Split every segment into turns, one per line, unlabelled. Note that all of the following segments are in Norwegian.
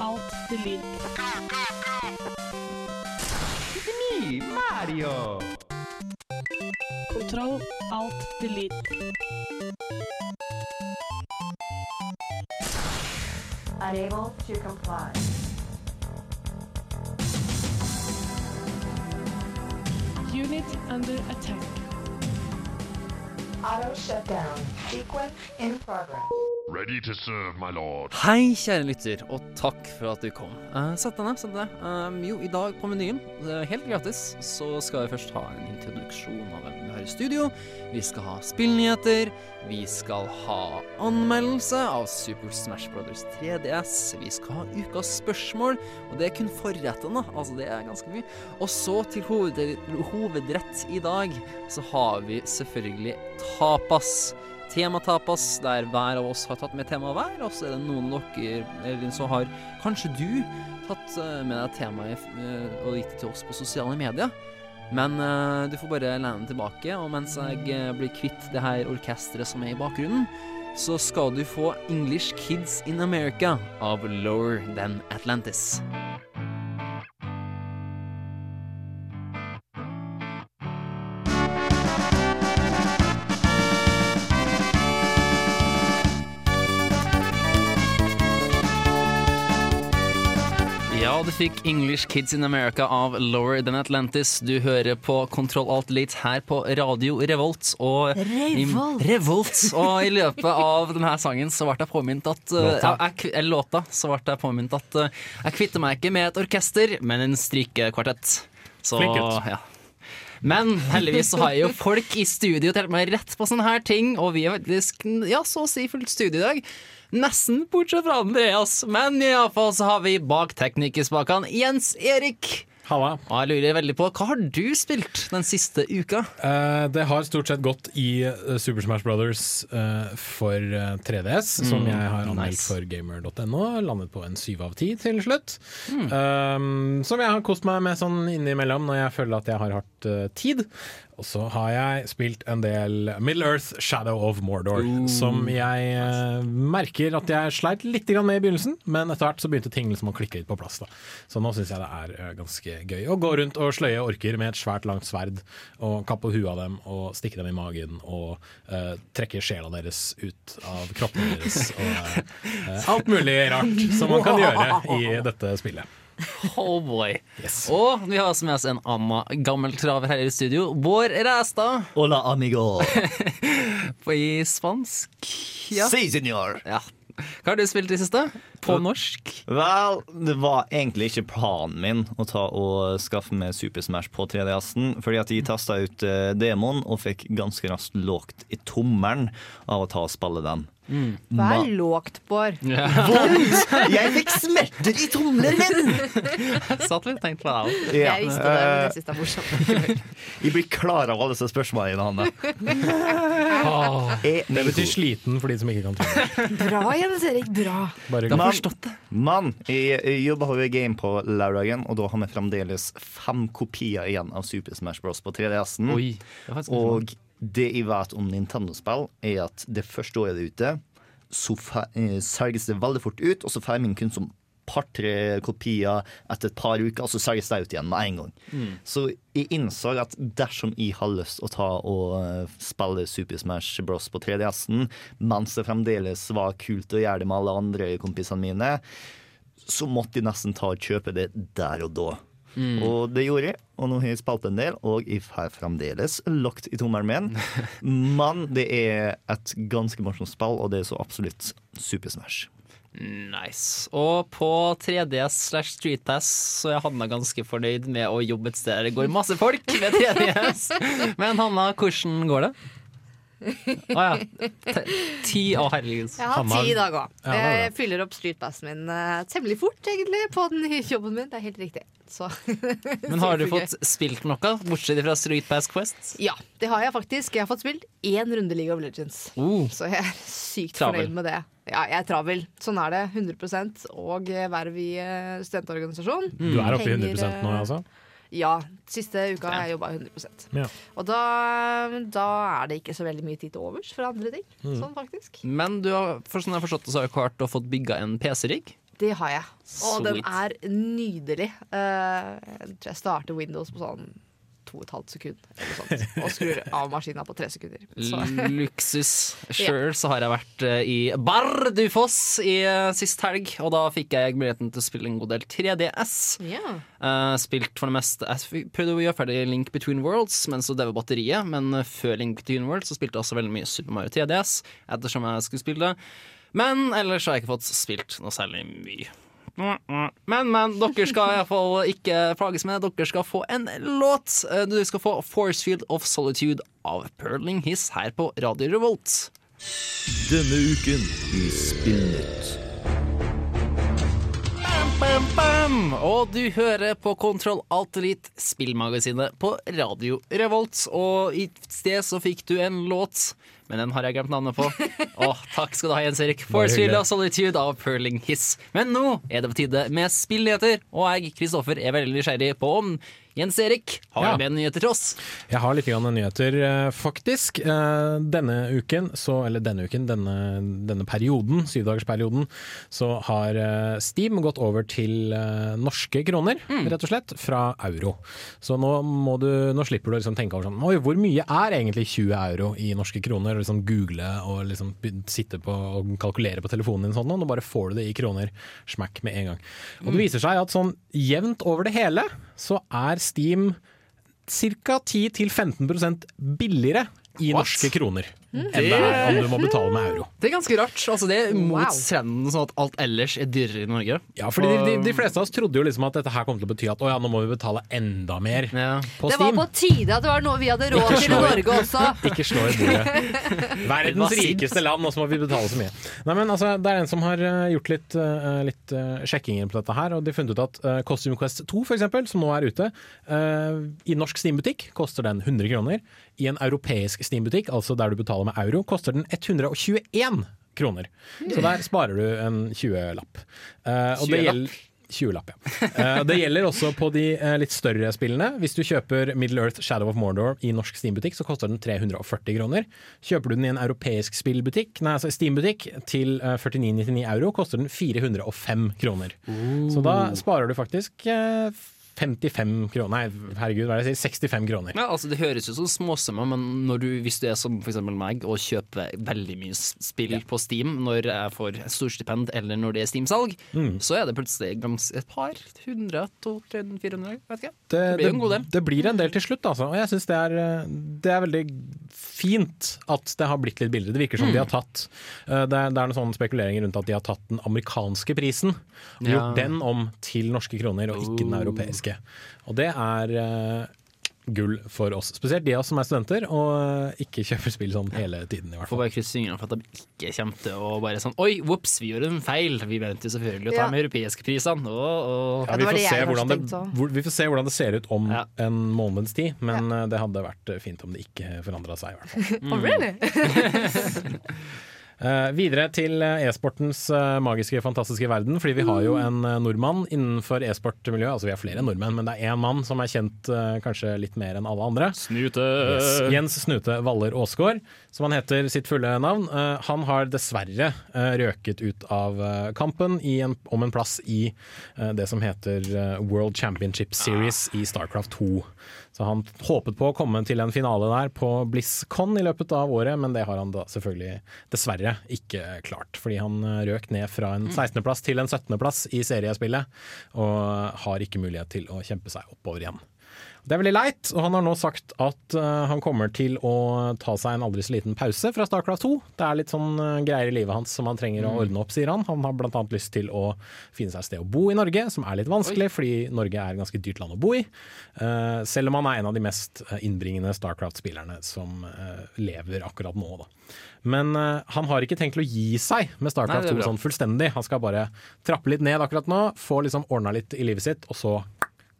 Alt delete.
Me, Mario!
Kontroll. Alt delete.
Unable to comply.
Unit under attack.
Auto shutdown. Sequence in progress.
Ready to serve, my lord.
Hei, kjære lytter, og takk for at du kom. Uh, sett deg ned. sett deg. Um, jo, i dag på menyen, uh, helt gratis, så skal vi først ha en introduksjon av hvem vi har i studio. Vi skal ha spillnyheter. Vi skal ha anmeldelse av Super Smash Brothers 3DS. Vi skal ha ukas spørsmål, og det er kun forrettene. Altså, det er ganske mye. Og så til hoved hovedrett i dag, så har vi selvfølgelig tapas tematapas, der hver av oss har tatt med tema hver, og så er det noen av dere, eller så har kanskje du tatt eh, med deg temaet eh, og gitt det til oss på sosiale medier. Men eh, du får bare lene tilbake, og mens jeg blir kvitt det her orkesteret som er i bakgrunnen, så skal du få English Kids in America av Lower Than Atlantis. Fikk English Kids in America av Lower Than Atlantis. Du hører på Kontroll Alt Elite her på Radio Revolt. Og
Revolt.
I, Revolt. Og i løpet av denne sangen så ble jeg påminnet at uh,
Låta.
jeg, jeg, låta så ble jeg påminnet at uh, jeg kvitter meg ikke med et orkester, men en strykekvartett. Så ja. Men heldigvis så har jeg jo folk i studio til å hjelpe meg rett på sånne her ting, og vi er faktisk ja, så å si fullt studio i dag. Nesten bortsett fra Andreas, men iallfall så har vi bak teknikerspakene Jens Erik.
Halla.
Og jeg lurer veldig på, hva har du spilt den siste uka?
Eh, det har stort sett gått i eh, Super Smash Brothers eh, for eh, 3DS, som jeg har anmeldt
Mm, nice.
for gamer.no. Landet på en syv av ti til slutt.
Mm.
Um, som jeg har kost meg med sånn innimellom når jeg føler at jeg har hatt uh, tid. Og så har jeg spilt en del Middle Earth Shadow of Mordor, som jeg eh, merker at jeg sleit litt med i begynnelsen, men etter hvert så begynte ting liksom å klikke litt på plass. Da. Så nå syns jeg det er eh, ganske gøy å gå rundt og sløye orker med et svært langt sverd og kappe huet av dem og stikke dem i magen og eh, trekke sjela deres ut av kroppen deres og eh, alt mulig rart som man kan gjøre i dette spillet.
Oh boy. Og vi har med oss en annen gammel traver her i studio. Bård Ræstad.
Hola, amigo.
På i spansk. Ja.
Si, senor.
ja. Hva har du spilt i siste? På norsk?
Vel, det var egentlig ikke planen min å ta og skaffe meg Super Smash på 3DS-en, fordi at jeg testa ut eh, demoen og fikk ganske raskt lågt i tommelen av å ta og spille den.
Vær lågt, Bård.
Vondt! Jeg fikk smerter i tommelen min!
Satt litt tenkt på det.
Ja,
Jeg visste det, men jeg synes det er morsomt.
jeg blir klar av alle disse spørsmålene, Hanne.
Det betyr sliten for de som ikke kan tro.
Bra, Jens Erik. Bra.
Bare
forstått det.
Men jeg, jobba på Game på lørdagen, og da har vi fremdeles fem kopier igjen av Super Smash Bros. på 3DS-en.
Oi. Det er faktisk
Og det jeg vet om Nintendo-spill, er at det første året det er ute, så eh, selges det veldig fort ut, og så får min kun som par-tre kopier etter et par uker, og så selges det ut igjen med en gang. Så jeg innså at dersom jeg har lyst å ta og eh, spille Super Smash Bros. på 3DS-en, mens det fremdeles var kult å gjøre det med alle andre kompisene mine, så måtte jeg nesten ta og kjøpe det der og da. Og det gjorde jeg, og nå har jeg spilt en del, og jeg får fremdeles lagt i tommelen min. Men det er et ganske morsomt spill, og det er så absolutt Super Smash.
Nice. Og på 3DS slash Streetpass så er Hanna ganske fornøyd med å jobbe et sted der det går masse folk med 3DS. Men Hanna, hvordan går det? Å ja. Ti, å herregud.
Jeg har ti i dag òg.
Ja,
Jeg fyller opp streetpassen min uh, temmelig fort, egentlig, på den nye jobben min. Det er helt riktig. Så
Men har du fått spilt noe, bortsett fra Streetpass Quest?
Ja, det har jeg faktisk. Jeg har fått spilt én runde League of Legends.
uh,
Så jeg er sykt
Travel.
fornøyd med det. Ja, jeg er travel. Sånn er det. 100 og eh, verv i studentorganisasjon. studentorganisasjon.
Du er oppe i
Henger,
100 nå,
eh,
altså?
Ja. Siste uka har jeg jobba 100
Ja.
Og da, da er det ikke så veldig mye tid til overs for andre ting.
Mm.
Sånn faktisk.
Men du har, for sånn jeg forstått det, så har du klart å få bygga en PC-rigg.
Det har jeg. Og den er nydelig. Uh, jeg tror jeg starter Windows på sånn to og et halvt sekund sånt, og skrur av maskina på tre sekunder. Så.
Luksus. Sjøl så har jeg vært eh, i Bardufoss i eh, sist helg, og da fikk jeg muligheten til å spille en god del 3DS.
Ja.
Eh, spilt for det meste Jeg prøvde å gjøre ferdig Link Between Worlds, men så døde batteriet. Men før Link Between Worlds så spilte jeg også veldig mye Super Mario 3DS, ettersom jeg skulle spille det. Men ellers har jeg ikke fått spilt noe særlig mye. Men, men, dere skal iallfall ikke plages med det. Dere skal få en låt. Eh, Du skal få 'Force Field of Solitude av Perling Hiss her på Radio Revolt.
Denne uken i Spillnytt.
Bam, bam! Og du hører på Kontroll Alt Elite, spillmagasinet på Radio Revolt. Og i sted så fikk du en låt, men den har jeg glemt navnet på. Åh, takk skal du ha, Jens Erik. Forcefield of Solitude av Perling Hiss. Men nå er det på tide med spillnyheter, og jeg, Kristoffer, er veldig nysgjerrig på om Jens Erik har
Ja.
med nyheter til oss.
Jeg har litt grann nyheter, eh, faktisk. Eh, Denne uken, så, eller denne uken, denne, denne perioden, syvdagersperioden, så har eh, Steam gått over til norske kroner, rett og slett, fra euro. Så nå, må du, nå slipper du å liksom tenke over sånn Oi, hvor mye er egentlig 20 euro i norske kroner? Og liksom google og liksom sitte på og kalkulere på telefonen din sånn, og bare får du det i kroner. Smack med en gang. Og det viser seg at sånn jevnt over det hele, så er Steam ca. 10-15% billigere i
What?
norske kroner enn det er om du må betale med euro.
Det er ganske rart. Altså, det er mot
Wow.
trenden, sånn at alt ellers er dyrere i Norge.
Ja, fordi de, de, de fleste av oss trodde jo liksom at dette her kom til å bety at å ja, nå må vi betale enda mer
Ja.
på
Det var på tide at det var noe vi hadde råd til i Norge også.
Ikke slå i bordet. Verdens rikeste land, og så må vi betale så mye. Nei, men altså, Det er en som har eh, gjort litt, uh, litt uh, sjekkinger på dette her, og de har funnet ut at uh, Costume Quest 2, for eksempel, som nå er ute, eh, i norsk Steam-butikk koster den 100 kroner. I en europeisk Steam-butikk, altså der du betaler med euro, koster den 121 kroner. Så der sparer du en 20-lapp. Uh,
20-lapp?
20-lapp, ja. Uh, det gjelder også på de uh, litt større spillene. Hvis du kjøper Middle Earth Shadow of Mordor i norsk Steam-butikk, så koster den 340 kroner. Kjøper du den i en europeisk spillbutikk, nei, altså Steam-butikk til uh, 49,99 euro, koster den 405 kroner. Så da sparer du faktisk eh, 55 kroner Nei, herregud, hva er det jeg sier? 65 kroner.
Ja, altså Det høres ut som småsummer, men når du, hvis du er som for eksempel meg og kjøper veldig mye spill spill på Steam når jeg får storstipend eller når det er Steam-salg,
Mm.
så er det plutselig et par hundre, to, tre, 400, vet ikke.
Det,
Det blir jo en god del.
det blir en del til slutt, altså. Og jeg syns det, er, eh, det er veldig fint at det har blitt litt billigere. Det virker som de har tatt eh, Det er, det er noen sånne spekuleringer rundt at de har tatt den amerikanske prisen og
Ja.
gjort den om til norske kroner, og ikke den europeiske. Og det er eh, gull for oss. Spesielt de av oss som er studenter og eh, ikke kjøper spill sånn hele tiden, i hvert
Får bare krysse fingrene for at de ikke kommer til å bare sånn Oi, vops, vi gjorde en feil. Vi venter selvfølgelig å ta
Ja.
med europeiske prisene. Og, og.
Ja, vi, får se hvordan det, hvor, vi får se hvordan det ser ut om
Ja.
en måneds tid, men ja. det hadde vært eh, fint om det ikke forandra seg, i hvert fall.
Oh, really?
Eh, videre til eh, e-sportens eh, magiske, fantastiske verden. Fordi vi har jo en nordmann innenfor e-sportmiljøet. Altså vi har flere nordmenn, men det er én mann som er kjent uh, kanskje litt mer enn alle andre.
Snute!
Yes. Jens Snute Waller Aasgaard, som han heter sitt fulle navn. Eh, han har dessverre eh, røket ut av eh, kampen i en, om en plass i det som heter World Championship Series i Starcraft 2. Så han håpet på å komme til en finale der på BlizzCon i løpet av året, men det har han da selvfølgelig dessverre ikke klart. Fordi han røk ned fra en 16.-plass til en 17.-plass i seriespillet, og har ikke mulighet til å kjempe seg oppover igjen. Det er veldig leit, og han har nå sagt at uh, han kommer til å ta seg en aldri så liten pause fra Starcraft 2. Det er litt sånn uh, greier i livet hans som han trenger å ordne opp, sier han. Han har annet lyst til å finne seg et sted å bo i Norge, som er litt vanskelig, fordi Norge er et ganske dyrt land å bo i. Uh, selv om han er en av de mest innbringende Starcraft-spillerne som lever akkurat nå, da. Men han har ikke tenkt å gi seg med Starcraft
Nei, er
2 sånn fullstendig. Han skal bare trappe litt ned akkurat nå, få liksom ordna litt i livet sitt, og så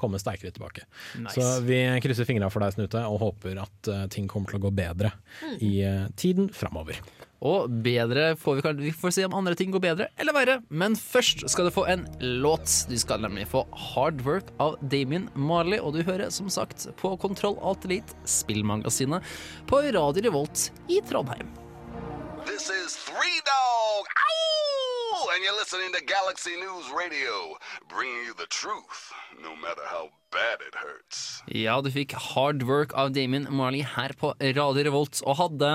komme sterkere tilbake.
Nice.
Så vi krysser fingra for deg, Snute, og håper at eh, ting kommer til å gå bedre i eh, tiden framover.
Og bedre får vi, kanskje, vi får se om andre ting går bedre eller verre. Men først skal du få en låt. Du skal nemlig få Hard Work av Damien Marley. Og du hører som sagt på Kontroll Alt Elite, spillmagasinet, på Radio Revolt i Trondheim.
This is Three Dog. Ow! and you're listening to Galaxy News Radio, bringing you the truth, no matter how bad it hurts.
Ja, du fikk Hard Work av Damien Marley her på Radio Revolt, og hadde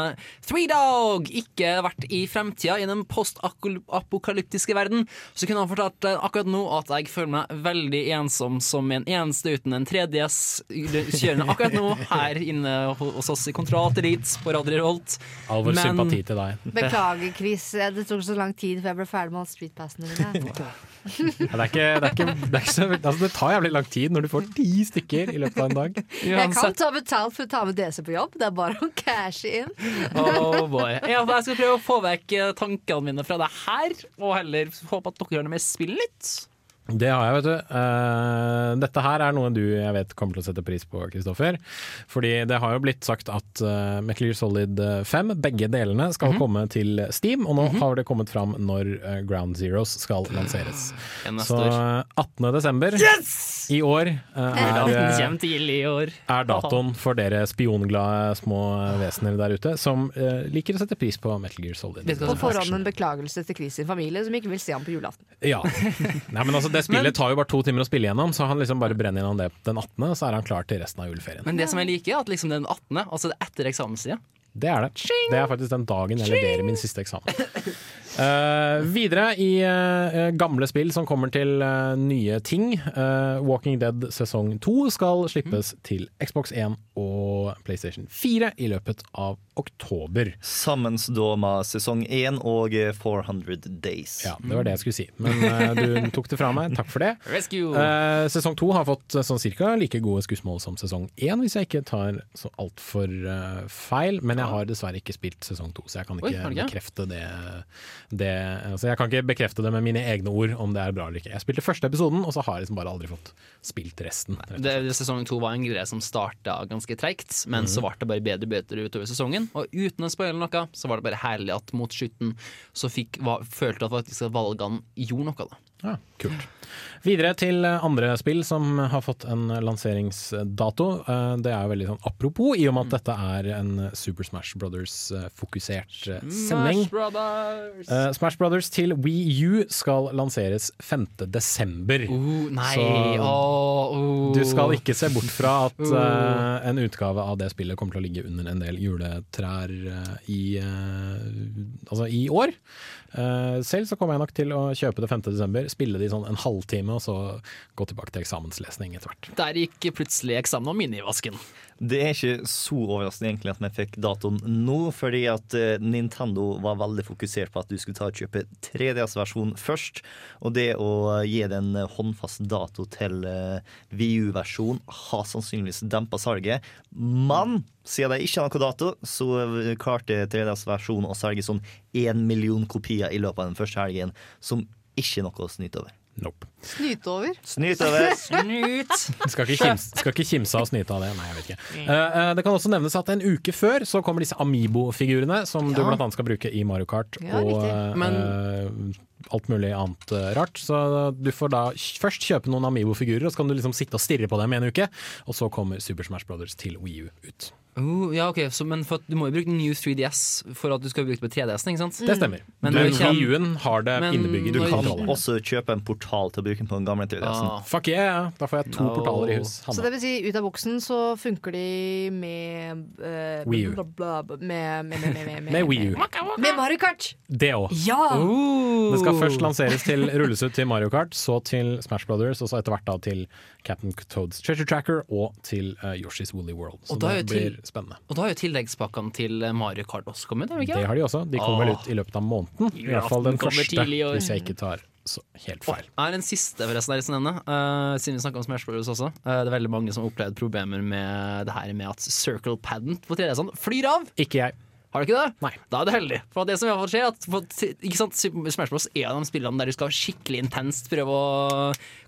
Three Dog ikke vært i fremtida i den postapokalyptiske verden, så kunne han fortalt akkurat nå at jeg føler meg veldig ensom som en eneste uten en 3DS kjørende akkurat nå her inne hos oss i Kontroll Elite på Radio Revolt.
All vår sympati til deg.
Beklager, Chris. Det tok så lang tid før jeg ble ferdig med all streetpassene mine.
Ja, det, er ikke, det, er ikke, det, er ikke så, altså, det tar jævlig lang tid når du får ti stykker i løpet av en dag.
Jeg kan ta betalt for å ta med DC på jobb. Det er bare å cashe inn.
Oh boy. Ja, jeg skal prøve å få vekk eh, tankene mine fra det her, og heller håpe at dere har det med spillet litt.
Det har jeg, vet du. Uh, dette her er noe du jeg vet kommer til å sette pris på, Kristoffer. Fordi det har jo blitt sagt at uh, Metal Gear Solid 5, begge delene, skal komme til Steam. Og nå har det kommet fram når uh, Ground Zeroes skal lanseres. Så
år.
eh, 18. desember i år eh, er, eh, er datoen for dere spionglade små vesener der ute som eh, liker å sette pris på Metal Gear Solid.
På forhånd en beklagelse til Chris sin familie, som ikke vil se ham på julaften.
Ja. Nei, men altså, det spillet tar jo bare to timer å spille gjennom, så han liksom bare brenner gjennom det den 18., så er han klar til resten av juleferien.
Men det som jeg liker, er at liksom den 18., altså er etter eksamenstida
Det er det. Det er faktisk den dagen jeg leverer min siste eksamen. Eh, videre i uh, gamle spill som kommer til uh, nye ting. Eh, Walking Dead sesong 2 skal slippes til Xbox 1 og PlayStation 4 i løpet av oktober.
Sammen da med sesong 1 og eh, 400 Days.
Ja, det var det jeg skulle si. Men du tok det fra meg. Takk for det. Eh, sesong to har fått sånn cirka like gode skussmål som sesong én, hvis jeg ikke tar så altfor uh, feil. Men jeg har dessverre ikke spilt sesong to, så jeg kan ikke
Oi, ikke?
bekrefte det, det altså Jeg kan ikke bekrefte det med mine egne ord om det er bra eller ikke. Jeg spilte første episoden, og så har jeg liksom bare aldri fått spilt resten.
Det, sesong to var en greie som starta ganske treigt, men så ble det bare bedre og bedre utover sesongen. Og uten å spoile noe, så var det bare herlig at mot slutten så fikk, var, følte at valgene gjorde noe. da
Ja, kult. Videre til eh, andre spill som har fått en lanseringsdato. Eh, Det er jo veldig sånn apropos, i og med at dette er en Super Smash Brothers-fokusert sending.
Smash Brothers!
Eh, Smash Brothers til Wii U skal lanseres 5. desember.
Uh, nei,
så-
uh.
Du skal ikke se bort fra at
Uh.
eh, en utgave av det spillet kommer til å ligge under en del juletrær eh, i, eh, altså i år. Eh, selv så kommer jeg nok til å kjøpe det 5. desember, spille det i sånn en halvtime, og så gå tilbake til eksamenslesning etter hvert.
Der gikk plutselig eksamen og minivasken.
Det er ikke så overraskende egentlig at vi fikk datoen nå, fordi at eh, Nintendo var veldig fokusert på at du skulle ta og kjøpe 3DS-versjon først. Og det å gi det en håndfast dato til VU-versjonen har sannsynligvis dempa salget. Men siden de ikke har noen dato, så klarte 3DS-versjonen å selge sånn én million kopier i løpet av den første helgen, som ikke er noe å snyte over.
Nope.
Snyte over.
Snyt over!
Snyt!
Skal ikke, kimse, skal ikke kimse av og snyte av det. Nei, jeg vet ikke. Uh, uh, det kan også nevnes at en uke før så kommer disse Amibo-figurene, som du
Ja.
blant annet skal bruke i Mario Kart
Ja,
og eh, alt mulig annet rart. Så du får da først kjøpe noen Amibo-figurer, og så kan du liksom sitte og stirre på dem i en uke. Og så kommer Super Smash Brothers til Wii U ut.
Uh, ja, ok, så, Men for at du må jo bruke New 3DS for at du skal bruke det på 3DS-en, ikke sant?
Det stemmer.
Men
Men
kan, det
Wii U-en har det innebygget
Du kan
kontrollen.
også kjøpe en portal til å bruke den på den gamle 3DS-en.
Ah.
Fuck yeah, da får jeg to
No.
portaler i hus.
Så det vil si, ut av boksen så funker de med uh,
Wii U.
bla, bla, bla, Med, med, med, med, med,
Med Wii U.
Med Mario Kart!
Det òg.
Ja!
Uh.
Det skal først lanseres til rulles ut til Mario Kart, så til Smash Brothers, og så etter hvert da til Captain Toads Treasure Tracker og til uh, Yoshi's Woolly World. Så
Og da er
det blir spennende.
Og da har jo tilleggspakkene til Mario Kart også kommet, har
Det har de også. De kommer vel ut i løpet av måneden. I hvert fall den første, hvis jeg ikke tar så helt feil.
Og er en siste forresten jeg nevne, uh, siden vi snakka om Smash Bros. også. Uh, det er veldig mange som har opplevd problemer med det her med at circle paden på 3DS-ene flyr av.
Ikke jeg.
Har du ikke det?
Nei.
Da er du heldig. For det som i hvert fall skjer, at for, ikke sant, Smash Bros. er av de spillene der du skal skikkelig intenst prøve å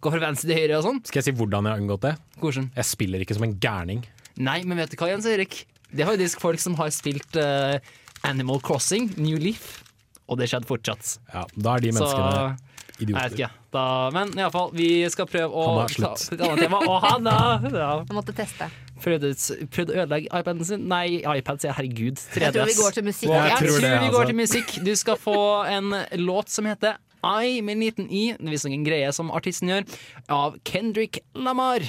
gå fra venstre til høyre og sånn.
Skal jeg si hvordan jeg har unngått det?
Hvordan?
Jeg spiller ikke som en gærning.
Nei, men vet du hva, Jens Erik? Det har jo faktisk folk som har spilt uh, Animal Crossing, New Leaf, og det skjedde fortsatt.
Ja, da er de
Så
menneskene
jeg vet
idioter.
ikke. Da, men iallfall, vi skal prøve å
Han
har
slutt.
et annet tema. Og Hanna! Ja.
Jeg måtte teste.
Prøvde, prøvde å ødelegge iPaden sin. Nei, iPad, sier jeg. Herregud. 3DS.
Jeg tror vi går til musikk.
Jeg
Jeg
tror det,
vi går
altså.
til musikk. Du skal få en låt som heter
I med en liten i, viser ingen greie som artisten gjør, av Kendrick Lamar.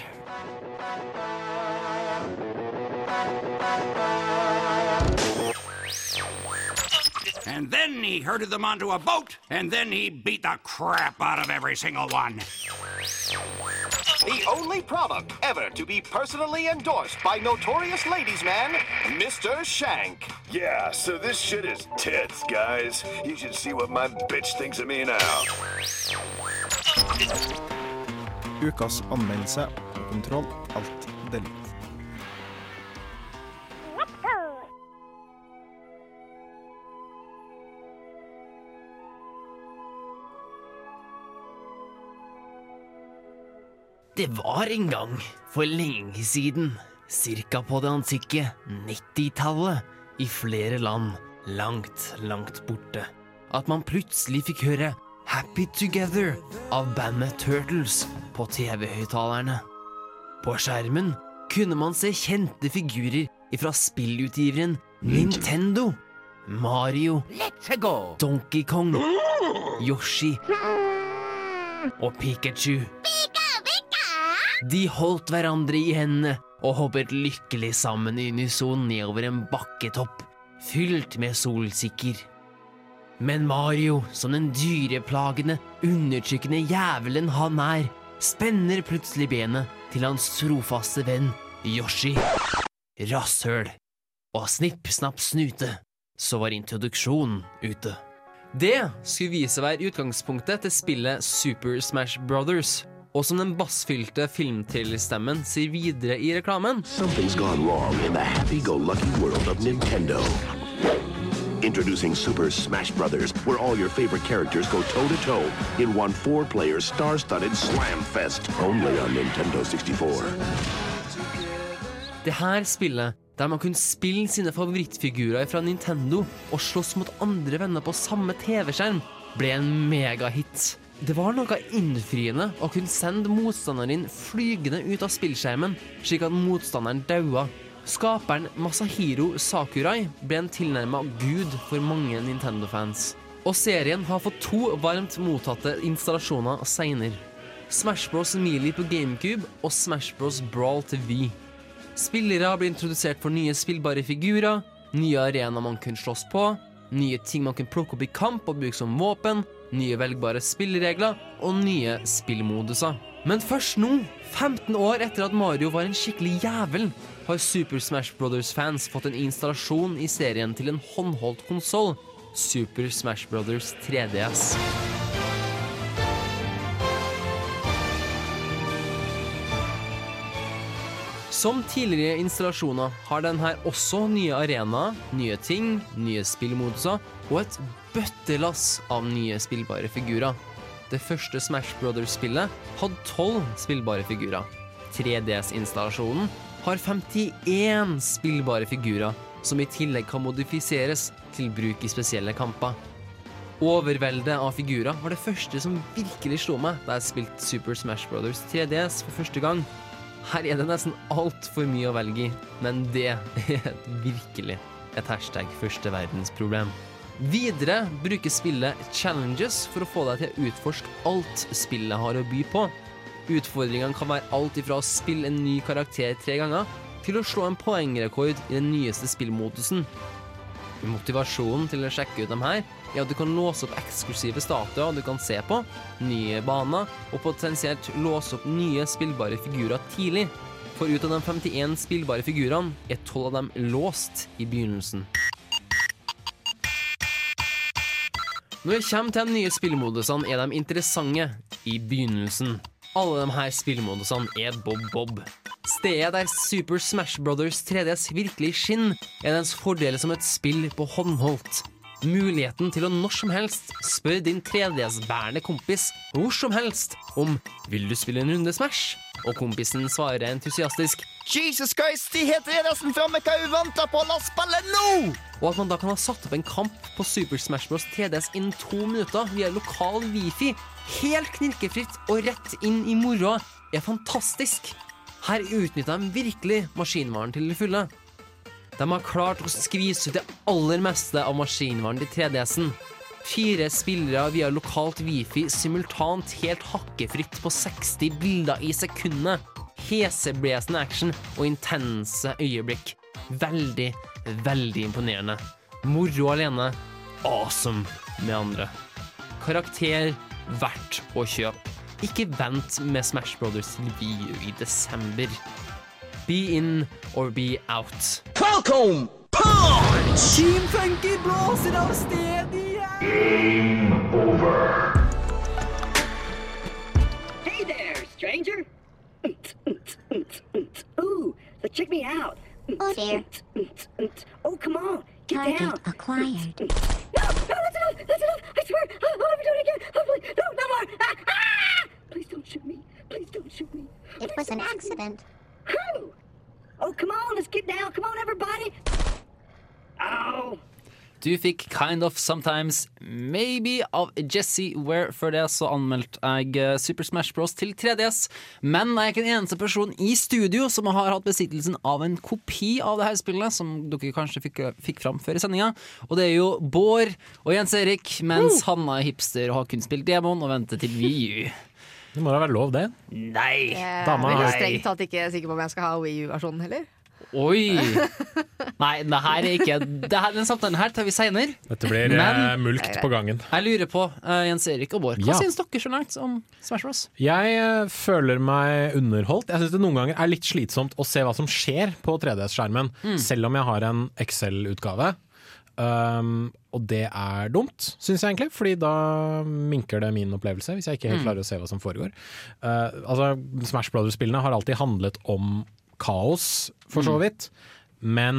And then he herded them onto a boat, and then he beat the crap out of every single one.
The only product ever to be personally endorsed by notorious ladies man, Mr. Shank.
Yeah, so this shit is tits, guys. You should see what my bitch thinks of me now.
Ukas anmeldelse og kontroll. Alt delete.
Det var en gang, for lenge siden, cirka på det antikke 90-tallet, i flere land, langt, langt borte, at man plutselig fikk høre Happy Together av bandet Turtles på TV-høyttalerne. På skjermen kunne man se kjente figurer ifra spillutgiveren Nintendo. Mario, Donkey Kong, Yoshi og Pikachu. De holdt hverandre i hendene og hoppet lykkelig sammen i unison nedover en bakketopp fylt med solsikker. Men Mario, som den dyreplagende, undertrykkende jævelen han er, spenner plutselig benet til hans trofaste venn Yoshi. Rasshøl. Og snipp, snapp, snute, så var introduksjonen ute. Det skulle vise være utgangspunktet til spillet Super Smash Brothers, og som den bassfylte filmtrillerstemmen sier videre i reklamen
Something's gone wrong in the happy-go-lucky world of Nintendo. Introducing Super Smash Brothers, where all your favorite characters go toe-to-toe in one four-player star-studded slam fest, only on Nintendo 64.
Det her spillet, der man kunne spille sine favorittfigurer fra Nintendo og slåss mot andre venner på samme TV-skjerm, ble en megahit. Det var noe innfriende å kunne sende motstanderen flygende ut av spillskjermen, slik at motstanderen daua. Skaperen Masahiro Sakurai ble en tilnærma gud for mange Nintendo-fans. Og serien har fått to varmt mottatte installasjoner seinere. Smash Bros. Melee på GameCube og Smash Bros. Brawl til Wii. Spillere blir introdusert for nye spillbare figurer, nye arenaer man kunne slåss på, nye ting man kunne plukke opp i kamp og bruke som våpen, nye velgbare spilleregler og nye spillmoduser. Men først nå, 15 år etter at Mario var en skikkelig jævel, har Super Smash Brothers-fans fått en installasjon i serien til en håndholdt konsoll, Super Smash Brothers 3DS. Som tidligere installasjoner har den her også nye arenaer, nye ting, nye spillmoduser og et bøttelass av nye spillbare figurer. Det første Smash Brothers-spillet hadde tolv spillbare figurer. 3DS-installasjonen har 51 spillbare figurer, som i tillegg kan modifiseres til bruk i spesielle kamper. Overveldet av figurer var det første som virkelig slo meg da jeg spilte Super Smash Brothers 3DS for første gang. Her er det nesten altfor mye å velge i, men det er virkelig et hashtag første verdensproblem. Videre bruker spillet challenges for å få deg til å utforske alt spillet har å by på. Utfordringene kan være alt ifra å spille en ny karakter tre ganger, til å slå en poengrekord i den nyeste spillmodusen. Motivasjonen til å sjekke ut dem her er at du kan låse opp eksklusive statuer du kan se på, nye baner, og potensielt låse opp nye spillbare figurer tidlig. For ut av de 51 spillbare figurene er 12 av dem låst i begynnelsen. Når det kommer til de nye spillmodusene, er de interessante i begynnelsen. Alle de her spillmodusene er bob-bob. Stedet der Super Smash Brothers 3DS virkelig skinner, er dens fordel som et spill på håndholdt. Muligheten til å når som helst spørre din 3DS-bærende kompis hvor som helst om 'Vil du spille en runde Smash?' Og kompisen svarer entusiastisk
Jesus Christ, de heter jeg nesten framme! Hva er uventa på? La oss spille nå!
Og at man da kan ha satt opp en kamp på Super Smash Bros. 3DS innen to minutter via lokal wifi, helt knirkefritt og rett inn i moroa, er fantastisk. Her utnytta de virkelig maskinvaren til det fulle. De har klart å skvise ut det aller meste av maskinvaren til 3DS-en.
Fire spillere via lokalt wifi simultant helt hakkefritt på 60 bilder i sekundet. Heseblesende action og intense øyeblikk. Veldig, veldig imponerende. Moro alene, awesome med andre. Karakter verdt å kjøpe. Ikke vent med Smash Brothers til VU i desember. Be in or be out.
Falcon Punch!
Team Funky blåser av sted igjen! Game over.
Hey there, stranger. Ooh, so check me out.
Oh dear.
Oh, come on, get
Target
down.
acquired.
No, no, that's enough. That's enough. I swear. I'll never do it again. Oh, please, no, no more. Ah, ah! Please don't shoot me. Please don't shoot me.
It was an accident.
Oh, come on, let's get down. Come on, everybody.
Du fikk Kind of Sometimes Maybe av Jesse Ware. Før det så anmeldte jeg eh, Super Smash Bros. til 3DS. Men jeg er ikke den eneste personen i studio som har hatt besittelsen av en kopi av det her spillet, som dere kanskje fikk, fikk fram før i sendinga. Og det er jo Bård og Jens Erik, mens Hanna er hipster og har kun spilt demoen og venter til VU.
Det må da være lov, det?
Nei!
Jeg er veldig strengt tatt ikke sikker på om jeg skal ha Wii U-versjonen heller.
Oi! Nei, det her er ikke det her, Den samtalen her tar vi seinere.
Dette blir Men, mulkt på gangen.
Jeg lurer på, uh, Jens Erik og Bård, hva
Ja.
syns dere så langt om Smash Bros?
Jeg uh, føler meg underholdt. Jeg syns det noen ganger er litt slitsomt å se hva som skjer på 3DS-skjermen,
Mm.
selv om jeg har en Excel-utgave. Um, og det er dumt, syns jeg egentlig, Fordi da minker det min opplevelse, hvis jeg ikke helt
Mm.
klarer å se hva som foregår. Uh, altså, Smash Brothers-spillene har alltid handlet om kaos, for så
Mm.
Men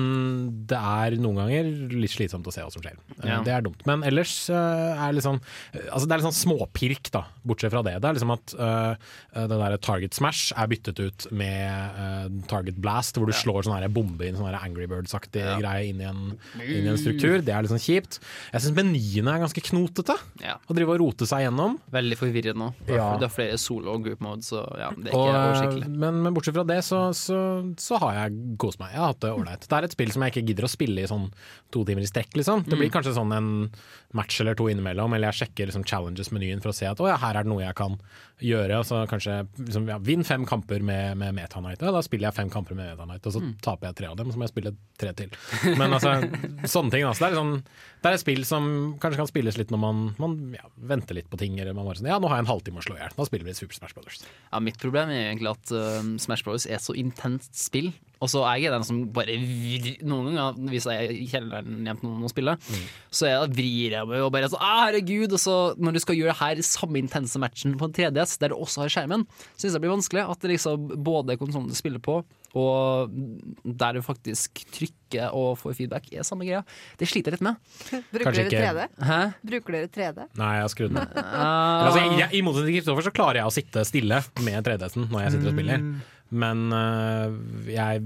det er noen ganger litt slitsomt å se hva som skjer. Uh,
Ja.
Det er dumt. Men ellers uh, er det litt sånn Altså det er litt sånn småpirk, da, bortsett fra det. Det er liksom at uh, uh, det der Target Smash er byttet ut med uh, Target Blast, hvor du slår sånn bombe inn sånn Angry Birds-aktig greie inn i, en, inn i en struktur. Det er litt sånn kjipt. Jeg syns menyene er ganske knotete.
Ja.
Å drive og rote seg gjennom.
Veldig forvirrende nå.
Ja.
Det er flere solo og group mode, så ja, det er ikke oversiktlig.
men, men bortsett fra det, så, så, så har jeg kost meg. Jeg har hatt det ålreit. Det er et spill som jeg ikke gidder å spille i sånn to timer i strekk, liksom. Det blir
Mm.
kanskje sånn en match eller to innimellom, eller jeg sjekker liksom challenges-menyen for å se at å ja, her er det noe jeg kan gjøre. altså så kanskje liksom, ja, vinn fem kamper med, med Meta Knight. Ja, da spiller jeg fem kamper med Meta Knight, og så
Mm.
taper jeg tre av dem, så må jeg spille tre til. Men altså, sånne ting. Altså, det, er sånn, det er et spill som kanskje kan spilles litt når man, man ja, venter litt på ting, eller man bare sånn Ja, nå har jeg en halvtime å slå i hjel. Da spiller vi Super Smash Brothers.
Ja, mitt problem er egentlig at uh, Smash Brothers er så intenst spill. Og så er jeg den som bare Noen ganger, hvis jeg er i kjelleren hjemme noen å spille, mm. så jeg, vrir jeg meg og bare sånn ah, herregud. Og så når du skal gjøre det her samme intense matchen på en 3DS, der du også har skjermen, syns jeg det blir vanskelig. At det liksom både konsollen du spiller på, og der du faktisk trykker og får feedback, er samme greia. Det sliter jeg litt med.
Bruker
Kanskje
dere 3D?
Hæ?
Bruker dere 3D?
Nei, jeg har skrudd den.
uh...
altså, jeg, I motsetning til Kristoffer så klarer jeg å sitte stille med 3D-en når jeg sitter og spiller. Men uh, jeg,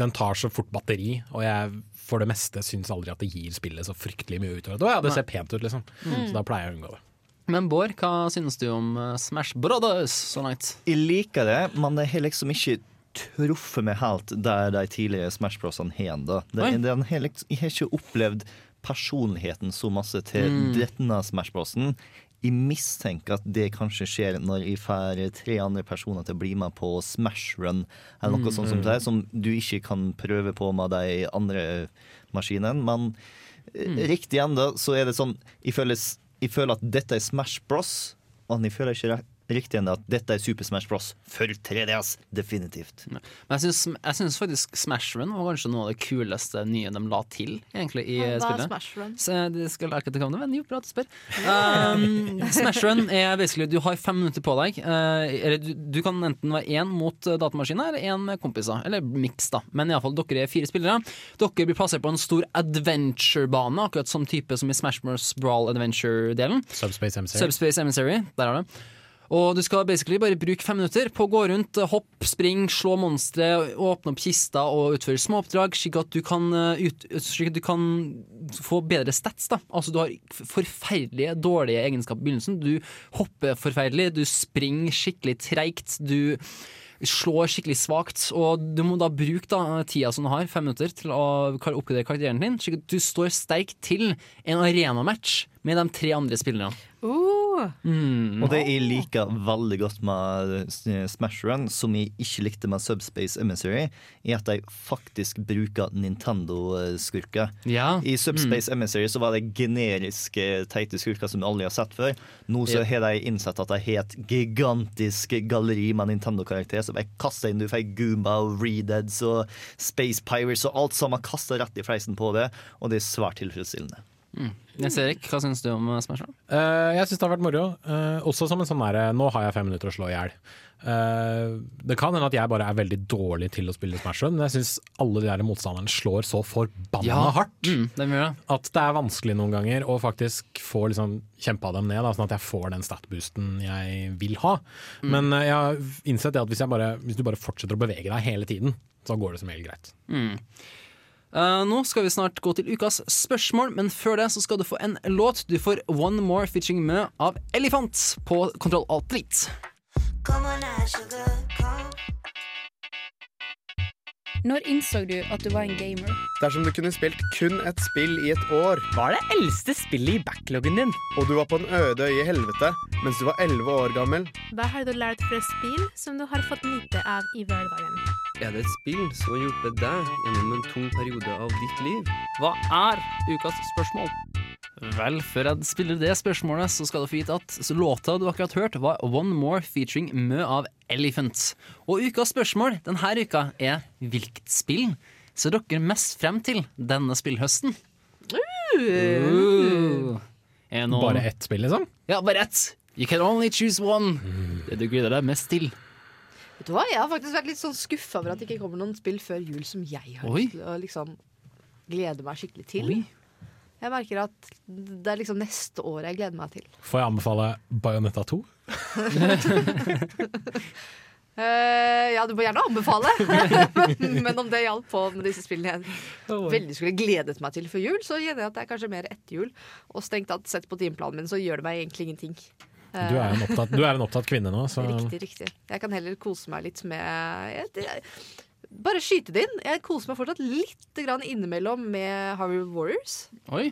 den tar så fort batteri, og jeg for det meste syns aldri at det gir spillet så fryktelig mye utover. Å ja, det ser pent ut, liksom.
Mm.
Så da pleier jeg å unngå det.
Men Bård, hva synes du om uh, Smash Brothers så langt?
Jeg liker det, men det har liksom ikke truffet meg helt der de tidligere Smash Brosene har ennå.
Oi.
liksom- Jeg har ikke opplevd personligheten så masse til
Mm.
denne Smash Brosen. Jeg mistenker at det kanskje skjer når jeg får tre andre personer til å bli med på Smash Run, eller noe
Mm.
sånt som det, som du ikke kan prøve på med de andre maskinene. Men eh,
Mm.
riktig ennå så er det sånn jeg føler, jeg føler at dette er Smash Bros, men jeg føler ikke re- riktig ennå at dette er Super Smash Bros for 3DS. Definitivt.
Men jeg syns, jeg syns faktisk Smash Run var kanskje noe av det kuleste nye de la til egentlig i
Hva er
spillet.
Smash Run?
Så det skal jeg ikke til komme, men jo, bra at du spør. Um, Smash Run er basically du har fem minutter på deg. Uh, eller du, du kan enten være én mot eh, datamaskiner eller én med kompiser. Eller miks, da. Men iallfall, dere er fire spillere. Dere blir plassert på en stor adventure-bane, akkurat som type som i Smash Bros. Brawl Adventure-delen.
Subspace Emissary.
Subspace Emissary, der er det. Og du skal basically bare bruke fem minutter på å gå rundt, hopp, spring, slå monstre, åpne opp kista og utføre småoppdrag, slik at eh, slik at du kan få bedre stats. da Altså Du har forferdelige dårlige egenskaper i begynnelsen. Du hopper forferdelig, du springer skikkelig treigt, du slår skikkelig svakt. Og du må da bruke da tida som du har, fem minutter, til å oppgradere karakteren din, slik at du står sterk til en arenamatch med de tre andre spillerne. Mm.
Og det jeg liker veldig godt med eh, Smash Run, som jeg ikke likte med Subspace Emissary, er at de faktisk bruker Nintendo-skurker.
Ja.
I Subspace
Mm.
Emissary så var det generiske teite skurker som du aldri har sett før. Nå så har de innsett at de har et gigantisk galleri med Nintendo-karakterer. Så jeg kaster inn du får Goomba og Redeads og Space Pirates og alt sammen kasta rett i fleisen på det, og det er svært tilfredsstillende.
Mm. Jens Erik, hva syns du om eh, Smash?
Eh, jeg syns det har vært moro. Uh, også som en sånn derre Nå har jeg fem minutter å slå i hjel. Uh, det kan hende at jeg bare er veldig dårlig til å spille Smash Run, men jeg syns alle de der motstanderne slår så forbanna
Ja.
hardt
Mm, det.
at det er vanskelig noen ganger å faktisk få liksom kjempa dem ned, da, sånn at jeg får den stat-boosten jeg vil ha.
Mm.
Men uh, jeg har innsett det at hvis, bare, hvis du bare fortsetter å bevege deg hele tiden, så går det som regel greit.
Mm. Eh, nå skal vi snart gå til ukas spørsmål, men før det så skal du få en låt. Du får One More Featuring Mø av Elefant på Kontroll Alt Drit.
Når innså du at du var en gamer?
Dersom du kunne spilt kun et spill i et år Hva er det eldste spillet i backloggen din? Og du var på en øde øye i helvete mens du var 11 år gammel
Hva har du lært fra spill som du har fått nyte av i hverdagen?
Er det et spill som har hjulpet deg gjennom en tung periode av ditt liv?
Hva er ukas spørsmål? Vel, før jeg spiller det spørsmålet, så skal du få vite at så låta du akkurat hørt, var One More featuring Mø av Elephant. Og ukas spørsmål denne uka er hvilket spill ser dere mest frem til denne spillhøsten? Uh. Er noen-
Bare ett spill, liksom?
Ja, bare ett. You can only choose one. Det du gleder deg mest til.
Vet du hva, Jeg har faktisk vært litt sånn skuffa over at det ikke kommer noen spill før jul som jeg har
Oi.
lyst til å liksom glede meg skikkelig til.
Oi.
Jeg merker at det er liksom neste år jeg gleder meg til.
Får jeg anbefale Bayonetta 2?
Eh, ja, du må gjerne anbefale. Men om det hjalp på med disse spillene jeg veldig skulle gledet meg til før jul, så kjenner jeg at det er kanskje mer etter jul. Og strengt tatt sett på timeplanen min, så gjør det meg egentlig ingenting.
Du er en opptatt, du er en opptatt kvinne nå, så
Riktig, riktig. Jeg kan heller kose meg litt med jeg, jeg, Bare skyte det inn. Jeg koser meg fortsatt litt grann innimellom med Harvey Warriors.
Oi.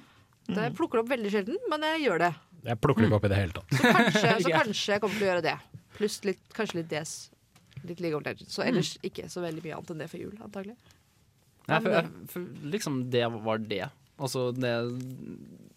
Det plukker opp veldig sjelden, men jeg gjør det.
jeg plukker det ikke opp i det hele tatt.
Kanskje, så kanskje jeg kommer til å gjøre det. Pluss litt, kanskje litt DS. Litt League of Legends. Så ellers ikke så veldig mye annet enn det for jul, antagelig.
Nei,
Ja,
for, jeg- for liksom det var det. Altså det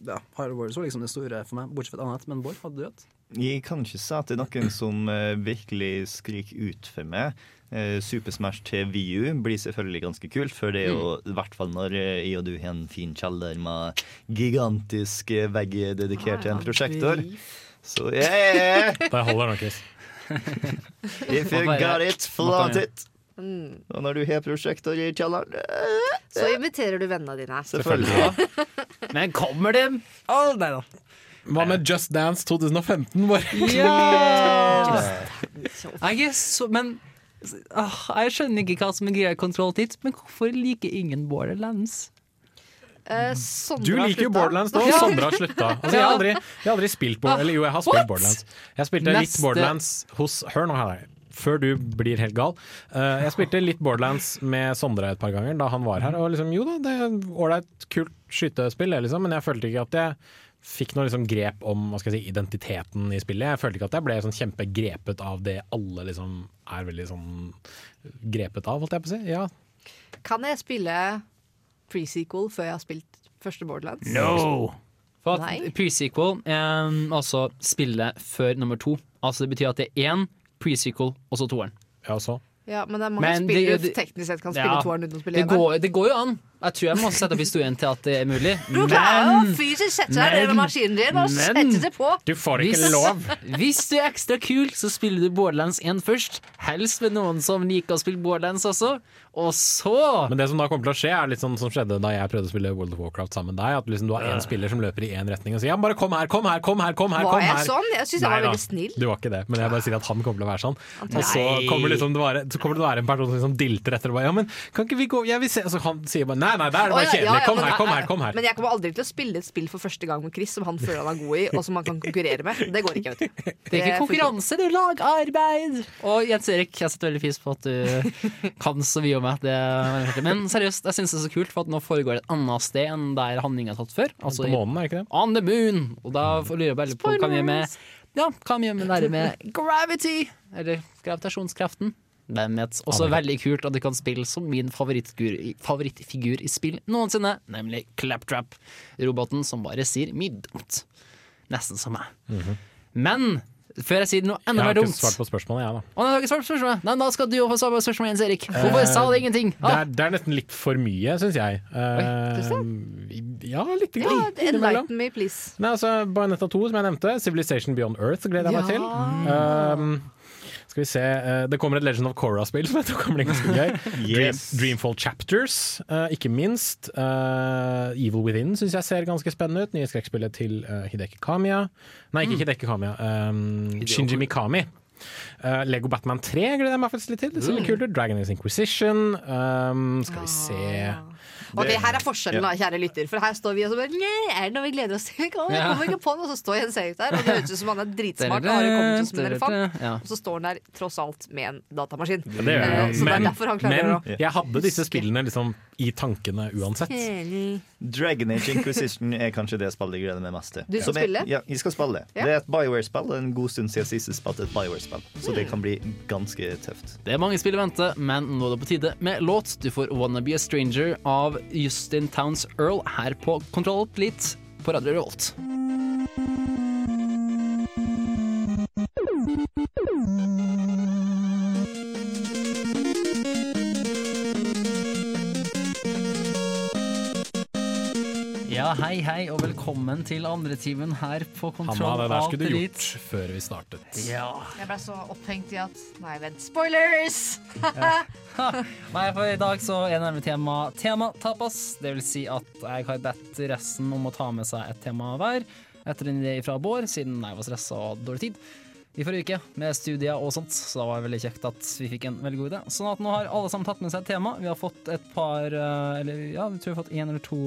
Ja, Harry Warriors var liksom det store for meg, bortsett fra et annet. Men Bård, hadde du et?
Jeg kan ikke si at det er noen som eh, virkelig skriker ut for meg. Eh, Super Smash til VU blir selvfølgelig ganske kult, for det er jo i hvert fall når eh, jeg og du har en fin kjeller med gigantisk vegg dedikert til en prosjektor. Så yeah!
Der holder nok, Chris.
If you got it, flaunt it.
Mm.
Og når du har prosjektor i kjelleren
Så inviterer du vennene dine.
Selvfølgelig.
Men kommer de Å, nei da.
Hva med Just Dance 2015? Bare?
Så Men ah, Jeg skjønner ikke hva som er greia i Control Tits, men hvorfor liker ingen Borderlands?
Eh,
Du liker jo. Borderlands nå,
og
Sondre har slutta. Altså, jeg, har aldri, jeg har aldri spilt Borderlands. Eller jo, jeg har spilt
What?
Borderlands. Jeg spilte litt Borderlands hos Hør nå her, før du blir helt gal. Uh, jeg spilte litt Borderlands med Sondre et par ganger da han var her. Og liksom, jo da, det er ålreit, kult skytespill, det, liksom, men jeg følte ikke at jeg fikk noe liksom grep om hva skal jeg si, identiteten i spillet. Jeg følte ikke at jeg ble sånn kjempegrepet av det alle liksom er veldig sånn grepet av, holdt jeg på å si. Ja.
Kan jeg spille pre-sequel før jeg har spilt første Borderlands?
No! For at pre-sequel er altså spille før nummer to. Altså Det betyr at det er én pre-sequel, og så toeren.
Ja, så.
Ja, men det er mange
Men
spill
det- det-
teknisk sett kan spille
Ja.
toeren uten å spille
Det
eneren.
går, det går jo an. Jeg tror jeg må sette opp historien til at det er mulig.
Du klarer å fysisk sette deg ned ved maskinen din og
men-
sette det på.
Du får ikke
Hvis-
lov.
Hvis du er ekstra kul, så spiller du Borderlands 1 først. Helst med noen som liker å spille Borderlands også. Og så
Men det som da kommer til å skje, er litt sånn som skjedde da jeg prøvde å spille World of Warcraft sammen med deg. At liksom du har én spiller som løper i én retning og sier ja, bare kom her, kom her, kom her, kom her.
Var jeg sånn? Jeg synes jeg var veldig snill.
Du var ikke det, men jeg bare sier at han kommer til å være sånn. Og så kommer, liksom det være, så kommer det til å være en person som liksom dilter etter og bare ja, men kan ikke vi gå, jeg vil se Og så han sier bare nei, Nei, nei, da er det bare kjedelig.
ja, ja,
Kom
men-
her, kom her, kom her.
Men jeg kommer aldri til å spille et spill for første gang med Chris som han føler han er god i, og som han kan konkurrere med. Det går ikke, vet du.
Det er ikke konkurranse, det er lagarbeid! Og Jens Erik, jeg setter veldig pris på at du kan så mye om meg. Det. Men seriøst, jeg syns det er så kult, for at nå foregår det et annet sted enn der handlinga er tatt før. Altså
På månen, er det ikke det?
On the moon! Og da lurer jeg veldig på hva vi gjør med Ja, hva vi gjør med det der med gravity? Eller gravitasjonskraften. Hvem vet. Også
Amen.
veldig kult at du kan spille som min favorittfigur, favorittfigur i spill noensinne, nemlig Claptrap. Roboten som bare sier mye dumt. Nesten som meg. Men før jeg sier noe
Jeg har ikke svart på spørsmålet, jeg, da.
Å, nei, har ikke svart på spørsmålet? Nei, da skal du få svare på spørsmålet, Jens Erik. Hvorfor sa du ingenting?
Det er, det er nesten litt for mye, syns jeg. Eh, Oi, ja, litt
Ja,
grann. innimellom.
enlighten me, please.
Nei, altså, Bayonetta 2, som jeg nevnte. Civilization Beyond Earth gleder jeg meg
Ja.
til. Um, skal vi se eh, Det kommer et Legend of Korra-spill som jeg tror kan bli ganske gøy. Dream, Dreamfall Chapters, eh, ikke minst. Eh, Evil Within syns jeg ser ganske spennende ut. Nye skrekkspillet til Hideki Kamiya. Nei, ikke Hideki Kamiya. Um, Shinji Mikami. Uh, Lego Batman 3 gleder jeg meg faktisk litt til. Det ser litt kult ut. Dragon is Inquisition. Um, skal vi se
Ok, Her er forskjellen, da, kjære lytter. For her står vi og så bare «Nei, Er det noe vi gleder oss til? Jeg kommer ikke på noe. Og så står Jens Erik der, og det høres ut som han er dritsmart og har kommet som en elefant. Og så står han der tross alt med en datamaskin.
Ja, det gjør
han.
Så
Så det er derfor han klarer
men
å
jeg hadde disse spillene liksom i tankene uansett.
Dragon Age Inquisition er kanskje det spillet jeg gleder meg mest til.
Du skal spille?
Ja, jeg skal spille det.
Ja.
Det er et Bioware-spill. Det en god stund siden sist jeg spilte et Bioware-spill, så det kan bli ganske tøft.
Det er mange spill i vente, men nå er det på tide med låt. Du får 'Wanna Be A Stranger' av Justin Towns Earl her på Kontroll Litt på Radio Revolt. Ja, hei, hei, og velkommen til andre timen her på
Hanna,
Kontroll
det der skulle du gjort før vi startet.
Ja.
Jeg ble så opphengt i at Nei, vent. Spoilers!
Nei, for i dag så er nemlig tema tema tapas. Det vil si at jeg har bedt resten om å ta med seg et tema hver, etter en idé fra Bård, siden jeg var stressa og hadde dårlig tid. I forrige uke med studier og sånt, så da var det veldig kjekt at vi fikk en veldig god idé. Sånn at nå har alle sammen tatt med seg et tema. Vi har fått et par eh, Eller ja, vi tror vi har fått én eller to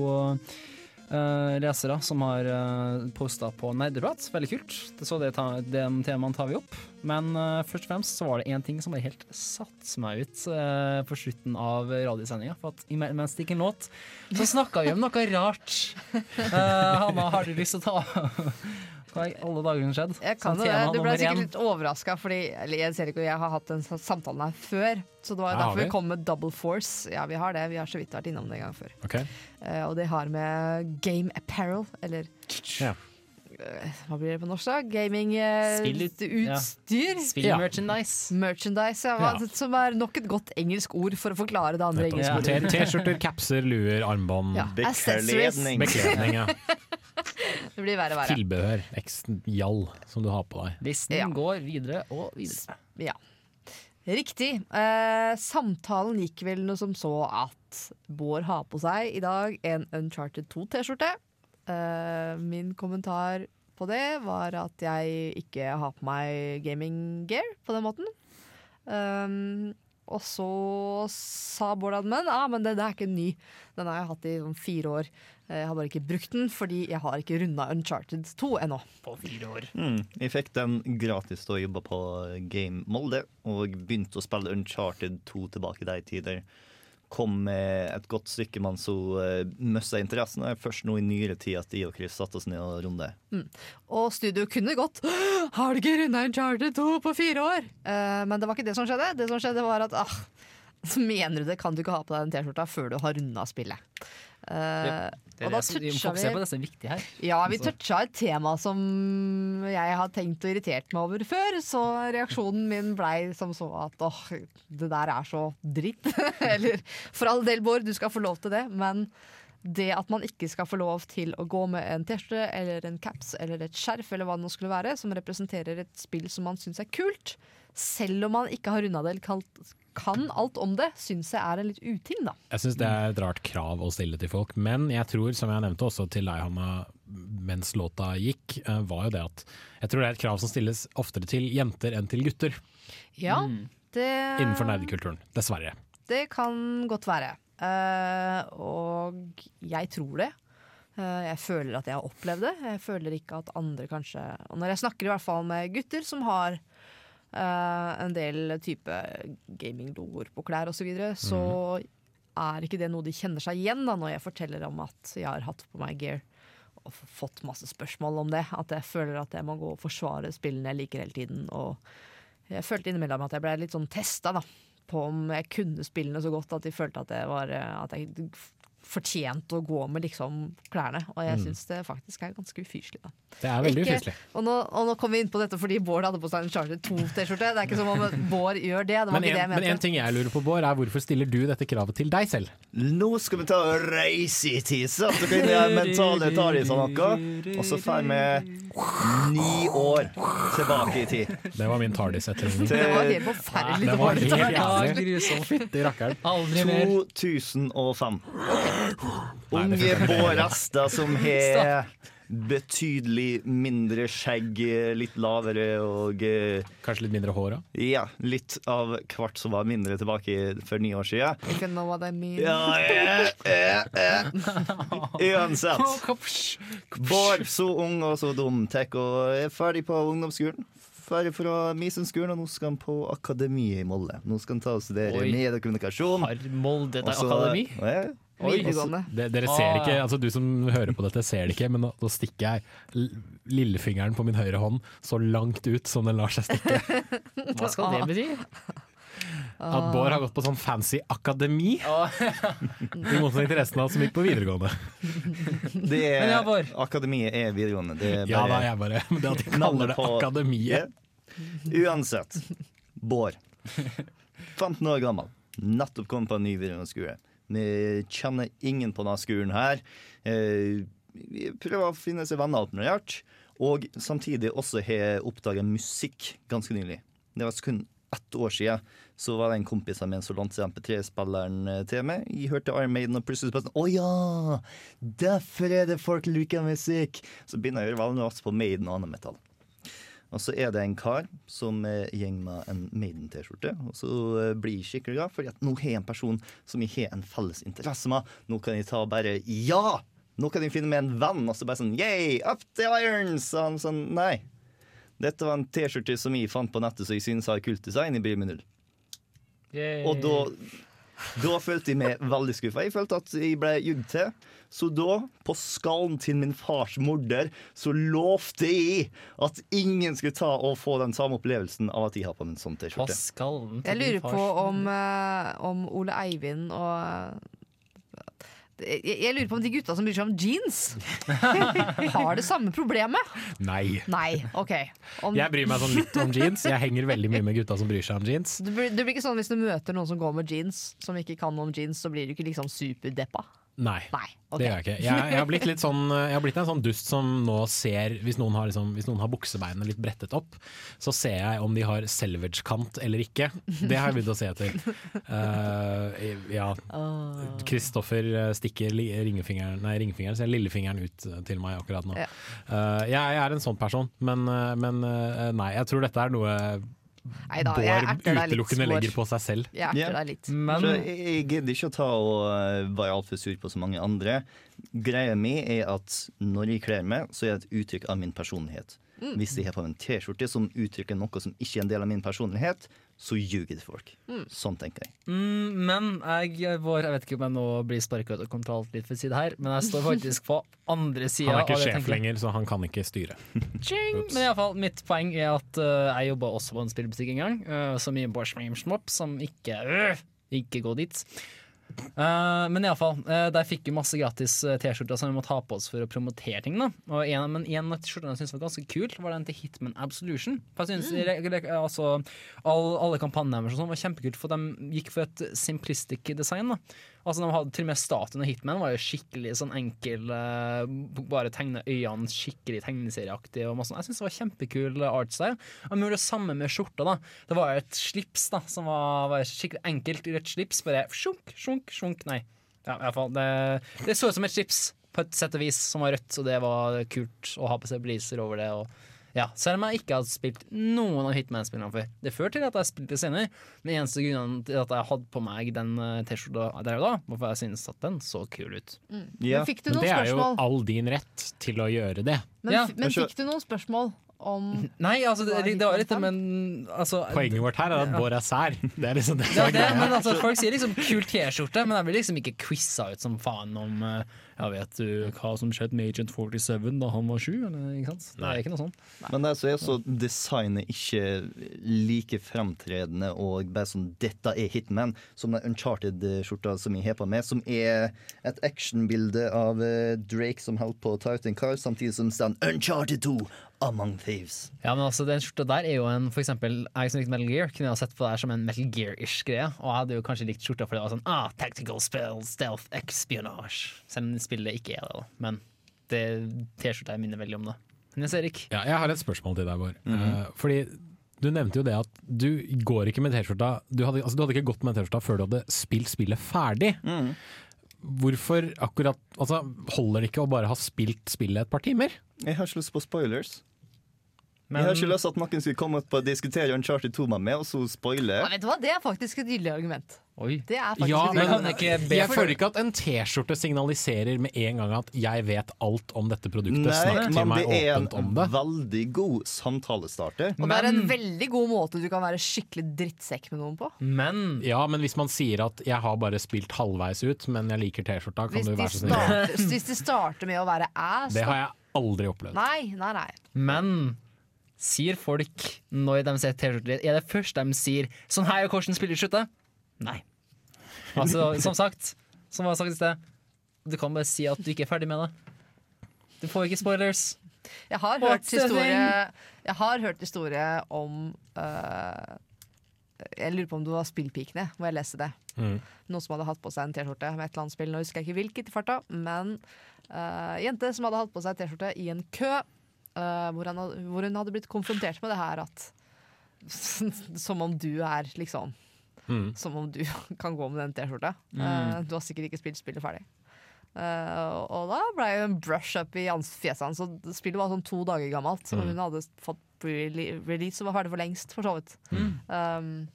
eh, lesere som har uh, posta på Nerdeprat. Veldig kult. Det, så det, ta, de temaene tar vi opp. Men uh, først og fremst så var det én ting som bare helt satte meg ut uh, på slutten av radiosendinga. For at mens det gikk en låt, så snakka vi om noe rart. Uh, Hanna, har du lyst til å ta Hva i alle dager har skjedde?
Jeg kan
Som
det. Du ble sikkert litt overraska, fordi jeg ser ikke, jeg har hatt den samtalen her før. Så det var
Ja,
derfor vi
vi?
kom med Double Force. Ja, vi har det. Vi har så vidt vært innom det en gang før.
Okay.
Uh, og det har med game apparel, eller
Ja.
eh, hva blir det på norsk, da? Gaming Uh,
Spill- ja.
utstyr?
Spill
Ja.
merchandise.
Merchandise, ja, hva-
Ja.
Som er nok et godt engelsk ord for å forklare det andre engelske ordet.
T-skjorter, capser, luer, armbånd.
Ja.
Bekledning.
Bekledning, ja.
Det blir verre og verre.
Tilbehør. Eks-jall som du har på deg.
Listen
Ja.
går videre og videre.
Ja. Riktig. Eh, samtalen gikk vel noe som så at Bård har på seg i dag en Uncharted 2-T-skjorte. Eh, min kommentar på det var at jeg ikke har på meg gaming gear på den måten. Um, og så sa Bård Admen ah, men det, det er ikke ny. Den har jeg hatt i sånn fire år. Eh, Jeg har bare ikke brukt den fordi jeg har ikke runda Uncharted 2 ennå.
På fire år.
Mm, jeg fikk den gratis da jeg jobba på Game Molde, og begynte å spille Uncharted 2 tilbake i de tider. Kom med et godt stykke, men så uh, mista interessen. Det er først nå i nyere tid at de og Chris satte oss ned og runde.
Mm. Og studio kunne gått Har du ikke runda Uncharted 2 på fire år? Uh, men det var ikke det som skjedde. Det som skjedde var at ah, Mener du det, kan du ikke ha på deg den T-skjorta før du har runda spillet. Uh,
Det er
og da
det vi på det som er viktig her.
Ja, vi
Altså.
toucha et tema som jeg har tenkt og irritert meg over før, så reaksjonen min blei som så at åh, det der er så dritt. Eller for all del, Bård, du skal få lov til det, men det at man ikke skal få lov til å gå med en T-skjorte eller en caps eller et skjerf eller hva det nå skulle være, som representerer et spill som man syns er kult, selv om man ikke har runda det eller kan alt om det, syns jeg er en litt uting, da.
Jeg syns det er et rart krav å stille til folk, men jeg tror, som jeg nevnte også til deg, Hanna, mens låta gikk, eh, var jo det at jeg tror det er et krav som stilles oftere til jenter enn til gutter
Ja, det
innenfor nerdekulturen. Dessverre.
Det kan godt være. Eh, og jeg tror det. Eh, jeg føler at jeg har opplevd det. Jeg føler ikke at andre kanskje Og når jeg snakker i hvert fall med gutter som har en del type gaminglogoer på klær osv., så, videre, så er ikke det noe de kjenner seg igjen da når jeg forteller om at jeg har hatt på meg gear. Og fått masse spørsmål om det. At jeg føler at jeg må gå og forsvare spillene jeg liker hele tiden. Og jeg følte innimellom at jeg ble litt sånn testa da, på om jeg kunne spillene så godt at de følte at var, eh, at jeg f- fortjente å gå med liksom klærne. Og jeg
Mm.
syns det faktisk er ganske ufyselig. Da.
Det er veldig
Ikke-
ufyselig.
Og nå, og nå kom vi inn på dette fordi Bård hadde på seg en Charter 2-T-skjorte. Det er ikke som om Bård gjør det. Det var
Men
ikke det jeg
en, men en ting jeg lurer på, Bård, er hvorfor stiller du dette kravet til deg selv?
Nå skal vi ta og reise i tid, så kan kan mentale ta i sånn noe. Og så får vi ni år tilbake i tid.
Det var min Tardis-etterligning.
Det var helt
forferdelig
Det var helt jævlig. Fytti rakkeren.
Aldri mer.
2005.
Nei, det
Unge bårester som har betydelig mindre skjegg, litt lavere og eh,
Kanskje litt mindre hår òg?
Ja, litt av hvert som var mindre tilbake for ni år siden.
You know what I mean.
Ja, eh, eh, eh. Uansett. Bård, så ung og så dum, tek og er ferdig på ungdomsskolen. Ferdig fra Mysenskolen, og nå skal han på akademiet i Molde. Nå skal han ta og studere mediekommunikasjon.
Har Molde et akademi?
Ja.
Oi.
Videregående.
Det, dere ser ikke, altså Du som hører på dette, ser det ikke, men nå, nå stikker jeg lillefingeren på min høyre hånd så langt ut som den lar seg stikke.
Hva skal det bety?
At Bård har gått på sånn fancy akademi. I motsetning til resten av oss som gikk på videregående.
Det er,
ja,
Akademiet er videregående. Det er
Ja da, jeg bare Men det at de kaller det Akademiet
Uansett. Bård. 15 år gammel. Nettopp kommet på en ny videregående skole. Vi kjenner ingen på denne skolen her. Eh, vi prøver å finne seg venner alt mulig rart. Og samtidig også har jeg oppdaga musikk ganske nylig. Det var kun ett år siden så var det en kompis av meg som lånte MP3-spilleren eh, til meg. Jeg hørte Iron Maiden, og plutselig bare sånn Å ja! Derfor er det folk liker musikk! Så begynner jeg å høre veldig mye på Maiden og annen metall. Og så er det en kar som eh, går med en Maiden-T-skjorte. Og så eh, blir jeg skikkelig glad, fordi at nå har jeg en person som jeg har en felles interesse med. Nå kan jeg ta bare Ja! Nå kan jeg finne meg en venn, og så bare sånn Yay! Up the irons! Og han sånn Nei. Dette var en T-skjorte som jeg fant på nettet, så jeg synes har kult design. Jeg bryr meg null. Og da, da følte jeg meg veldig skuffa. Jeg følte at jeg ble jugd til. Så da, på skallen til min fars morder, så lovte jeg at ingen skulle ta og få den samme opplevelsen av at jeg har på en sånn T-skjorte.
Jeg lurer på om, eh, om Ole Eivind og jeg, jeg lurer på om de gutta som bryr seg om jeans, har det samme problemet.
Nei.
Nei, OK. Om,
Jeg bryr meg sånn litt om jeans. Jeg henger veldig mye med gutta som bryr seg om jeans.
det, blir, det blir ikke sånn hvis du møter noen som går med jeans, som ikke kan noe om jeans, så blir du ikke liksom superdeppa.
Nei,
Nei, Okay.
det gjør jeg ikke. Jeg, jeg, har sånn, jeg har blitt en sånn dust som nå ser Hvis noen har, liksom, hvis noen har buksebeinene litt brettet opp, så ser jeg om de har selvage-kant eller ikke. Det har jeg begynt å se etter. Uh, ja. Kristoffer eh, stikker ringfingeren ringefingeren, nei, ringefingeren, så lillefingeren ut eh, til meg akkurat nå.
Uh,
jeg, jeg er en sånn person, men, eh, men uh, nei, jeg tror dette er noe
Neida,
Bård utelukkende legger på seg selv.
Jeg erter deg litt.
Men jeg, gidder ikke å ta og eh, være altfor sur på så mange andre. Greia mi er at når jeg kler meg, så er det et uttrykk av min personlighet.
Mm.
Hvis jeg har på meg en T-skjorte som uttrykker noe som ikke er en del av min personlighet, så ljuger det folk.
Mm.
Sånn tenker jeg.
Mm, men jeg, var, jeg vet ikke om jeg nå blir sparka ut av kontroll litt for å si det her, men jeg står faktisk på andre sida.
Han er ikke sjef lenger, så han kan ikke styre.
Men i alle fall, mitt poeng er at uh, jeg jobba også på en spillbutikk en gang, uh, som i Borsmimsmop, som ikke uh, Ikke gå dit. Uh, men iallfall, uh, der fikk vi masse gratis eh, T-skjorter som vi måtte ha på oss for å promotere ting. da Og en, Men en av skjortene jeg syntes var ganske kul, var den til Hitman Absolution. For jeg synes, re- altså, all, Alle kampanjene deres sånn var kjempekult, for de gikk for et simplistic design. da Altså de hadde Til og med statuen av Hitman var jo skikkelig sånn enkel, uh, bare tegne øynene skikkelig tegneserieaktig. Og masse. Jeg syns det var kjempekul artstyle. Og gjorde det samme med skjorta. da Det var et slips da som var, var skikkelig enkelt rødt slips. Bare sjunk, sjunk, sjunk. Nei. Ja, i hvert fall, det, det så ut som et slips på et sett og vis som var rødt, og det var kult å ha på seg bliser over det. Og Ja, selv om jeg ikke hadde spilt noen av Hitman-spillene før. Det fører til at jeg spilte senere, men eneste grunnen til at jeg hadde på meg den eh, T-skjorta der og da, var for jeg syntes at den så kul ut.
Mm.
Ja,
Men fikk du noen spørsmål?
det er jo all din rett til å gjøre det.
Men,
Ja.
men fikk du noen spørsmål om
Nei, altså, det, det var litt men altså,
Poenget vårt her er at Bård er sær. Det er liksom det som
Ja,
er greia.
men altså, folk sier liksom 'kul T-skjorte', men jeg blir liksom ikke quiza ut som faen om eh, Ja, vet du hva som skjedde med Agent 47 da han var sju? Ikke sant? Det er ikke noe sånt
Men der så er så designet ikke like fremtredende og bare sånn 'dette er Hitman', som den Uncharted-skjorta som jeg har på meg, som er et actionbilde av eh, Drake som holder på å ta ut en kar, samtidig som det står 'Uncharted 2 Among Thieves'.
Ja, men altså, Den skjorta der er jo en For eksempel, jeg som likte Metal Gear, kunne ha sett på det her som en Metal Gear-ish greie. Og jeg hadde jo kanskje likt skjorta fordi det var sånn ah, tactical spell, stealth, espionage. Selv om spillet ikke er det, da. Men T-skjorta minner veldig om det. Nils Erik?
Ja, jeg har et spørsmål til deg, Bård.
Mhm.
Eh, fordi du nevnte jo det at du går ikke med T-skjorta du, altså, du hadde ikke gått med T-skjorta før du hadde spilt spillet ferdig. Hvorfor akkurat altså, Holder det ikke å bare ha spilt spillet et par timer?
Jeg har ikke lyst på spoilers.
Men-
Jeg har ikke lyst til at noen skulle komme opp og diskutere Uncharted 2 med meg, og så spoile.
Ja, Vet du hva, Det er faktisk et gyldig argument. Det er faktisk
Ja,
et
men
argument.
jeg føler ikke at en T-skjorte signaliserer med en gang at 'jeg vet alt om dette produktet'.
Nei,
Snakk til
men
om
det er en
åpent det.
veldig god samtalestarter.
Og det er en veldig god måte du kan være skikkelig drittsekk med noen på.
Men
Ja, men hvis man sier at 'jeg har bare spilt halvveis ut, men jeg liker T-skjorta', kan
Hvis
du være så snill?
hvis de starter med å være ass
Det har jeg aldri opplevd.
Nei, nei, nei.
Men sier folk når de ser T-skjorter, er det først de sier 'sånn her er hvordan spiller slutter'? Nei. Altså, som sagt, som var sagt i sted, du kan bare si at du ikke er ferdig med det. Du får ikke spoilers.
Jeg har hørt historie Jeg har hørt historie om uh, Jeg lurer på om det var Spillpikene, hvor jeg leste det.
Mm.
Noen som hadde hatt på seg en T-skjorte med et eller annet spill. Nå husker jeg ikke hvilket i farta, men uh, jente som hadde hatt på seg T-skjorte i en kø, øh, hvor, han, hvor hun hadde blitt konfrontert med det her at Som om du er liksom
Mm.
Som om du kan gå med den T-skjorta.
Mm.
Uh, du har sikkert ikke spilt spillet ferdig. Uh, og da ble jo en brush up i fjeset hans. Og spillet var sånn to dager gammelt, og
Mm.
hun hadde fått pre-release og var ferdig for lengst, for så vidt.
Mm.
Um,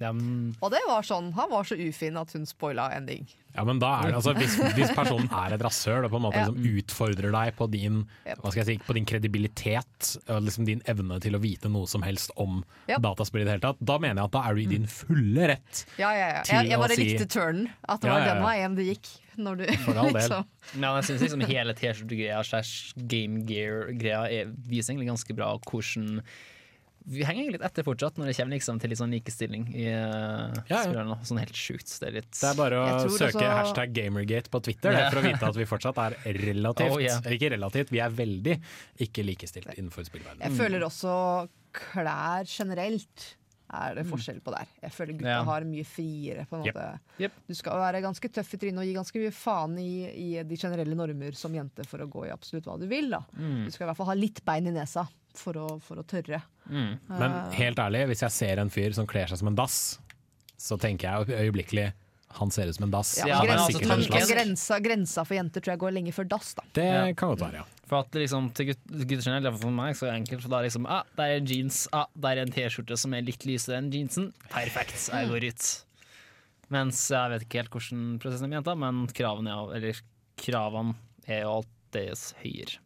Ja, men
og det var sånn, han var så ufin at hun spoila ending.
Ja, men da er det, altså, hvis, hvis personen er et rasshøl og på en måte
Ja.
liksom utfordrer deg på din, hva skal jeg si, på din kredibilitet og liksom din evne til å vite noe som helst om
Ja.
dataspill i det hele tatt, da mener jeg at da er du i din fulle rett.
Ja, ja, ja.
Til
Jeg, jeg
å
bare
si-
likte turnen. At det var
ja, ja.
den veien det gikk. Når du,
For all del.
liksom.
Ja, jeg syns liksom hele T-skjortegreia slash Game Gear-greia er- viser egentlig ganske bra hvordan Vi henger litt etter fortsatt når det kommer liksom til litt sånn likestilling i uh,
ja.
spillerne. Sånn helt sjukt. Det er litt
Det er bare å søke
også-
hashtag Gamergate på Twitter det,
Ja.
for å vite at vi fortsatt er relativt,
Oh, yeah.
ikke relativt, vi er veldig ikke likestilt innenfor spillverdenen.
Jeg føler også klær generelt er det forskjell på der. Jeg føler gutta
Ja.
har mye friere. på en
Yep.
måte. Du skal være ganske tøff i trynet og gi ganske mye faen i, i de generelle normer som jente for å gå i absolutt hva du vil. Da.
Mm.
Du skal i hvert fall ha litt bein i nesa for å, for å tørre.
Men
Eh,
helt ærlig, hvis jeg ser en fyr som kler seg som en dass, så tenker jeg øyeblikkelig han ser ut som en dass.
ja,
er
grensa,
sikkert en slags-
grensa, grensa for jenter tror jeg går lenge før dass. Da.
Det kan godt være, ja.
For at liksom, til gutter generelt, iallfall for meg, så er det enkelt. For da er liksom, ah, det er jeans, ah, det er en T-skjorte som er litt lysere enn jeansen. Perfekt, jeg går ut. Mens jeg vet ikke helt hvordan prosessen er med jenta, men kravene er, eller, kravene er jo alltid høyere.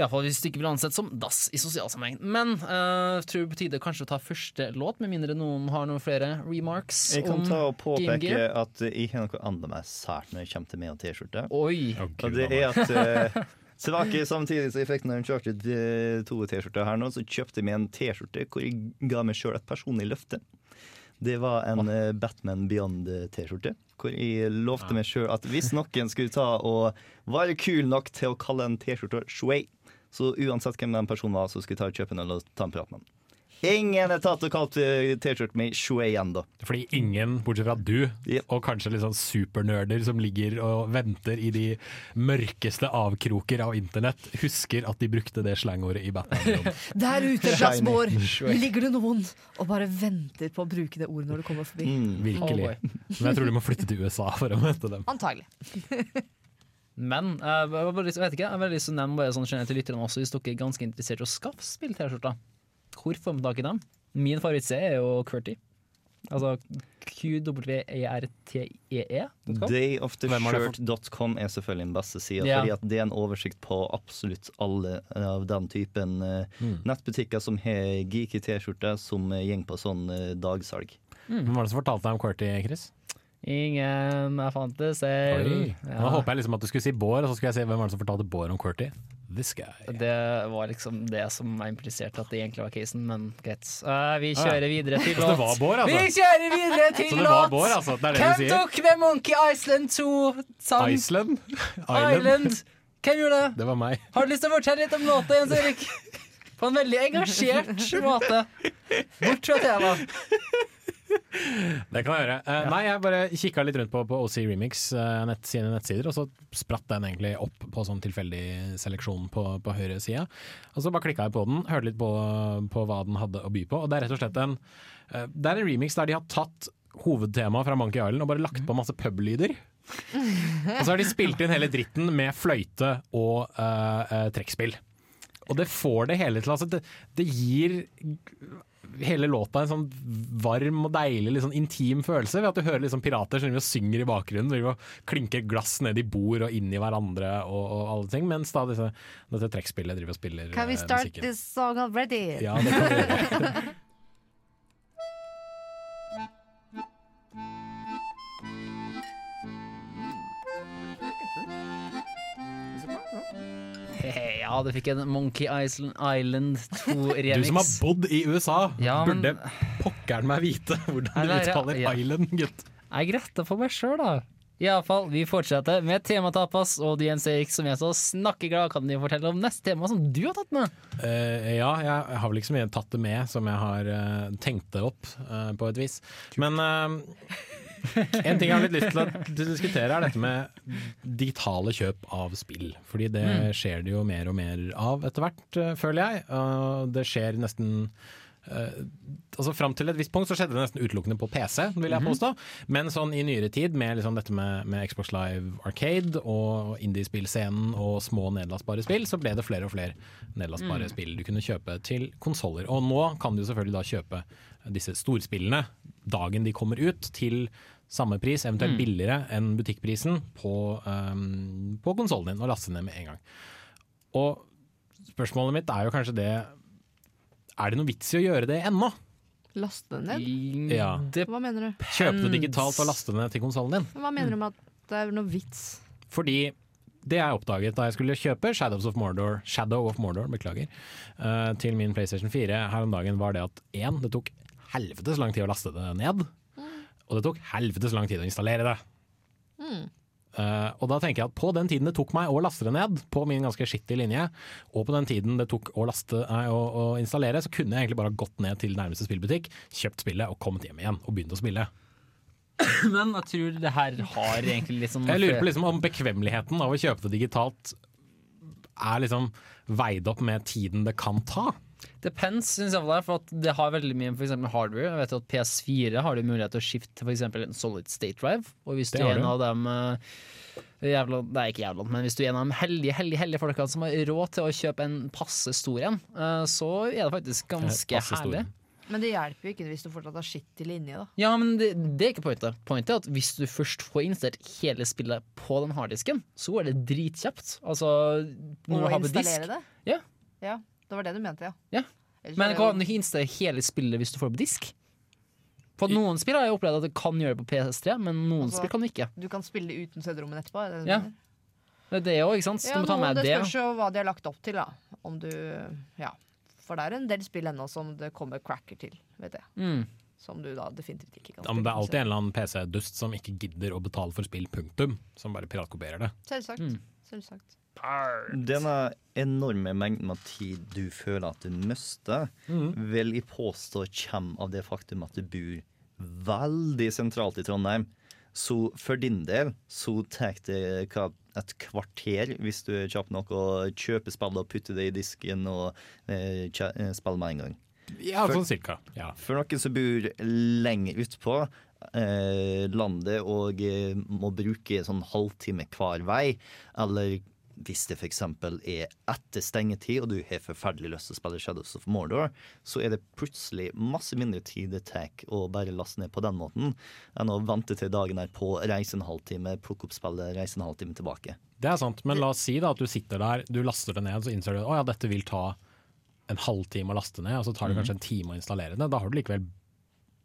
Iallfall hvis du ikke vil ansett som dass i sosial sammenheng. Men jeg tror på tide kanskje å ta første låt, med mindre noen har noen flere remarks
Jeg kan
om
ta og påpeke at jeg har noe annet meg sært når det kommer til meg og T-skjorte.
Oi.
Og det er at uh, Svake samtidig som jeg fikk når jeg kjørte to T-skjorter her nå, så kjøpte jeg meg en T-skjorte hvor jeg ga meg sjøl et personlig løfte. Det var en eh, Batman Beyond-T-skjorte. Hvor jeg lovte meg sjøl at hvis noen skulle ta og være kul nok til å kalle en T-skjorte Shway, så uansett hvem den personen var, så skulle jeg ta og kjøpe eller ta en prat med den. Ingen er tatt og kalt eh, T-skjorten min Shue igjen, da.
Fordi ingen, bortsett fra du, og kanskje litt sånn supernerder som ligger og venter i de mørkeste avkroker av internett, husker at de brukte det slangordet i Batman.
Der ute,
Shiny.
Plassbår, ligger det noen og bare venter på å bruke det ordet når du kommer forbi.
Virkelig. Men jeg tror du må flytte til USA for å møte dem.
Antagelig.
Men eh, jeg, bare jeg vet ikke, jeg har veldig lyst til å nevne bare sånn generelt til lytterne også, hvis dere er ganske interessert i å skaffe spill-T-skjorter. Hvor får man tak i dem? Min favorittserie er jo Qwerty. Altså QWERTEE.
Dayoftheshirt.com er selvfølgelig den beste sida,
yeah.
fordi at det er en oversikt på absolutt alle av den typen mm. nettbutikker som har geeky T-skjorter som eh, går på sånn dagsalg. dagsalg.
Hvem var det som fortalte deg om QWERTY, Chris?
Ingen jeg fant det selv.
Oi. Nå håper jeg liksom at du skulle si Bård, og så skulle jeg si hvem var det som fortalte Bård om QWERTY. This guy.
Det var liksom det som jeg impliserte at det egentlig var casen, men greit. Uh, vi
Ah, ja.
kjører videre til låt.
Så det var Bård, altså?
Vi kjører videre til låt!
var Bård, altså? Det det
Hvem tok med Monkey Island 2-sang?
Iceland?
Island. Hvem gjorde det?
Det var meg.
Har du lyst til å fortelle litt om låta, Jens Erik? På en veldig engasjert måte. Bort fra temaet.
Det kan jeg gjøre. Eh, Nei, jeg bare kikka litt rundt på, på OC Remix uh, nett, sine nettsider, og så spratt den egentlig opp på sånn tilfeldig seleksjon på, på høyre sida. Og så bare klikka jeg på den, hørte litt på, på hva den hadde å by på. Og det er rett og slett en uh, Det er en remix der de har tatt hovedtemaet fra Monkey Island og bare lagt på masse publyder. Og så har de spilt inn hele dritten med fløyte og trekkspill. Og det får det hele til. Altså, det, det gir hele låta en sånn varm og deilig, litt sånn intim følelse ved at du hører liksom pirater som synger i bakgrunnen, driver og klinker glass ned i bord og inn i hverandre og, og alle ting, mens da disse, dette trekkspillet driver og spiller
Can we
eh,
start
musikken.
this song already?
Ja, det kan vi gjøre.
Ja, du fikk en Monkey Island, Island 2-remix.
Du som har bodd i USA,
Ja, men-
burde pokkeren meg vite hvordan du
Eller, ja,
uttaler
ja.
Island, gutt.
Jeg retter for meg sjøl, da. Iallfall, vi fortsetter med tematapas, og du Jens Erik som er så snakkeglad, kan du fortelle om neste tema som du har tatt med?
Uh, ja, jeg har vel ikke så mye tatt det med som jeg har uh, tenkt det opp, uh, på et vis. Men en ting jeg har litt lyst til å diskutere, er dette med digitale kjøp av spill. Fordi det
Mm.
skjer det jo mer og mer av etter hvert, eh, føler jeg. Det skjer nesten eh, altså Fram til et visst punkt så skjedde det nesten utelukkende på PC, vil jeg
Mhm.
påstå. Men sånn i nyere tid, med liksom dette med, med Xbox Live Arcade og indiespillscenen og små nedlastbare spill, så ble det flere og flere nedlastbare
Mm.
spill du kunne kjøpe til konsoller. Og nå kan du selvfølgelig da kjøpe disse storspillene dagen de kommer ut, til samme pris, eventuelt
Mm.
billigere enn butikkprisen, på, um, på konsollen din, og laste ned med en gang. Og spørsmålet mitt er jo kanskje det Er det noe vits i å gjøre det ennå?
Laste den ned?
Ja.
Hva mener du?
Kjøpe det digitalt og laste den ned til konsollen din.
Hva mener du med at det er noe vits?
Fordi det jeg oppdaget da jeg skulle kjøpe Shadows of Mordor, Shadow of Mordor beklager, eh, til min PlayStation 4 her om dagen, var det at én, det tok helvetes lang tid å laste det ned. Og det tok helvetes lang tid å installere det. Eh, og da tenker jeg at på den tiden det tok meg å laste det ned, på min ganske skittige linje, og på den tiden det tok å, laste, nei, å, å installere, så kunne jeg egentlig bare gått ned til nærmeste spillbutikk, kjøpt spillet og kommet hjem igjen og begynt å spille.
Men jeg tror det her har egentlig sånn
Jeg lurer på liksom om bekvemmeligheten av å kjøpe det digitalt er liksom veid opp med tiden det kan ta.
Depends, synes jeg, for at det har veldig mye for eksempel hardware. Jeg vet at PS4 har du mulighet til å skifte til f.eks. en solid state drive. Og hvis du
Det
er en
du.
av dem eh, jævla, Det er ikke jævla, men hvis du er en av de heldige heldige, heldige folkene som har råd til å kjøpe en passe stor en, eh, så er det faktisk ganske herlig.
Men det hjelper jo ikke hvis du fortsatt har skitt i linje, da.
Ja, men det, det er ikke pointet. Pointet er at hvis du først får installert hele spillet på den harddisken, så er det dritkjapt. Altså, når
Og
du har på disk
installere det?
Ja.
Ja, det var det du mente, ja.
Ja. Men kan du ikke installere hele spillet hvis du får det på disk? På noen spill har jeg opplevd at det kan gjøre det på PS3, men noen
Altså,
spill kan du ikke.
Du kan spille uten CD-rommet etterpå? Er det
Ja.
mener?
Det er det òg, ikke sant? Så
Ja,
du må ta med
det
det.
spørs jo hva de har lagt opp til, da. Om du Ja. For det er en del spill ennå som det kommer cracker til, vet jeg.
Mm.
Som du da definitivt ikke kan
Ja, men det er alltid en eller annen PC-dust som ikke gidder å betale for spill, punktum. Som bare piratkopierer det.
Selvsagt.
Mm.
Selvsagt.
Denne enorme mengden av tid du føler at du mister, vil jeg påstå kommer av det faktum at du bor veldig sentralt i Trondheim. Så for din del så tar det hva, et kvarter hvis du er kjapp nok å kjøpe spillet og putte det i disken og eh, eh, spille med en gang.
Ja,
For-
sånn cirka. Ja.
For noen som bor lenger utpå, eh, landet og eh, må bruke sånn halvtime hver vei, eller hvis det f.eks. er etter stengetid, og du har forferdelig lyst til å spille Shadows of Mordor, så er det plutselig masse mindre tid det tar å bare laste ned på den måten, enn å vente til dagen er på, reise en halvtime, plukke opp spillet, reise en halvtime tilbake.
Det er sant, men la oss si da at du sitter der, du laster det ned, så innser du at ja, dette vil ta en halvtime å laste ned, og så tar det
Mhm.
kanskje en time å installere det. Da, har du likevel,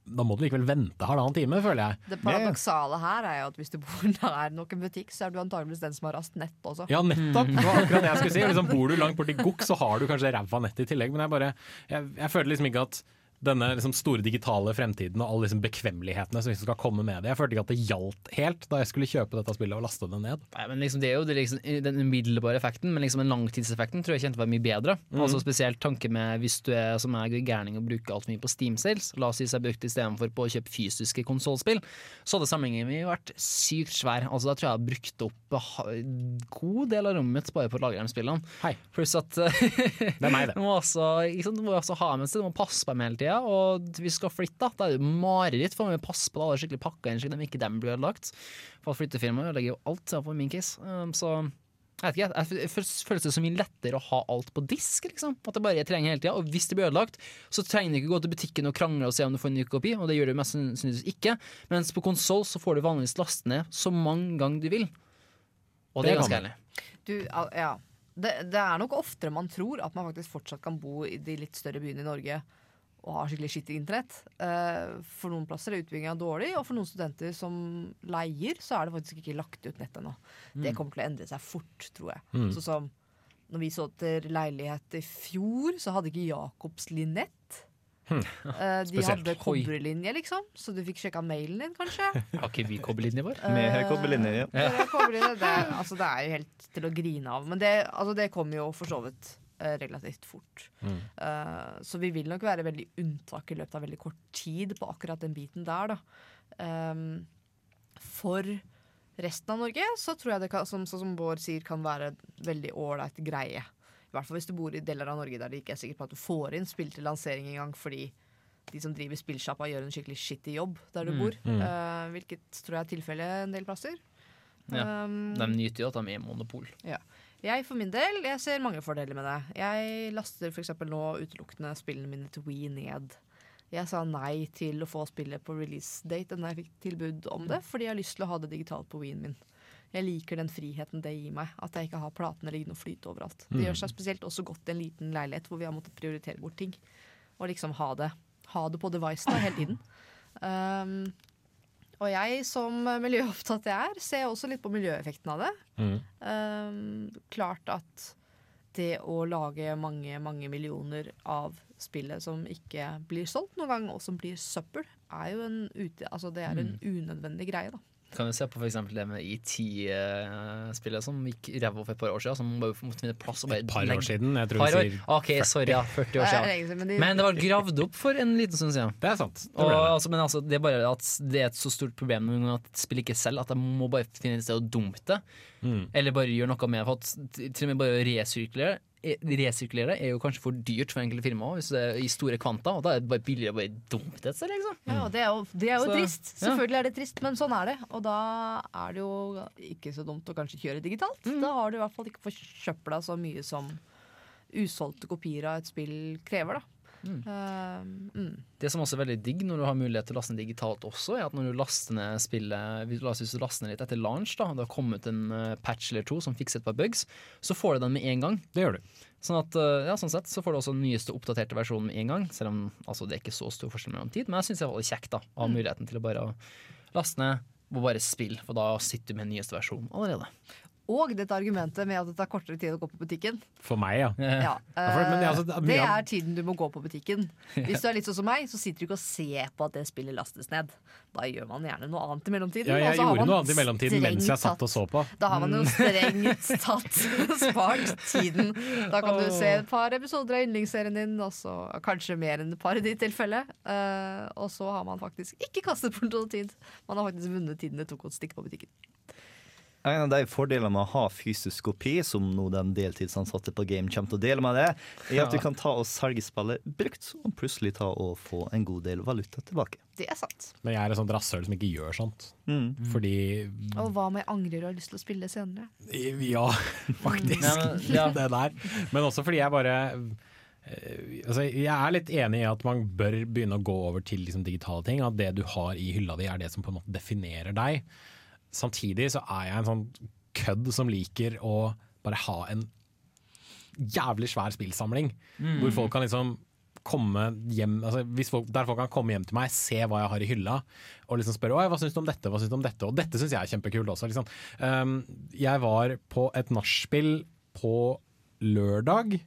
da må du likevel vente halvannen time, føler jeg.
Det paradoksale her er jo at hvis du bor nær nok en butikk, så er du antageligvis den som har raskt nett også.
Ja, nettopp! Det var akkurat det jeg skulle si. Liksom, bor du langt borti Gokk, så har du kanskje ræva nett i tillegg. Men jeg bare Jeg, jeg føler liksom ikke at denne liksom, store digitale fremtiden og alle liksom, bekvemmelighetene som liksom skal komme med det. Jeg følte ikke at det gjaldt helt da jeg skulle kjøpe dette spillet og laste det ned.
Nei, men liksom, Det er jo det liksom, den umiddelbare effekten, men liksom den langtidseffekten tror jeg kjente var mye bedre.
Mm.
Altså Spesielt tanke med hvis du er som er gærning og bruker altfor mye på Steam Sales. La oss si seg brukt istedenfor på å kjøpe fysiske konsollspill, så hadde sammenhengen min vært sykt svær. Altså Da tror jeg jeg har brukt opp god del av rommet mitt bare på å lagre de spillene. Pluss at det
er meg, det.
Du må også, sant, du må også ha med seg, du må passe på dem hele tida. Og hvis du skal flytte, da, da er det jo mareritt for vi passe på det. Alle er skikkelig pakka inn, slik at ikke dem blir ødelagt. For flyttefirmaet ødelegger jo alt, iallfall i min case. Um, så jeg vet ikke, jeg, føles det så mye lettere å ha alt på disk. liksom At det bare jeg trenger hele tida. Og hvis det blir ødelagt, så trenger du ikke gå til butikken og krangle og se om du får en ny kopi, og det gjør du mest sannsynligvis ikke. Mens på konsoll så får du vanligvis laste ned så mange ganger du vil. Og det,
Det
er ganske ærlig.
Du, ja. det, det er nok oftere man tror at man faktisk fortsatt kan bo i de litt større byene i Norge og har skikkelig skittig internett. Eh, for noen plasser er utbygginga dårlig, og for noen studenter som leier, så er det faktisk ikke lagt ut nett ennå. Det
Mm.
kommer til å endre seg fort, tror jeg.
Mm.
Sånn som når vi så etter leilighet i fjor, så hadde ikke Jacobs Linett.
Hm.
Eh, de hadde kobberlinje, liksom, så du fikk sjekka mailen din, kanskje.
Har ikke vi kobberlinje vår?
Vi har kobberlinje,
ja.
Det kobberlinje, det, altså, det er jo helt til å grine av. Men det, altså, det kommer jo for så vidt eh, relativt fort.
Mm.
Uh, så vi vil nok være veldig unntak i løpet av veldig kort tid på akkurat den biten der, da. Um, for resten av Norge så tror jeg det kan, som, som Bård sier, kan være veldig ålreit greie. I hvert fall hvis du bor i deler av Norge der det ikke er sikkert på at du får inn spill til lansering engang fordi de som driver spillsjappa gjør en skikkelig shitty jobb der du
Mm,
bor.
mm.
Eh, hvilket tror jeg er tilfellet en del plasser.
Ja.
Um,
de nyter jo at de er monopol.
ja. Jeg for min del jeg ser mange fordeler med det. Jeg laster f.eks. nå utelukkende spillene mine til Wii ned. Jeg sa nei til å få spillet på release date da jeg fikk tilbud om det, fordi jeg har lyst til å ha det digitalt på Ween min. Jeg liker den friheten det gir meg, at jeg ikke har platene liggende og flyte overalt. Det
Mm.
gjør seg spesielt også godt i en liten leilighet hvor vi har måttet prioritere bort ting. Og liksom ha det, ha det på devicene hele tiden. Um, og jeg som miljøopptatt jeg er, ser også litt på miljøeffekten av det.
Mm.
Um, klart at det å lage mange, mange millioner av spillet som ikke blir solgt noen gang, og som blir søppel, er jo en, ute, altså det er en unødvendig greie, da.
Kan du se på for eksempel det med IT-spillet som gikk ræva for et par år siden, som bare måtte finne plass og bare
Et par år siden, jeg tror
Par
du
år?
sier
OK, sorry, ja. 40 år siden.
men
det var gravd opp for en liten stund siden.
Det er sant. Det
Og, altså, men altså, det er bare at det er et så stort problem med at spillet ikke selv, at de må bare finne et sted å dumpe det.
Mm.
Eller bare gjøre noe med det. For at t- til og med bare å resirkulere er jo kanskje for dyrt for enkelte firmaer hvis det er i store kvanta, og da er det bare billigere å bare dumpe det et sted, liksom.
Ja, det er jo, det er jo
Så,
trist.
ja.
Selvfølgelig er det trist, men sånn er det. Og da er det jo ikke så dumt å kanskje kjøre digitalt. Da har du i hvert fall ikke forsøpla så mye som usolgte kopier av et spill krever, da. Um, mm.
Det som også er veldig digg når du har mulighet til å laste ned digitalt også, er at når du laster ned spillet hvis- du laster ned litt etter launch, da, det har kommet en eh, patch eller to som fikser et par bugs, så får du den med en gang.
Det gjør du.
Sånn at, eh, ja, sånn sett så får du også den nyeste oppdaterte versjonen med en gang, selv om altså, det er ikke så stor forskjell mellom tid. Men jeg syns det er kjekt da, å ha
Mm.
muligheten til å bare laste ned og bare spille, for da sitter du med den nyeste versjonen allerede.
Og dette argumentet med at det tar kortere tid å gå på butikken.
For meg, ja.
Ja,
for-
eh,
altså, det er
det tiden du må gå på butikken. Hvis du er litt sånn som meg, så sitter du ikke og ser på at det spillet lastes ned. Da gjør man gjerne noe annet i mellomtiden.
Ja, jeg gjorde noe annet i mellomtiden mens jeg satt og så på.
Da har man jo
Mm.
strengt tatt spart tiden. Da kan du se et par episoder av yndlingsserien din, og så kanskje mer enn et par i ditt tilfelle. Eh, og så har man faktisk ikke kastet bort noe tid. Man har faktisk vunnet tiden det tok å stikke på butikken.
En av de fordelene med å ha fysisk kopi, som nå den deltidsansatte på Game kommer til å dele med det, er at du kan ta og selge spillet brukt, og plutselig ta og få en god del valuta tilbake.
Det er sant.
Men jeg er et sånt rasshøl som ikke gjør sånt.
Mm.
Fordi
Og hva om jeg angrer og har lyst til å spille senere?
Ja, faktisk.
Nei, men- ja.
Det der. Men også fordi jeg bare eh, altså Jeg er litt enig i at man bør begynne å gå over til liksom digitale ting. At det du har i hylla di er det som på en måte definerer deg. Samtidig så er jeg en sånn kødd som liker å bare ha en jævlig svær spillsamling.
Mm.
Hvor folk kan liksom komme hjem altså hvis folk, Der folk kan komme hjem til meg, se hva jeg har i hylla, og liksom spørre hva syns du om dette. hva synes du om dette Og dette syns jeg er kjempekult også. Liksom. Um, jeg var på et nachspiel på lørdag.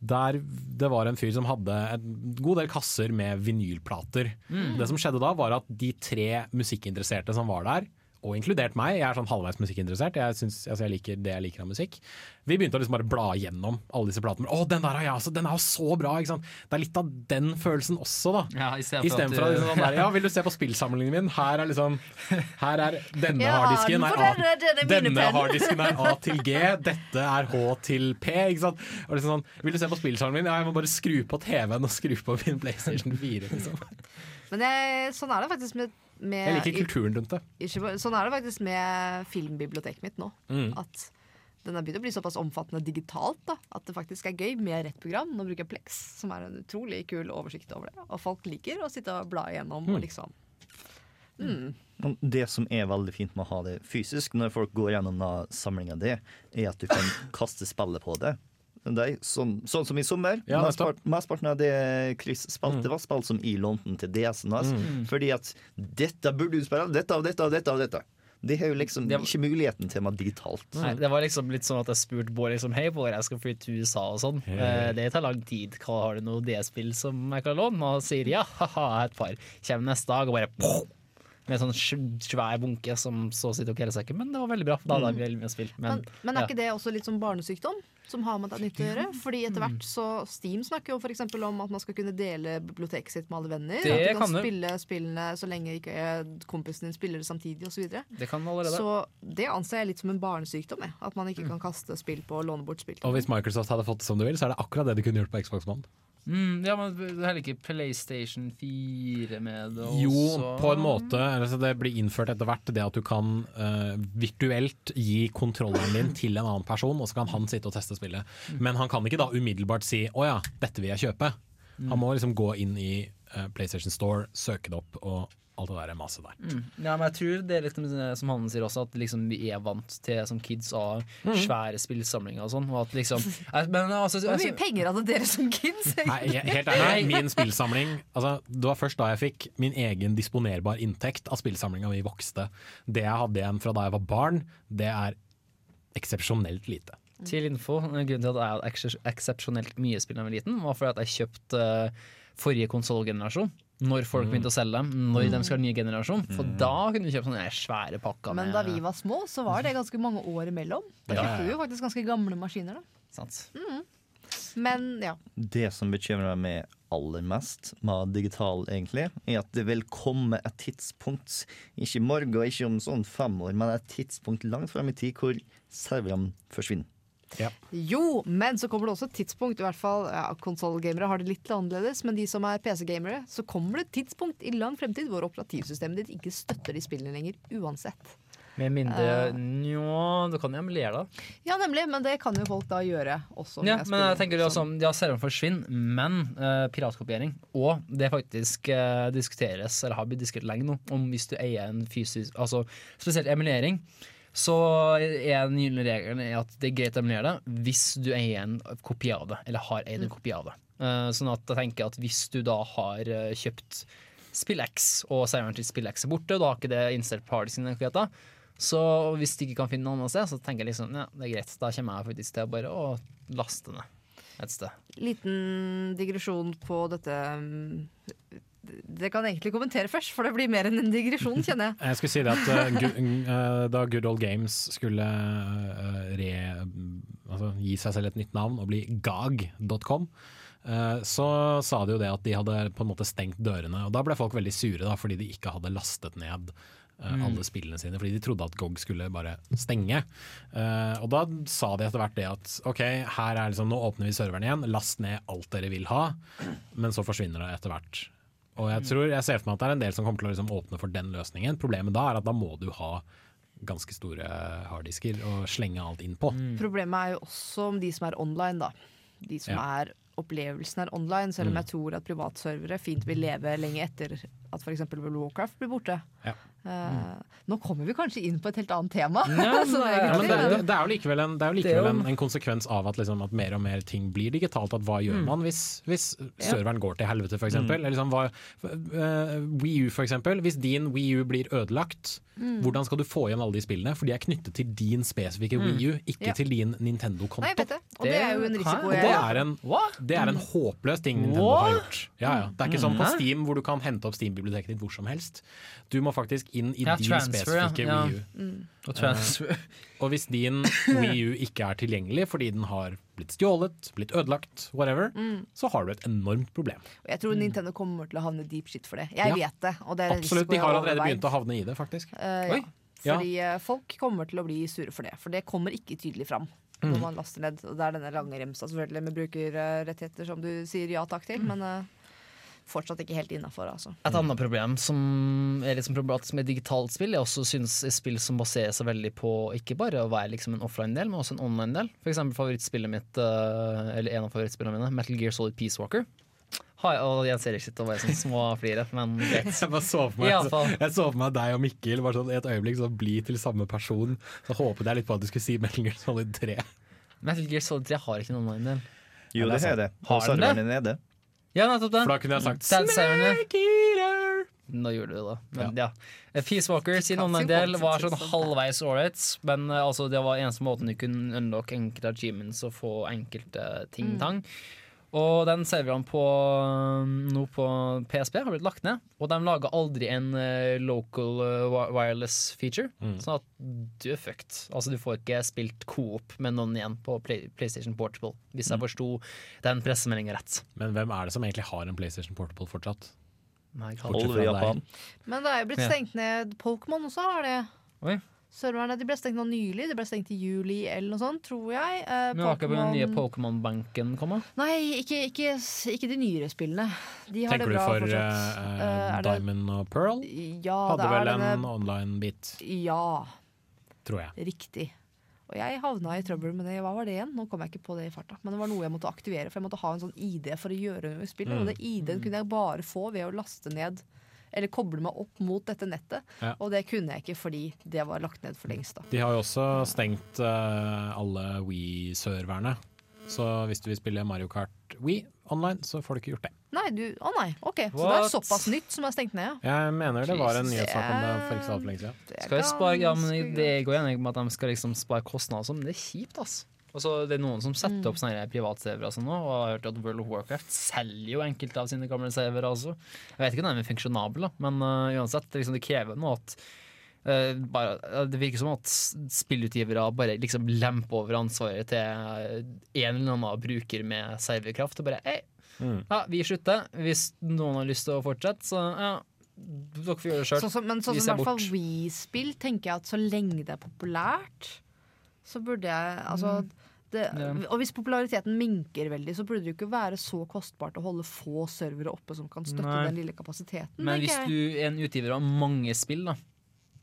Der det var en fyr som hadde en god del kasser med vinylplater.
Mm.
Det som skjedde da, var at de tre musikkinteresserte som var der, og inkludert meg, jeg er sånn halvveis musikkinteressert, jeg, synes, altså jeg liker det jeg liker av musikk. Vi begynte å liksom bare bla gjennom alle disse platene. Å, den der har jeg også! Den er jo så bra! Ikke sant? Det er litt av den følelsen også, da.
Ja, i stedet for
Istedenfor
at
liksom sånn der, Ja, vil du se på spillsamlingen min? Her er liksom Her er denne
Ja,
harddisken er A,
denne
denne harddisken er A til G, dette er H til P. Ikke sant? Og liksom sånn, vil du se på spillsamlingen min? Ja, jeg må bare skru på TV-en og skru på min PlayStation 4. Liksom.
Men jeg, sånn er det faktisk med, med
Jeg liker kulturen rundt det.
Ikke, sånn er det faktisk med filmbiblioteket mitt nå.
Mm.
At den har begynt å bli såpass omfattende digitalt da, at det faktisk er gøy med rett program. Nå bruker jeg Plex, som er en utrolig kul oversikt over det. Og folk liker å sitte og bla igjennom
Mm.
og liksom mm.
Det som er veldig fint med å ha det fysisk, når folk går gjennom samlinga di, er at du kan kaste spillet på det. Det som, sånn, som i sommer.
Ja,
Mesteparten mesteparten av det Chris spilte, var spill som i London til DS-en hans.
Mm.
Fordi at dette burde du spille, dette og dette og dette. og dette Det har jo liksom
var-
ikke muligheten til meg digitalt.
Nei, det var liksom litt sånn at jeg spurte Bård liksom, Hei Bård, jeg skal flytte til USA og sånn. Eh, det tar lang tid. Hva Har du noe DS-spill som jeg kan låne? Og sier ja, haha, et par. Kommer neste dag og bare poff, med en sånn svær bunke som så sitter og kjeler seg ikke. Men det var veldig bra. Da hadde jeg veldig mye spill. Men,
Men, men er
ja.
ikke det også litt som barnesykdom? Som har med nytt å gjøre? Fordi etter hvert så Steam snakker jo for eksempel om at man skal kunne dele biblioteket sitt med alle venner.
Det
at du kan,
kan
spille spillene så lenge ikke eh, kompisen din spiller det samtidig osv. Så,
Det kan allerede.
så det anser jeg litt som en barnesykdom. Jeg. At man ikke kan kaste spill på og låne bort spill.
Og hvis Microsoft hadde fått det som du vil, så er det akkurat det de kunne gjort på Xbox One.
Mm, ja, men du heller ikke PlayStation 4 med det også?
Jo, på en måte. Altså det blir innført etter hvert det at du kan uh, virtuelt gi kontrolleren din til en annen person, og så kan han sitte og teste spillet. Men han kan ikke da umiddelbart si 'å ja, dette vil jeg kjøpe'. Han må liksom gå inn i uh, PlayStation Store, søke det opp og alt det der maset der.
Mm. Ja, men jeg tror det er litt som- han sier også, at liksom vi er vant til som kids å ha
Mm.
svære spillsamlinger og sånn. Og at liksom jeg, men, altså,
Hvor mye
altså,
penger hadde dere som kids?
Nei, helt ærlig, min spillsamling altså, Det var først da jeg fikk min egen disponerbar inntekt av spillsamlinga vi vokste. Det jeg hadde igjen fra da jeg var barn, det er eksepsjonelt lite.
Til info, grunnen til at jeg hadde eks- eksepsjonelt mye spill da jeg var liten, var fordi at jeg kjøpte eh, forrige konsollgenerasjon. Når folk
Mm.
begynte å selge dem, når de skal ha ny generasjon. For da kunne du kjøpe sånne svære pakker
Men
med
da vi var små, så var det ganske mange år imellom. Da
Ja,
kjøpte vi jo faktisk ganske gamle maskiner. da
Sant.
Mhm. Men ja.
Det som bekymrer meg aller mest med digital, egentlig, er at det vil komme et tidspunkt, ikke i morgen ikke om sånn fem år, men et tidspunkt langt frem i tid hvor serverne forsvinner.
Jo, men så kommer det også et tidspunkt, i hvert fall ja, konsollgamere har det litt annerledes, men de som er PC-gamere, så kommer det et tidspunkt i lang fremtid hvor operativsystemet ditt ikke støtter de spillene lenger, uansett.
Med mindre
Eh.
Njå, du kan jo emulere, da.
Ja, nemlig, men det kan jo folk da gjøre også.
Ja,
jeg
men jeg tenker sånn, ja, serveren forsvinner, men uh, piratkopiering Og det faktisk uh, diskuteres, eller har blitt diskutert lenge nå, om hvis du eier en fysisk Altså spesielt emulering. Så den gylne regelen er at det er greit å emulere det hvis du eier en kopi av det, eller har eid en kopi av det. Eh, sånn at jeg tenker at hvis du da har eh, kjøpt SpillX, og serveren til SpillX er borte, og da har ikke det Install Party sine harddisken, så hvis de ikke kan finne noe annet sted, så tenker jeg liksom ja, det er greit. Da kommer jeg faktisk til å bare å laste ned et sted.
Liten digresjon på dette mm, Det kan jeg egentlig kommentere først, for det blir mer enn en digresjon, kjenner jeg.
Jeg skulle si det at uh, da Good Old Games skulle uh, re, altså, gi seg selv et nytt navn og bli gag.com, eh, så sa de jo det at de hadde på en måte stengt dørene. Og da ble folk veldig sure da, fordi de ikke hadde lastet ned
Mm.
alle spillene sine, fordi de trodde at GOG skulle bare stenge. Uh, og da sa de etter hvert det at ok, her er liksom, nå åpner vi serveren igjen, last ned alt dere vil ha, men så forsvinner det etter hvert. Og jeg tror, jeg ser for meg at det er en del som kommer til å liksom åpne for den løsningen. Problemet da er at da må du ha ganske store harddisker og slenge alt inn på.
Problemet er jo også om de som er online, da. De som
Ja.
er opplevelsen er online, selv om
Mm.
jeg tror at privatservere fint vil leve lenge etter at f.eks. World of Warcraft blir borte.
Ja.
Eh, Nå kommer vi kanskje inn på et helt annet tema.
Ja,
Så
Ja, det, er jo likevel, en, jo likevel en, en konsekvens av at, liksom, at mer og mer ting blir digitalt. At hva gjør
Mm.
man hvis, hvis
Ja.
serveren går til helvete, f.eks.?
Mm.
Eller liksom, hva, uh, Wii U, eksempel. Hvis din Wii U blir ødelagt,
Mm.
hvordan skal du få igjen alle de spillene? For de er knyttet til din spesifikke
Mm.
Wii U, ikke
Ja.
til din Nintendo-konto.
Det. Og det er jo en risiko
Og
jeg
det er en, det er en håpløs ting Nintendo
What?
har gjort. Ja, ja. Det er ikke sånn på Steam hvor du kan hente opp Steam-biblioteket ditt hvor som helst. Du må faktisk inn i
Ja,
din
transfer,
spesifikke
Ja.
Wii U.
Mm.
Og transfer.
Eh, og hvis din Wii U ikke er tilgjengelig fordi den har blitt stjålet, blitt ødelagt, whatever,
Mm.
så har du et enormt problem.
Og jeg tror Nintendo kommer til å havne deep shit for det. Jeg
Ja.
vet det. Og det er
Absolutt. De har allerede begynt å havne i det, faktisk.
Uh, ja. Fordi eh, folk kommer til å bli sure for det. For det kommer ikke tydelig fram
Mm.
når man laster ned. Og det er denne lange remsa selvfølgelig med brukerrettigheter som du sier ja takk til, men eh, fortsatt ikke helt innafor, altså.
Et annet problem som er liksom problematisk med digitalt spill, jeg også synes er spill som baserer seg veldig på ikke bare å være liksom en offline-del, men også en online-del. For eksempel favorittspillet mitt, eh, eller en av favorittspillene mine, Metal Gear Solid Peace Walker. Hi, og Jens Erik sitter og bare sånn småflirer, men greit.
Jeg bare så for meg,
I
jeg så for meg deg og Mikkel bare sånn, i et øyeblikk så bli til samme person. Så håpet jeg litt på at du skulle si Metal Gear Solid 3.
Metal Gear Solid 3 har ikke en online-del.
Jo, det har det.
Har
serveren din er nede.
Ja, nettopp det.
For da kunne jeg sagt
Sad Siren,
Eater!
Nå gjorde du det, da. Men ja. Peace Walker sin online-del var sånn
sånn.
halvveis ålreit, men eh, altså, det var eneste måten du kunne unlocke enkelte achievements og få enkelte ting-tang. Og den serveren på, nå på PSP har blitt lagt ned, og de lager aldri en eh, local eh, wireless feature. Sånn at du er fucked. Altså, du får ikke spilt coop med noen igjen på PlayStation Portable, hvis jeg forsto den pressemeldinga rett.
Men hvem er det som egentlig har en PlayStation Portable fortsatt?
Nei,
Bortsett fra deg.
Men det er jo blitt stengt ned. Pokémon også har det.
Oi.
Serverne de ble stengt nå nylig. Det ble stengt i juli eller noe sånt, tror jeg. Eh,
Men var ikke den nye
Pokémon-
Pokémon-banken kommet?
Nei, ikke, ikke, ikke de nyere spillene. De har
Tenker
det
du
bra
for
fortsatt.
eh,
Eh,
Diamond og Pearl?
Ja,
Hadde
det er
vel en
denne-
online-bit,
Ja,
tror jeg.
riktig. Og jeg havna i trøbbel med det. Hva var det igjen? Nå kom jeg ikke på det i farta. Men det var noe jeg måtte aktivere, for jeg måtte ha en sånn ID for å gjøre noe i spillet.
Mm.
Og det ID-en kunne jeg bare få ved å laste ned eller koble meg opp mot dette nettet.
Ja.
Og det kunne jeg ikke fordi det var lagt ned for lengst. da
De har jo også stengt uh, alle Wii-serverne. Så hvis du vil spille Mario Kart Wii online, så får du ikke gjort det.
Nei, du, å nei, ok. Så det er såpass nytt som er stengt ned, ja.
Jeg mener det var en nyhetssak om det for ikke så altfor lenge siden.
Skal jeg spare, ja, men det går enig med at de skal liksom spare kostnader og sånn, men det er kjipt, ass. Altså, det er noen som setter opp sånne her privatservere og sånn nå, og har hørt at World of Warcraft selger jo enkelte av sine gamle servere også. Jeg vet ikke om de er funksjonable, men uh, uansett, det, liksom, det krever noe at uh, bare, Det virker som at spillutgivere bare liksom lemper over ansvaret til uh, en eller annen bruker med serverkraft, og bare Hei,
Mm.
ja, vi slutter. Hvis noen har lyst til å fortsette, så ja, dere får gjøre det sjøl.
Sånn som, men sånn som i hvert fall Wii-spill tenker jeg at så lenge det er populært, så burde jeg altså det, Og hvis populariteten minker veldig, så burde det jo ikke være så kostbart å holde få servere oppe som kan støtte
Nei.
den lille kapasiteten.
Men hvis
jeg.
du er en utgiver av mange spill, da,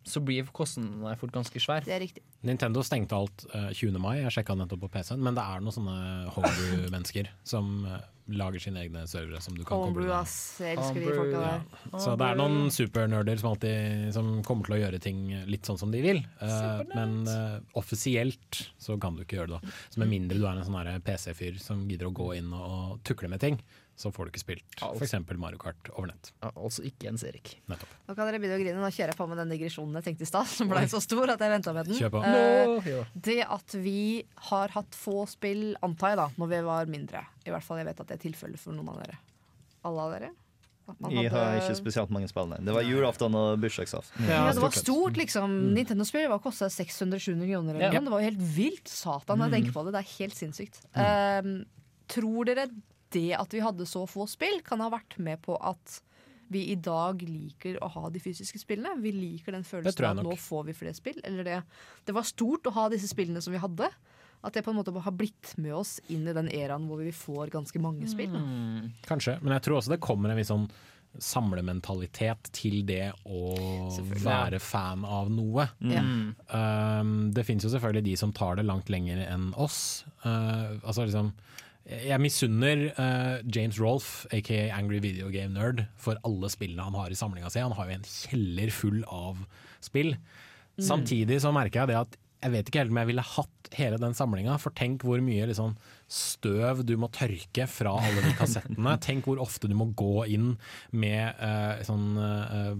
så blir kostnadene fort ganske svære.
Det er riktig.
Nintendo stengte alt uh, 20. mai, jeg sjekka nettopp på PC-en, men det er noen sånne hobby-mennesker som eh, lager sine egne servere som du kan
Homebrew,
koble
ass. Jeg elsker de folka der.
Ja. Så det er noen supernerder som alltid som kommer til å gjøre ting litt sånn som de vil. Uh, men uh, offisielt så kan du ikke gjøre det. da Så Med mindre du er en sånn PC-fyr som gidder å gå inn og, og tukle med ting, så får du ikke spilt f.eks. Mario Kart over nett.
altså ikke Jens Erik.
Nettopp.
Nå kan dere begynne å grine. Nå kjører jeg på med den digresjonen jeg tenkte i stad, som ble så stor at jeg venta med den.
Kjør på.
Eh, det at vi har hatt få spill, antar jeg da, når vi var mindre. I hvert fall jeg vet at det er tilfellet for noen av dere. Alle av dere? Vi
hadde... Har ikke spesielt mange spill, nei. Det var julaften og bursdagsaften.
Ja, det var stort, liksom. Nintendo-spill var kosta 600-700 kroner.
Ja.
Det var jo helt vilt. Satan, når jeg tenker på det. Det er helt sinnssykt. Um, tror dere det at vi hadde så få spill, kan ha vært med på at vi i dag liker å ha de fysiske spillene. Vi liker den følelsen av at nå får vi flere spill. Eller det, det var stort å ha disse spillene som vi hadde. At det på en måte har blitt med oss inn i den eraen hvor vi får ganske mange spill.
Mm. Kanskje, men jeg tror også det kommer en viss sånn samlementalitet til det å være fan av noe.
Mm.
Um, det finnes jo selvfølgelig de som tar det langt lenger enn oss. Uh, altså liksom jeg misunner uh, James Rolfe, aka Angry Video Game Nerd, for alle spillene han har i samlinga si. Han har jo en kjeller full av spill.
Mm.
Samtidig så merker jeg det at jeg vet ikke helt om jeg ville hatt hele den samlinga, for tenk hvor mye liksom, støv du må tørke fra alle de kassettene. tenk hvor ofte du må gå inn med uh, sånn, uh,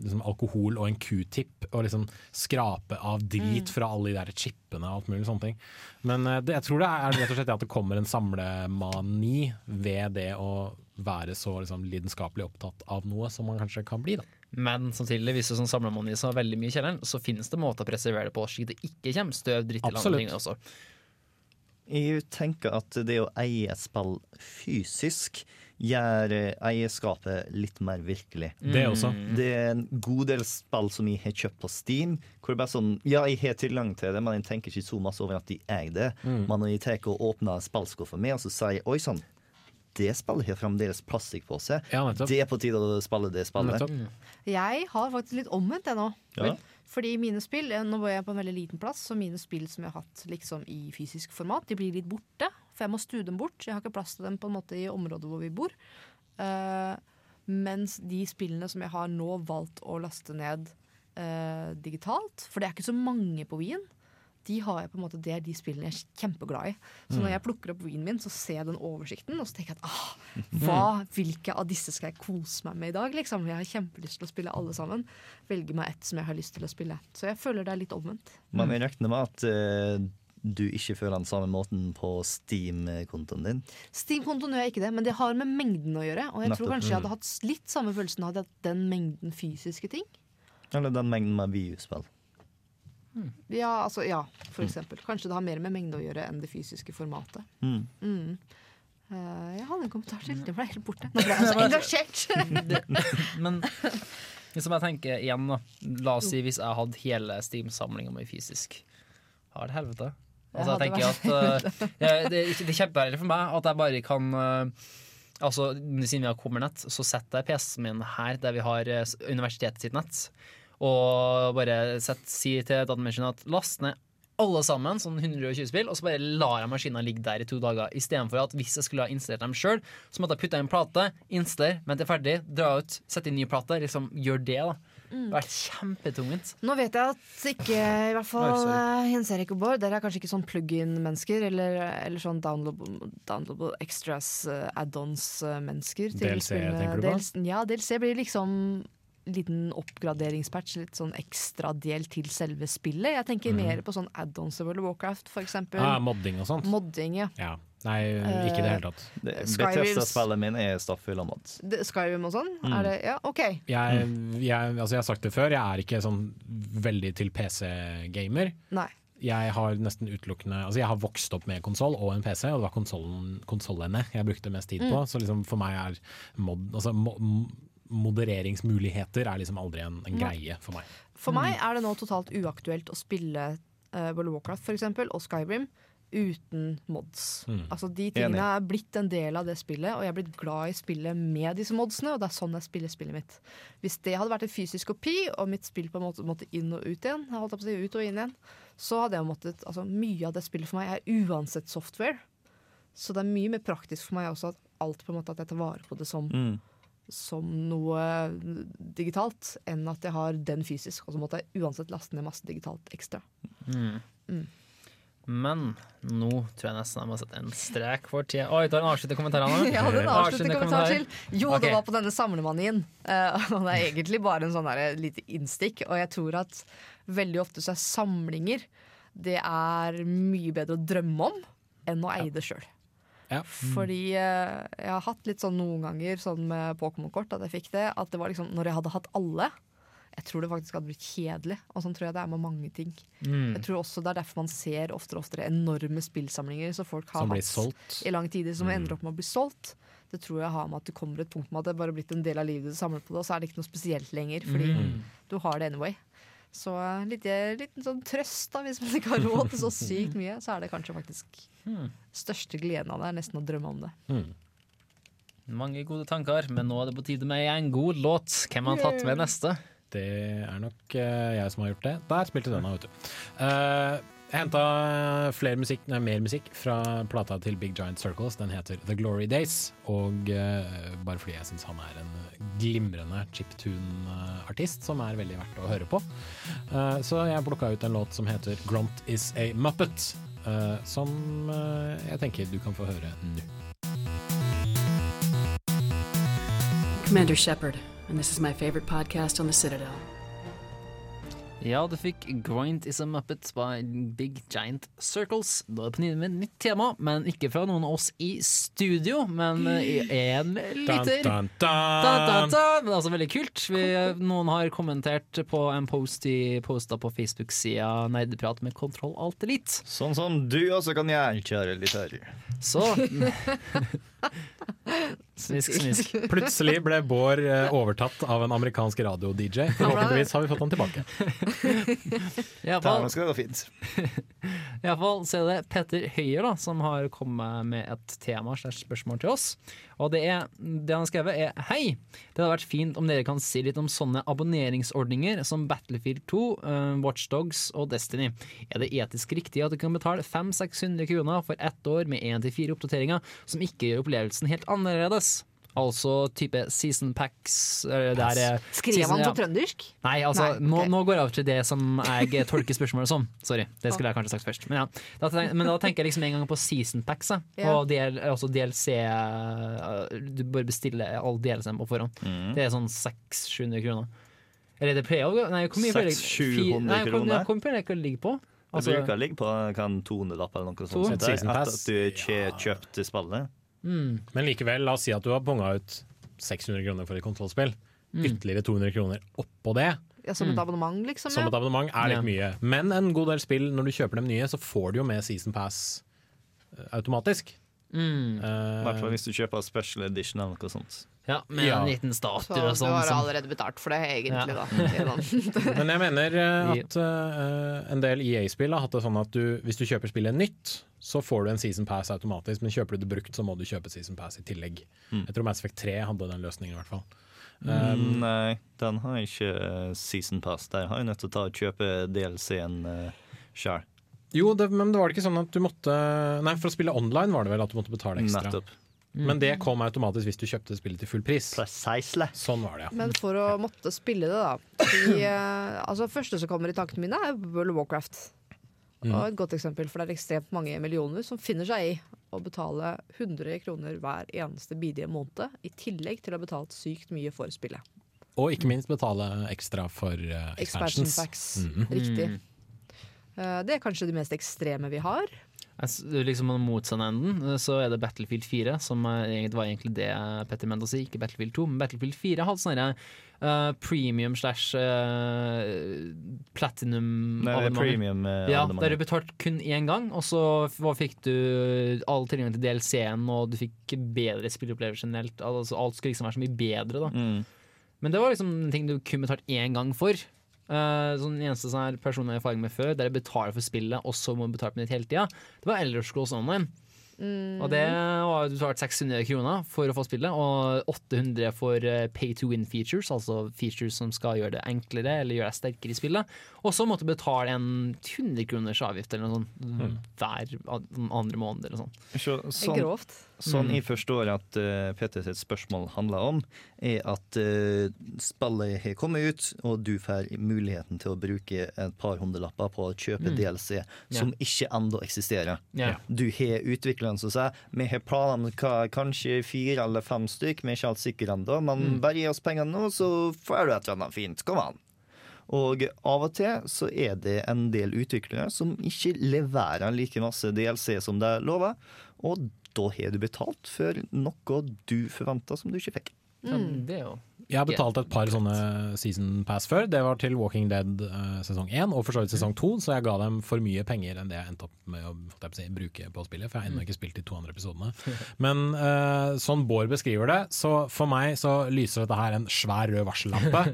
liksom alkohol og en q-tip og liksom skrape av drit
Mm.
fra alle de der chipene og alt mulig sånne ting. Men uh, det, jeg tror det er rett og slett at det kommer en samlemani ved det å være så liksom, lidenskapelig opptatt av noe som man kanskje kan bli. da.
Men samtidig, hvis du sånn samler man i så veldig mye i kjelleren, så finnes det måter å preservere det på slik det ikke kommer støv, dritt eller andre ting også.
Jeg tenker at det å eie et spill fysisk gjør eh, eierskapet litt mer virkelig.
Det også.
Det er en god del spill som jeg har kjøpt på Steam. Hvor det er bare sånn, ja, jeg har tilgang til det, men jeg tenker ikke så masse over at de eier det.
Mm.
Men når jeg tar og åpner spillskuffa mi, og så sier oi sann, det spillet har fremdeles plastikk på seg. det er på tide å spille det spillet.
Jeg har faktisk litt omvendt det nå.
Ja.
Fordi mine spill, eh, Nå var jeg på en veldig liten plass, så mine spill som jeg har hatt liksom i fysisk format, de blir litt borte. For jeg må stue dem bort. Jeg har ikke plass til dem på en måte i området hvor vi bor. Uh, mens de spillene som jeg har nå valgt å laste ned uh, digitalt, for det er ikke så mange på Wien, de har jeg på en måte, det er de spillene jeg er kjempeglad i. Så
Mm.
når jeg plukker opp Wien min, så ser jeg den oversikten, og så tenker jeg at ah, hva, hvilke av disse skal jeg kose meg med i dag? Liksom? Jeg har kjempelyst til å spille alle sammen. Velge meg ett som jeg har lyst til å spille. Så jeg føler det er litt omvendt.
Men jeg regner med at uh du ikke føler den samme måten på Steam-kontoen din.
Steam-kontoen gjør jeg ikke det, men det har med mengden å gjøre. Og jeg tror kanskje jeg
Mm.
hadde hatt litt samme følelsen hadde jeg hatt den mengden fysiske ting.
Eller den mengden med VU-spill.
Ja, altså, ja, for eksempel. Kanskje det har mer med mengde å gjøre enn det fysiske formatet.
Mm.
Mm. Uh, jeg hadde en kommentar til. Det ble helt borte. Nå ble jeg så engasjert!
Men liksom jeg tenker igjen, da. La oss si hvis jeg hadde hele Steam-samlinga mi fysisk. Har det helvete. Altså, jeg tenker at uh, jeg, det, er ikke- det er kjempeærlig for meg at jeg bare kan uh, Altså, Siden vi har kommernett, så setter jeg PC-en min her der vi har universitetet sitt nett. Og bare sett, sier til datamaskinen at last ned alle sammen, sånn 120 spill, og så bare lar jeg maskinen ligge der i to dager. Istedenfor at hvis jeg skulle ha installert dem sjøl, så måtte jeg putte inn en plate, installere, vente ferdig, dra ut, sette inn ny plate. Liksom gjør det, da. Det har vært kjempetungvint.
Nå vet jeg at ikke i hvert fall eh, Jens Erik og Bård, dere er kanskje ikke sånn plug-in-mennesker eller, eller sånn downloadable, downloadable extras, eh, add-ons-mennesker.
DLC tenker du på?
Ja, DLC blir liksom liten oppgraderingspatch, litt sånn ekstra del til selve spillet. Jeg tenker
mm.
mer på sånn add-ons til World of Warcraft, for eksempel.
Ah, modding og sånt.
Modding, ja.
Ja. Nei, ikke i det hele tatt.
Det-
Skyrims-
Bethesda-spillet min er stappfull av mods.
Skyrim og sånn?
Mm.
Er det Ja, OK.
Jeg, jeg, altså jeg har sagt det før, jeg er ikke sånn veldig til PC-gamer.
Nei.
Jeg har nesten utelukkende Altså jeg har vokst opp med konsoll og en PC, og det var konsollen- konsollene jeg brukte mest tid på.
Mm.
Så liksom for meg er mod, altså mo, modereringsmuligheter er liksom aldri en, en greie for meg.
For meg er det nå totalt uaktuelt å spille uh, World of Warcraft for eksempel, og Skyrim uten mods.
Mm.
Altså De
Enig.
tingene er blitt en del av det spillet, og jeg er blitt glad i spillet med disse modsene. Og det er sånn jeg spiller spillet mitt. Hvis det hadde vært en fysisk kopi, og mitt spill på en måte måtte inn og ut igjen, jeg holdt på å si ut og inn igjen, så hadde jeg måttet altså, Mye av det spillet for meg er uansett software. Så det er mye mer praktisk for meg også at alt på en måte at jeg tar vare på det som
Mm.
Som noe digitalt, enn at jeg har den fysisk. Og så måtte jeg uansett laste ned masse digitalt ekstra.
Mm.
Mm.
Men nå tror jeg nesten jeg må sette en strek for tida. Oi, du har en avsluttende kommentar, Anna?
Jeg hadde en avsluttende kommentar til. Jo,
okay.
det var på denne samlemanien. Uh, og det er egentlig bare en sånn et lite innstikk. Og jeg tror at veldig ofte så er samlinger Det er mye bedre å drømme om enn å eie det sjøl.
Ja.
Fordi eh, jeg har hatt litt sånn noen ganger sånn med Pokémon-kort at jeg fikk det. At det var liksom når jeg hadde hatt alle. Jeg tror det faktisk hadde blitt kjedelig, og sånn tror jeg det er med mange ting.
Mm.
Jeg tror også Det er derfor man ser oftere og oftere enorme spillsamlinger som folk har
Som
hatt i lang tid, som
Mm.
ender opp med å bli solgt. Det tror jeg har med at det kommer et punkt med at det bare er blitt en del av livet du samler på det, og så er det ikke noe spesielt lenger, fordi
Mm.
du har det anyway. Så en liten, liten sånn trøst, da, hvis man ikke har råd til så sykt mye, så er det kanskje faktisk
Mm.
største gleden av det, er nesten å drømme om det.
Mm.
Mange gode tanker, men nå er det på tide med en god låt. Hvem har tatt med neste?
Det er nok uh, jeg som har gjort det. Der spilte denne, vet du. Eh, jeg henta flere musikk, nei, mer musikk fra plata til Big Giant Circles. Den heter The Glory Days. Og uh, bare fordi jeg syns han er en glimrende chiptune-artist som er veldig verdt å høre på. Uh, så jeg plukka ut en låt som heter Grunt Is A Muppet. uh, som eh, jeg tenker du kan få høre nå.
Commander Shepard, and this is my favorite podcast on the Citadel.
Ja, du fikk Grind is a Muppet by Big Giant Circles. Da er det på tide med et nytt tema, men ikke fra noen av oss i studio, men én liter.
Dun, dun, dun.
Dun, dun, dun. Men altså veldig kult. Vi, noen har kommentert på en post i posta på Facebook-sida Nerdeprat med Kontroll Alt Elite.
Sånn som du også kan gjøre, kjære lytter.
Så Smisk, snisk.
Plutselig ble Bård eh, overtatt av en amerikansk radio-DJ. Forhåpentligvis har vi fått han tilbake.
Iallfall
Det skal gå fint.
Iallfall så er det Petter Høyer da, som har kommet med et tema slags spørsmål til oss. Og det, er, det han har skrevet er Hei! Det hadde vært fint om dere kan si litt om sånne abonneringsordninger som Battlefield 2, uh, Watchdogs og Destiny. Er det etisk riktig at du kan betale 500-600 kroner for ett år med én til fire oppdateringer som ikke gjør opplevelsen helt annerledes? Altså type season packs der
Skrev han
ja.
på trøndersk?
Nei, altså,
Nei,
nå,
ok.
nå går jeg over til det som jeg tolker spørsmålet som. Sorry, det skulle jeg kanskje sagt først. Men, ja. da, tenker, men da tenker jeg liksom en gang på season packs. da.
Ja.
Og del, også DLC eh, Du bør bestille all DLC-en på forhånd.
Mm.
Det er sånn 600-700 kroner. Eller det pleier å Nei, hvor mye pleier det-
600-700
Fi- nei, hvor-
kroner?
Hvor mye pleier det å ligge på?
Det
Altså-
bruker å ligge på kan 200-lapp eller noe sånt.
Et season pass.
at du ikke kjøpte spillet.
Mm.
Men likevel, la oss si at du har bonga ut 600 kroner for et kontrollspill.
Mm.
Ytterligere 200 kroner oppå det.
Ja, som et abonnement, liksom?
Som
ja.
et abonnement er litt
Ja.
mye. Men en god del spill, når du kjøper dem nye, så får du jo med Season Pass eh, automatisk.
Mm.
I hvert fall
Eh,
hvis du kjøper special edition eller noe sånt.
Ja, med
Ja.
en liten statue
Så
og
du
sånn.
har
som-
allerede betalt for det, egentlig,
Ja.
da.
Men jeg mener eh, at uh, en del EA-spill har hatt det sånn at du, hvis du kjøper spillet nytt, så får du en Season Pass automatisk, men kjøper du det brukt, så må du kjøpe Season Pass i tillegg.
Mm.
Jeg tror Mass Effect 3 hadde den løsningen, i hvert fall.
Mm,
Um,
Nei, den har ikke eh, season pass. Der har jeg nødt til å ta og kjøpe DLC-en uh, sjøl.
jo, det, men det var det ikke sånn at du måtte Nei, for å spille online var det vel at du måtte betale ekstra.
Nettopp.
Men det kom automatisk hvis du kjøpte spillet til full pris.
Precisely.
Sånn var det, ja.
Men for å måtte spille det, da. I, eh, altså, første som kommer i tankene mine, er World of Warcraft.
Mm.
Og et godt eksempel, for det er ekstremt mange millioner som finner seg i å betale 100 kroner hver eneste bidige måned, i tillegg til å ha betalt sykt mye for spillet.
Og ikke minst betale ekstra for uh,
Expansion
facts
packs.
Mhm.
Riktig. Uh, det er kanskje det mest ekstreme vi har.
S- Liksom den enden så er det Battlefield 4, som egentlig- var egentlig det Petter mente å si, ikke Battlefield 2. Men Battlefield 4 hadde sånne uh, premium slash uh, platinum
Nei, det er premium, eh,
Ja, der du betalte kun én gang, og så fikk du all tilgang til DLC-en, og du fikk bedre spilleopplevelser generelt. Altså, alt skulle liksom være så mye bedre, da.
Mm.
Men det var liksom en ting du kun betalte én gang for. Uh, sånn eneste sånn personlig erfaring med før, der jeg betaler for spillet, og så må du betale på nytt hele tida, det var Elder Online.
Mm.
Og det var du betalte 600 kroner for å få spillet, og 800 for eh, pay to win features, altså features som skal gjøre det enklere eller gjøre deg sterkere i spillet. Og så måtte du betale en 100 kroners avgift eller noe sånt
Mm.
hver an- andre måned eller sånt.
Så, sånn,
grovt.
sånn
Mm.
jeg forstår at uh, Peter sitt spørsmål handler om, er at uh, spillet har kommet ut, og du får muligheten til å bruke et par hundrelapper på å kjøpe
Mm.
DLC som ikke ennå eksisterer.
Ja.
Du har utvikleren som sier vi har planer om kanskje fire eller fem stykk, vi er ikke helt sikre ennå, men
Mm.
bare gi oss pengene nå, så får du et eller annet fint. Kom an. Og av og til så er det en del utviklere som ikke leverer like masse DLC som de lover, og da har du betalt for noe du forventa som du ikke fikk.
Ja, det er jo
Jeg har betalt et par sånne season pass før. Det var til Walking Dead eh, sesong 1 og for så vidt sesong 2, så jeg ga dem for mye penger enn det jeg endte opp med å si, bruke på spillet, for jeg har ennå ikke spilt de to andre episodene. Men uh, sånn Bård beskriver det, så for meg så lyser dette her en svær rød varsellampe.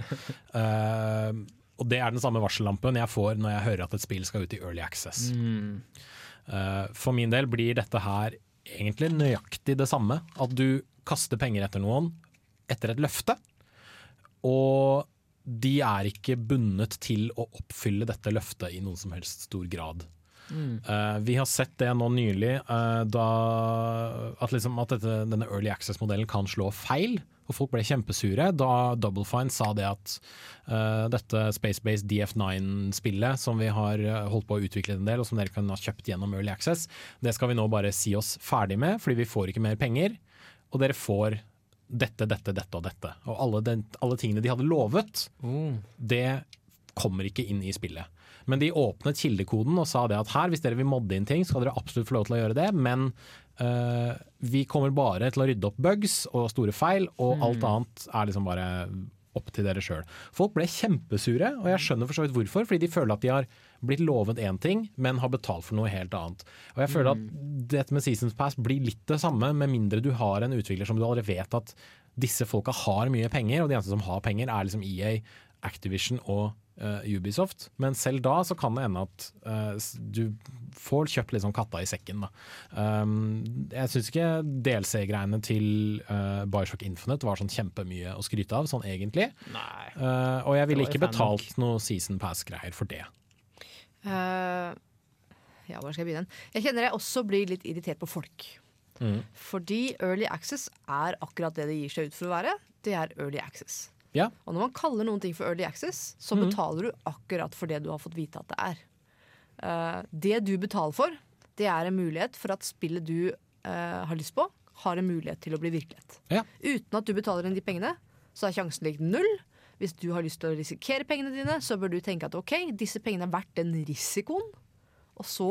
Uh, og det er den samme varsellampen jeg får når jeg hører at et spill skal ut i Early Access.
Mm.
For min del blir dette her egentlig nøyaktig det samme. At du kaster penger etter noen etter et løfte, og de er ikke bundet til å oppfylle dette løftet i noen som helst stor grad.
Mm.
Uh, vi har sett det nå nylig, uh, da, at, liksom, at dette, denne early access-modellen kan slå feil. Og folk ble kjempesure da Double Fine sa det at uh, dette Space-based DF9-spillet som vi har holdt på å utvikle en del, og som dere kan ha kjøpt gjennom Early Access, det skal vi nå bare si oss ferdig med, fordi vi får ikke mer penger. Og dere får dette, dette, dette og dette. Og alle, den, alle tingene de hadde lovet, det kommer ikke inn i spillet. Men de åpnet kildekoden og sa det at her, hvis dere vil modde inn ting, skal dere absolutt få lov til å gjøre det, men eh, vi kommer bare til å rydde opp bugs og store feil, og
Mm.
alt annet er liksom bare opp til dere sjøl. Folk ble kjempesure, og jeg skjønner for så vidt hvorfor, fordi de føler at de har blitt lovet én ting, men har betalt for noe helt annet. Og jeg føler at dette med Seasons Pass blir litt det samme, med mindre du har en utvikler som du allerede vet at disse folka har mye penger, og de eneste som har penger er liksom EA, Activision og uh, Ubisoft. Men selv da så kan det ende at uh, du får kjøpt liksom katta i sekken. Da. Um, jeg syns ikke DLC-greiene til uh, Bioshock Infinite var sånn kjempemye å skryte av, sånn egentlig. Og jeg ville ikke betalt noe Season Pass-greier for det.
Eh, ja, hvor skal jeg begynne? Jeg kjenner jeg også blir litt irritert på folk.
Mm.
Fordi Early Access er akkurat det det gir seg ut for å være. Det er Early Access.
Ja.
Og når man kaller noen ting for Early Access, så
mm.
betaler du akkurat for det du har fått vite at det er. Uh, det du betaler for, det er en mulighet for at spillet du uh, har lyst på, har en mulighet til å bli virkelighet.
Ja.
Uten at du betaler inn de pengene, så er sjansen lik null. Hvis du har lyst til å risikere pengene dine, så bør du tenke at ok, disse pengene er verdt den risikoen. Og så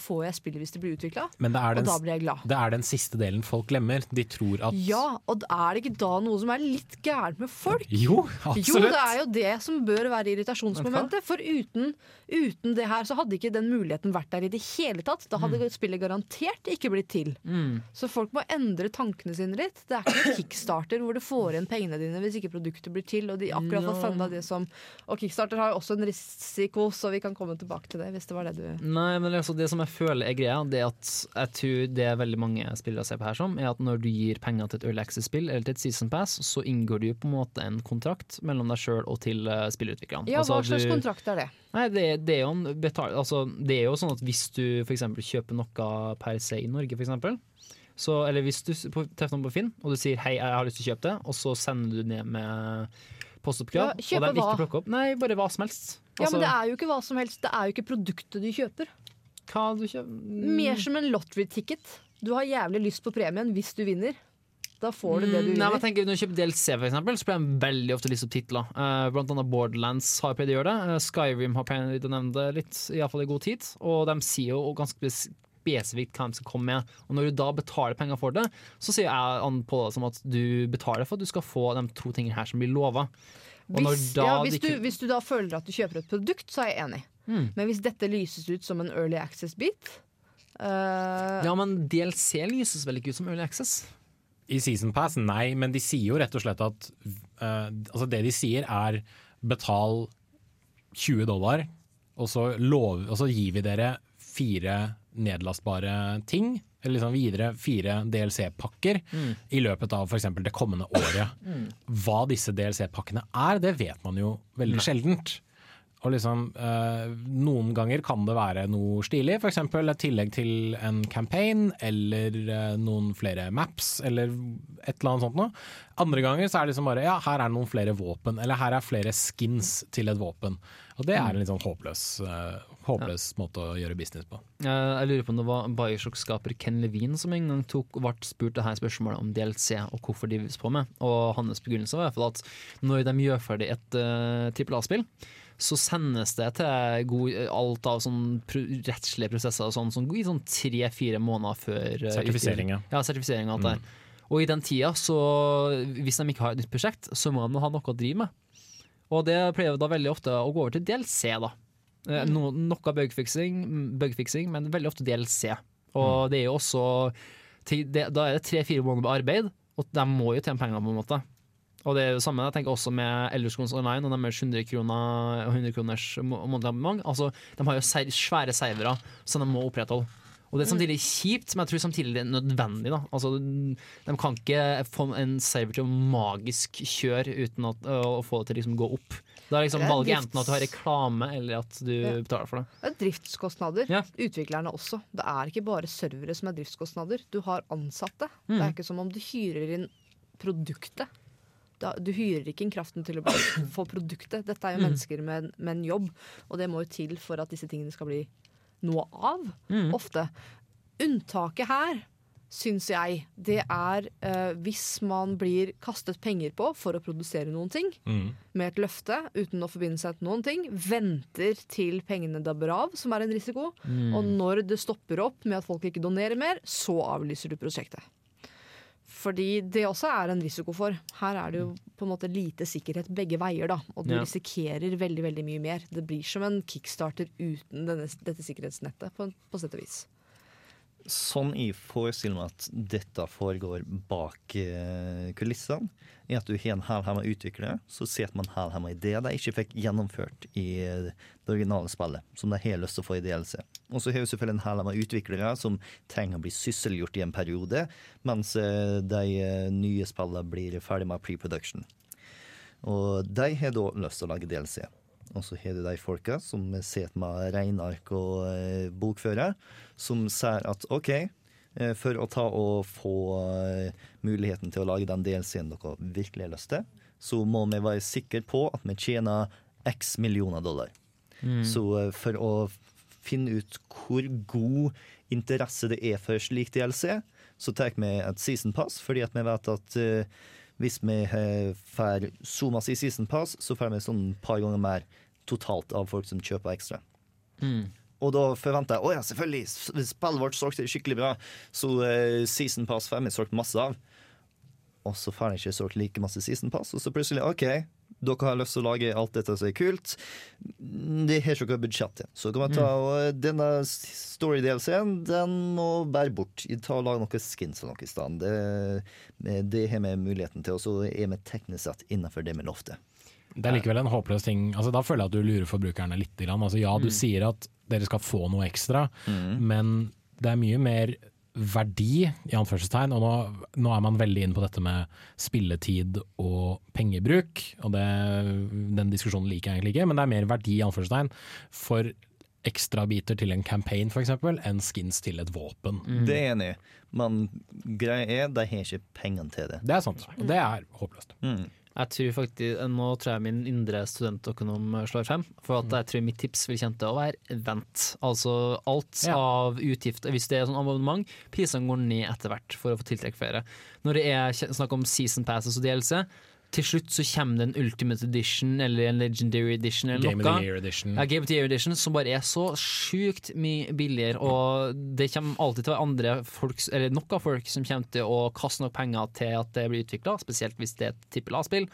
får jeg spillet hvis det blir utvikla,
Men det
og
den,
da blir jeg glad.
det er den siste delen folk glemmer. De tror at
Ja, og er det ikke da noe som er litt gærent med folk?
Jo, absolutt.
Jo, det er jo det som bør være irritasjonsmomentet. For uten, uten det her så hadde ikke den muligheten vært der i det hele tatt. Da hadde spillet garantert ikke blitt til.
Mm.
Så folk må endre tankene sine litt. Det er ikke noen kickstarter hvor du får igjen pengene dine hvis ikke produktet blir til. Og de akkurat har funda det som Og kickstarter har jo også en risiko, så vi kan komme tilbake til det hvis det var det du
Nei, men altså det som jeg føler er greia, det at jeg tror det er veldig mange spillere ser på her som, er at når du gir penger til et Early Access-spill eller til et Season Pass, så inngår du på en måte en kontrakt mellom deg sjøl og til uh, spillutviklerne.
Ja, hva
Altså,
slags
du-
kontrakt er det?
Nei, det, det, er jo betal, altså, det er jo sånn at hvis du f.eks. kjøper noe per se i Norge, f.eks. så, eller hvis du treffer noen på Finn og du sier 'hei, jeg har lyst til å kjøpe det', og så sender du ned med postoppkrav,
Ja,
og de ikke
hva?
plukker opp Nei, bare hva som helst.
Ja,
Altså,
men det er jo ikke hva som helst. Det er jo ikke produktet du kjøper.
Hva du kjøper?
Mer som en lottery-ticket. Du har jævlig lyst på premien hvis du vinner. Da får du det du
Mm, Nei, tenker Når du kjøper DLC, for eksempel, så pleier de veldig ofte å liste opp titler. Uh, blant annet Borderlands har pleid å gjøre det. Uh, Skyrim har pleid å nevne det litt, iallfall i god tid. Og de sier jo ganske spesifikt hva de skal komme med. Og når du da betaler penger for det, så sier jeg an på det som at du betaler for at du skal få de to tingene her som blir lova. Og når
Hvis,
da
ja, hvis, du, hvis du da føler at du kjøper et produkt, så er jeg enig.
Mm.
Men hvis dette lyses ut som en early access-bit uh...
Ja, men DLC lyses vel ikke ut som Early Access?
I Season Pass, nei, men de sier jo rett og slett at uh, Altså, det de sier er betal 20 dollar, og så, lov, og så gir vi dere fire nedlastbare ting. Eller liksom videre fire DLC-pakker
Mm.
i løpet av f.eks. det kommende året.
Mm.
Hva disse DLC-pakkene er, det vet man jo veldig
Nei.
sjeldent. Og liksom, eh, Noen ganger kan det være noe stilig, f.eks. et tillegg til en campaign, eller eh, noen flere maps, eller et eller annet sånt noe. Andre ganger så er det liksom bare ja, her er noen flere våpen, eller her er flere skins til et våpen. Og det er en litt sånn håpløs, eh, håpløs måte å gjøre business på.
Jeg lurer på om det var Bioshock-skaper Ken Levine som en gang tok, ble spurt det her spørsmålet om DLC og hvorfor de drives på med. Og hans begrunnelse var i hvert fall at når de gjør ferdig et uh, trippel A-spill, så sendes det til god, alt av sånn pro rettslige prosesser og sånn, sånn, i sånn tre-fire måneder før eh,
Sertifisering, ja.
Ja, sertifisering og alt
Mm.
der. Og i den tida, så hvis de ikke har et nytt prosjekt, så må de ha noe å drive med. Og det pleier da veldig ofte å gå over til DLC, da. Eh, No, noe bugfixing, bugfixing, men veldig ofte DLC. Og det er jo også Da er det tre-fire måneder med arbeid, og de må jo tjene penger, på en måte. Og det er jo samme, jeg tenker også med Elder Scrolls Online og deres 100 kroner og 100 kroners månedsabonnement. Altså, de har jo ser, svære servere som de må opprettholde. Og det er samtidig kjipt, men jeg tror samtidig det er nødvendig. Da. Altså, de kan ikke få en server til å magisk kjøre uten at, å få det til å liksom gå opp. Da er liksom
Det er
valget
drifts-
enten at du har reklame, eller at du
Ja.
betaler for det.
Det er driftskostnader. Utviklerne også. Det er ikke bare servere som er driftskostnader. Du har ansatte. Det
Mm.
er ikke som om du hyrer inn produktet. Da, du hyrer ikke inn kraften til å bare få produktet. Dette er jo
Mm.
mennesker med, med en jobb, og det må jo til for at disse tingene skal bli noe av.
Mm.
Ofte. Unntaket her syns jeg det er eh, hvis man blir kastet penger på for å produsere noen ting, med et løfte uten å forbinde seg til noen ting, venter til pengene dabber av, som er en risiko,
Mm.
og når det stopper opp med at folk ikke donerer mer, så avlyser du prosjektet. Fordi det også er en risiko for. Her er det jo på en måte lite sikkerhet begge veier, da. Og du
Ja.
risikerer veldig veldig mye mer. Det blir som en kickstarter uten denne, dette sikkerhetsnettet, på, på sett og vis.
Sånn jeg forestiller meg at dette foregår bak eh, kulissene, er at du har en hælhemma utvikler, så ser man hælhemma ideer de ikke fikk gjennomført i eh, det originale spillet, som de har lyst til å få i DLC. Og så har vi selvfølgelig en hælhemma utviklere som trenger å bli sysselgjort i en periode, mens eh, de nye spillene blir ferdig med pre-production. Og de har da lyst til å lage DLC. Og så har du de folka som sitter med regneark og eh, bokfører, som sier at OK, eh, for å ta og få eh, muligheten til å lage den DLC-en dere virkelig har lyst til, så må vi være sikre på at vi tjener x millioner dollar.
Mm.
Så for å finne ut hvor god interesse det er for slik DLC, så tar vi et season pass, fordi at vi vet at eh, hvis vi får så masse i season pass, så får vi sånn et par ganger mer totalt av folk som kjøper ekstra.
Mm.
Og da forventer jeg å ja, selvfølgelig, spillet vårt solgte skikkelig bra, så uh, season pass 5 er solgt masse av. Og så får jeg ikke solgt like masse season pass, og så plutselig OK, dere har lyst til å lage alt dette som er kult. Det har ikke budsjett til. Så kan man ta og eh, denne story-DLC-en, den må bære bort. Ta og Lage noen skins eller noe i stedet. Det, det har vi muligheten til, og så er vi teknisk sett innenfor det vi lovte.
Det er likevel en håpløs ting. Altså, da føler jeg at du lurer forbrukerne litt. Altså, ja, du
Mm.
sier at dere skal få noe ekstra, men det er mye mer verdi, i anførselstegn. Og nå, nå er man veldig inne på dette med spilletid og pengebruk. Og det, den diskusjonen liker jeg egentlig ikke, men det er mer verdi, i anførselstegn, for ekstrabiter til en campaign f.eks., enn skins til et våpen.
Det er enig men greia er de har ikke pengene til det.
Det er sant. Det er håpløst.
Jeg tror faktisk, Nå tror jeg min indre studentøkonom slår frem. For at jeg tror mitt tips vil kjente å være vent. Altså alt
Ja.
av utgifter. Hvis det er sånn abonnement, prisene går ned etter hvert for å få tiltrekke flere. Når det er snakk om season passes og DLC, til slutt så kommer det en Ultimate Edition eller en Legendary Edition eller
Game of the Year Edition.
Ja, Game of the Year Edition som bare er så sjukt mye billigere, og det kommer alltid til å være andre folk, eller nok av folk som kommer til å kaste nok penger til at det blir utvikla, spesielt hvis det er et tippel A-spill.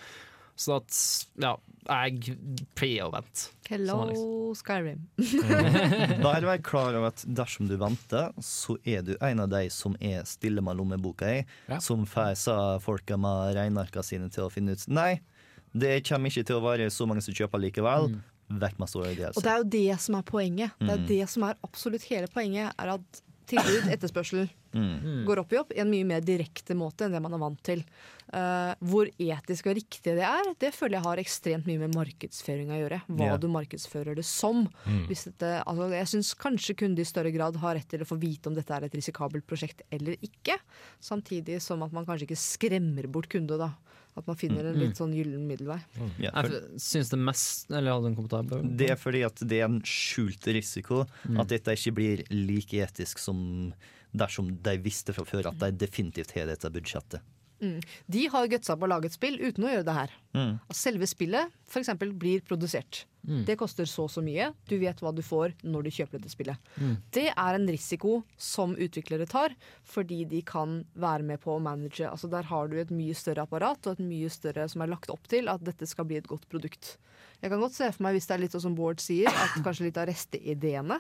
Så at, ja, jeg pleier å vente.
Hello,
Sånn
Skyrim.
Bare vær klar over at dersom du venter, så er du en av de som er stille med lommeboka i, som får sa folka med regnearka sine til å finne ut Nei, det kommer ikke til å være så mange som kjøper likevel. Vekk med store DLC.
Og det er jo det som er poenget. Det er
Mm.
det som er absolutt hele poenget. Er at tilbud, etterspørsel,
Mm.
går opp i opp i en mye mer direkte måte enn det man er vant til. Uh, hvor etisk og riktig det er, det føler jeg har ekstremt mye med markedsføring å gjøre. Hva
yeah.
du markedsfører det som.
Mm.
Hvis dette, altså, jeg syns kanskje kunder i større grad har rett til å få vite om dette er et risikabelt prosjekt eller ikke. Samtidig som at man kanskje ikke skremmer bort kunde. da At man finner en
Mm.
litt sånn gyllen middelvei.
Ja, for-
Jeg syns det mest Eller hadde du en kommentar? på
Det er fordi at det er en skjult risiko
Mm.
at dette ikke blir like etisk som dersom de visste fra før at de definitivt har dette budsjettet.
Mm. De har gutsa på å lage et spill uten å gjøre det her.
Mm.
Selve spillet for eksempel, blir produsert.
Mm.
Det koster så og så mye. Du vet hva du får når du kjøper dette spillet.
Mm.
Det er en risiko som utviklere tar, fordi de kan være med på å manage. Altså Der har du et mye større apparat og et mye større som er lagt opp til at dette skal bli et godt produkt. Jeg kan godt se for meg, hvis det er litt sånn som Bård sier, at kanskje litt av resteideene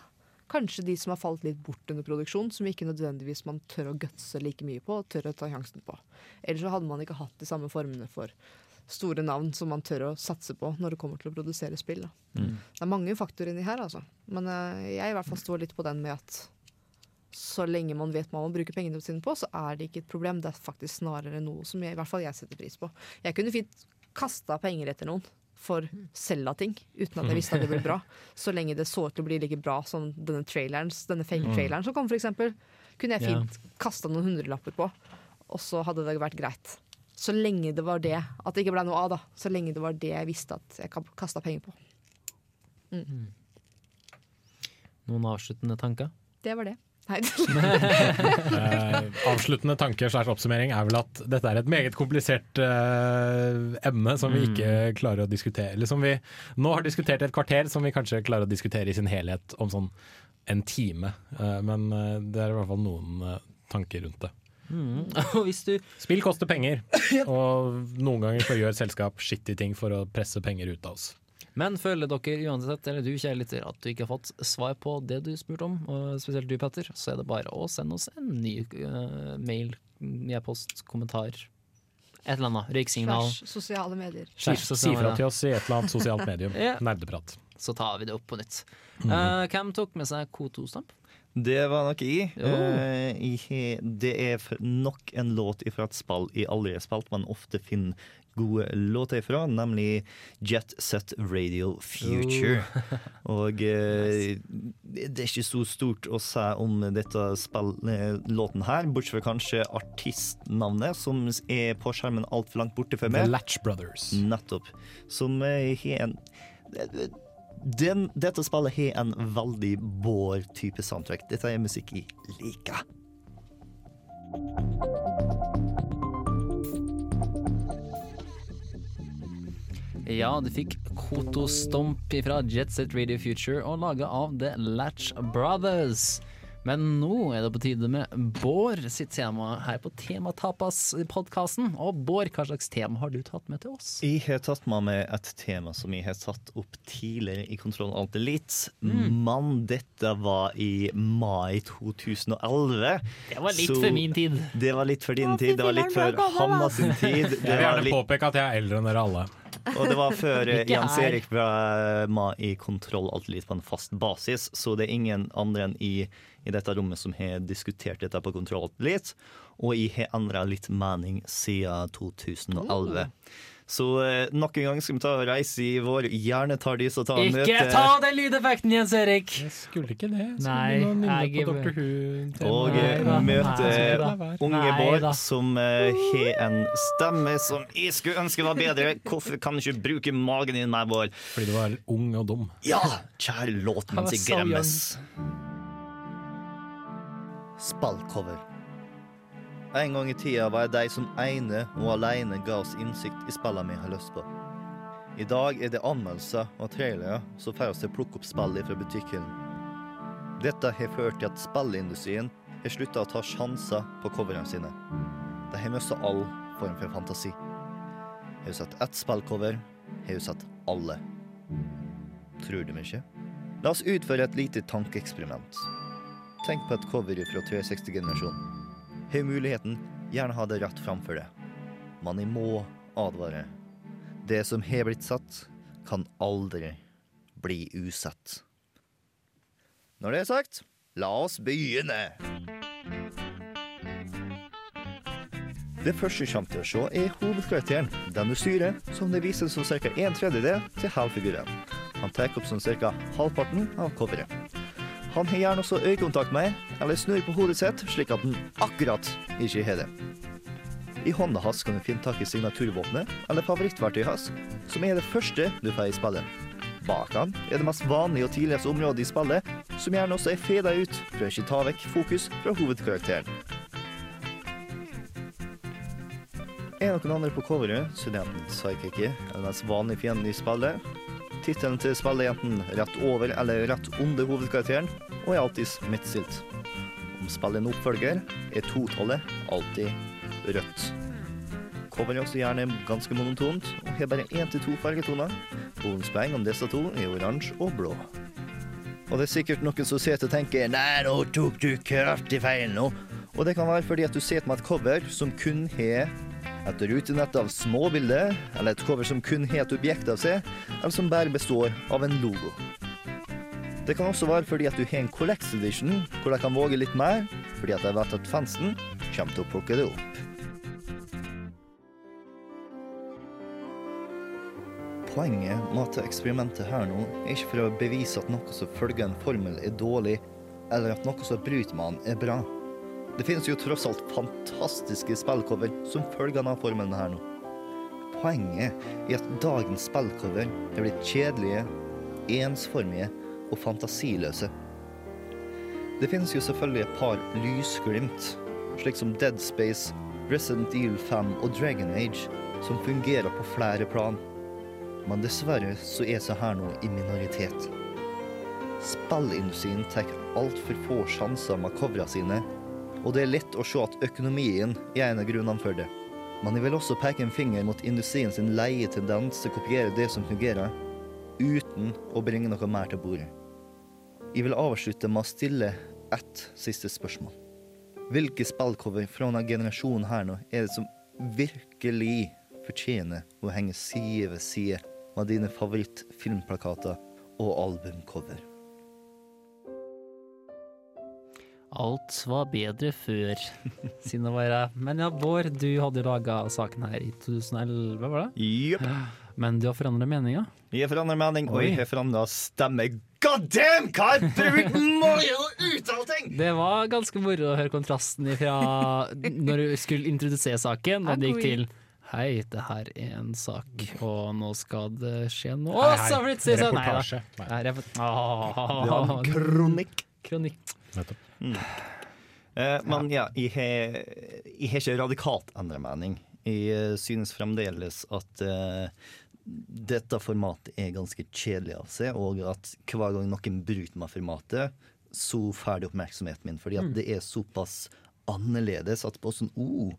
Kanskje de som har falt litt bort under produksjon, som ikke nødvendigvis man tør å gutse like mye på og tør å ta sjansen på. Ellers så hadde man ikke hatt de samme formene for store navn som man tør å satse på når det kommer til å produsere spill.
Mm.
Det er mange faktorer inni her, altså. Men uh, jeg i hvert fall står litt på den med at så lenge man vet hva man bruker pengene sine på, så er det ikke et problem. Det er faktisk snarere noe som jeg, i hvert fall jeg setter pris på. Jeg kunne fint kasta penger etter noen for Selda-ting, uten at jeg visste at det ble bra. Så lenge det så ut til å bli like bra som denne traileren, denne fake-traileren som kom, eksempel. Kunne jeg fint kasta noen hundrelapper på, og så hadde det vært greit. Så lenge det var det. At det ikke ble noe av, da. Så lenge det var det jeg visste at jeg kasta penger på. Mm.
Noen avsluttende tanker?
Det var det.
Eh, avsluttende tanke slags oppsummering er vel at dette er et meget komplisert uh, emne som vi
Mm.
ikke klarer å diskutere. Eller som vi nå har diskutert i et kvarter, som vi kanskje klarer å diskutere i sin helhet om sånn en time. Uh, men det er i hvert fall noen tanker rundt det.
Mm. Og hvis du
Spill koster penger, og noen ganger så gjør selskap skittige ting for å presse penger ut av oss.
Men føler dere uansett, eller du kjære lytter, at du ikke har fått svar på det du spurte om, og spesielt du Petter, så er det bare å sende oss en ny uh, mail, e-post, kommentar, et eller annet. Røyksignal.
Slash sosiale medier.
Si si fra til oss i et eller annet sosialt medium.
Ja.
Nerdeprat.
Så tar vi det opp på nytt.
Mhm.
Uh, hvem tok med seg K2-stamp?
Det var nok jeg. Eh, jeg det er nok en låt fra et spill jeg aldri har spilt, men ofte finner gode låter ifra, nemlig Jet Set Radio Future. Og eh, det det er ikke så stort å si om dette spill, eh, låten her, bortsett fra kanskje artistnavnet, som er på skjermen altfor langt borte for meg. The.
Latch Brothers.
Nettopp. Som eh, har en den, Dette spillet har en veldig Bård-type soundtrack. Dette er musikk jeg liker.
Ja, du fikk Koto Stomp fra Jet Set Radio Future og laga av The Latch Brothers. Men nå er det på tide med Bård sitt tema her på Tematapas-podkasten. Og Bård, hva slags tema har du tatt med til oss?
Jeg har tatt med meg et tema som jeg har tatt opp tidligere i Kontroll Alt Elite.
Mm.
Men dette var i mai 2011.
Det var litt for min tid.
Det var litt for din tid. Det var litt for Hanna sin tid.
Jeg vil gjerne påpeke at jeg er eldre enn dere alle.
Og det var før eh, Jens Erik var med i Kontroll alltid litt på en fast basis, så det er ingen andre enn i, i dette rommet som har diskutert dette på Kontroll alltid litt. Og jeg har endra litt mening siden 2011. Så eh, nok en gang skal vi ta og reise i vår hjernetardis og ta
Ikke
møte Ikke
ta den lydeffekten, Jens Erik!
Jeg skulle ikke det. Jeg
Nei,
skulle nynne
jeg-
på Dr. Who.
Og
Nei
eh, møte
nei
unge
Nei
Bård, som eh, har en stemme som jeg skulle ønske var bedre. Hvorfor kan du ikke bruke magen din mer, Bård?
Fordi du var ung og dum.
Ja! Kjære låt
Han
mens jeg gremmes. Spallcover. En gang i tida var jeg de som ene og alene ga oss innsikt i spillene vi har lyst på. I dag er det anmeldelser og trailere som får oss til å plukke opp spillet fra butikken. Dette har ført til at spillindustrien har slutta å ta sjanser på coverne sine. De har mista all form for fantasi. Har du sett ett spillcover, har du sett alle. Tror du meg ikke? La oss utføre et lite tankeeksperiment. Tenk på et cover fra 360-generasjonen. Har muligheten, gjerne ha det rett framfor deg. Men jeg må advare. Det som har blitt satt, kan aldri bli usett. Når det er sagt, la oss begynne. Det første vi kommer til å se, er hovedkarakteren, den du styrer, som det viser som ca. en tredjedel til halvfiguren. Han tar opp som ca. halvparten av coveret. Han har gjerne også øyekontakt med, eller snur på hodet sitt, slik at han akkurat ikke har det. I hånda hans kan du finne tak i signaturvåpenet, eller favorittverktøyet hans, som er det første du får i spillet. Bak han er det mest vanlige og tidligste området i spillet, som gjerne også er feda ut for å ikke ta vekk fokus fra hovedkarakteren. Er noen andre på coveret, så er det enten Psychic eller den mest vanlige fienden i spillet. Tittelen til spillet er enten rett over eller rett under hovedkarakteren, og er alltid midtstilt. Om spillet er en oppfølger, er totallet alltid rødt. Coveret er også gjerne ganske monotont, og har bare én til to fargetoner. Bonuspoeng om disse to er oransje og blå. Og det er sikkert noen som sitter og tenker Nei, nå tok du kraftig feil nå. Og det kan være fordi at du sitter med et cover som kun har et rutenett av små bilder, eller et cover som kun har et objekt av seg, eller som bare består av en logo. Det kan også være fordi at du har en Collects Edition, hvor de kan våge litt mer, fordi at de vet at fansen kommer til å plukke det opp. Poenget med at eksperimentet her nå er ikke for å bevise at noe som følger en formel er dårlig, eller at noe som bryter med den er bra. Det finnes jo tross alt fantastiske spillcover som følger denne formelen her nå. Poenget er at dagens spillcover er blitt kjedelige, ensformige og fantasiløse. Det finnes jo selvfølgelig et par lysglimt, slik som Dead Space, Resident Evil 5 og Dragon Age, som fungerer på flere plan. Men dessverre så er så her nå i minoritet. Spillindustrien tar altfor få sjanser med coverne sine, og det er lett å se at økonomien er en av grunnene for det. Men jeg vil også peke en finger mot industrien sin leie tendens til å kopiere det som fungerer, uten å bringe noe mer til bordet. Jeg vil avslutte med å stille ett siste spørsmål. Hvilke spillcover fra denne generasjonen her nå er det som virkelig fortjener å henge side ved side med dine favorittfilmplakater og albumcover?
Alt var bedre før, siden det var Men ja, Bård, du hadde laga saken her i 2011, var det?
Yep.
Men du har forandret meninga?
Jeg forandrer mening, og
Oi.
jeg har forandra stemme. God damn, hva brukt mange å uttale ting!
Det var ganske moro å høre kontrasten fra når du skulle introdusere saken, og det gikk til Hei, det her er en sak, og nå skal det skje noe.
Å,
Og så plutselig så Nei da.
Nei.
Report- Ah,
Det var en kronikk.
Kronikk.
Mm. Eh, men ja, jeg har, jeg har ikke radikalt endret mening. Jeg eh, synes fremdeles at eh, dette formatet er ganske kjedelig av seg, og at hver gang noen bryter med formatet, så får det oppmerksomheten min. Fordi at
Mm.
det er såpass annerledes at på sånn oh,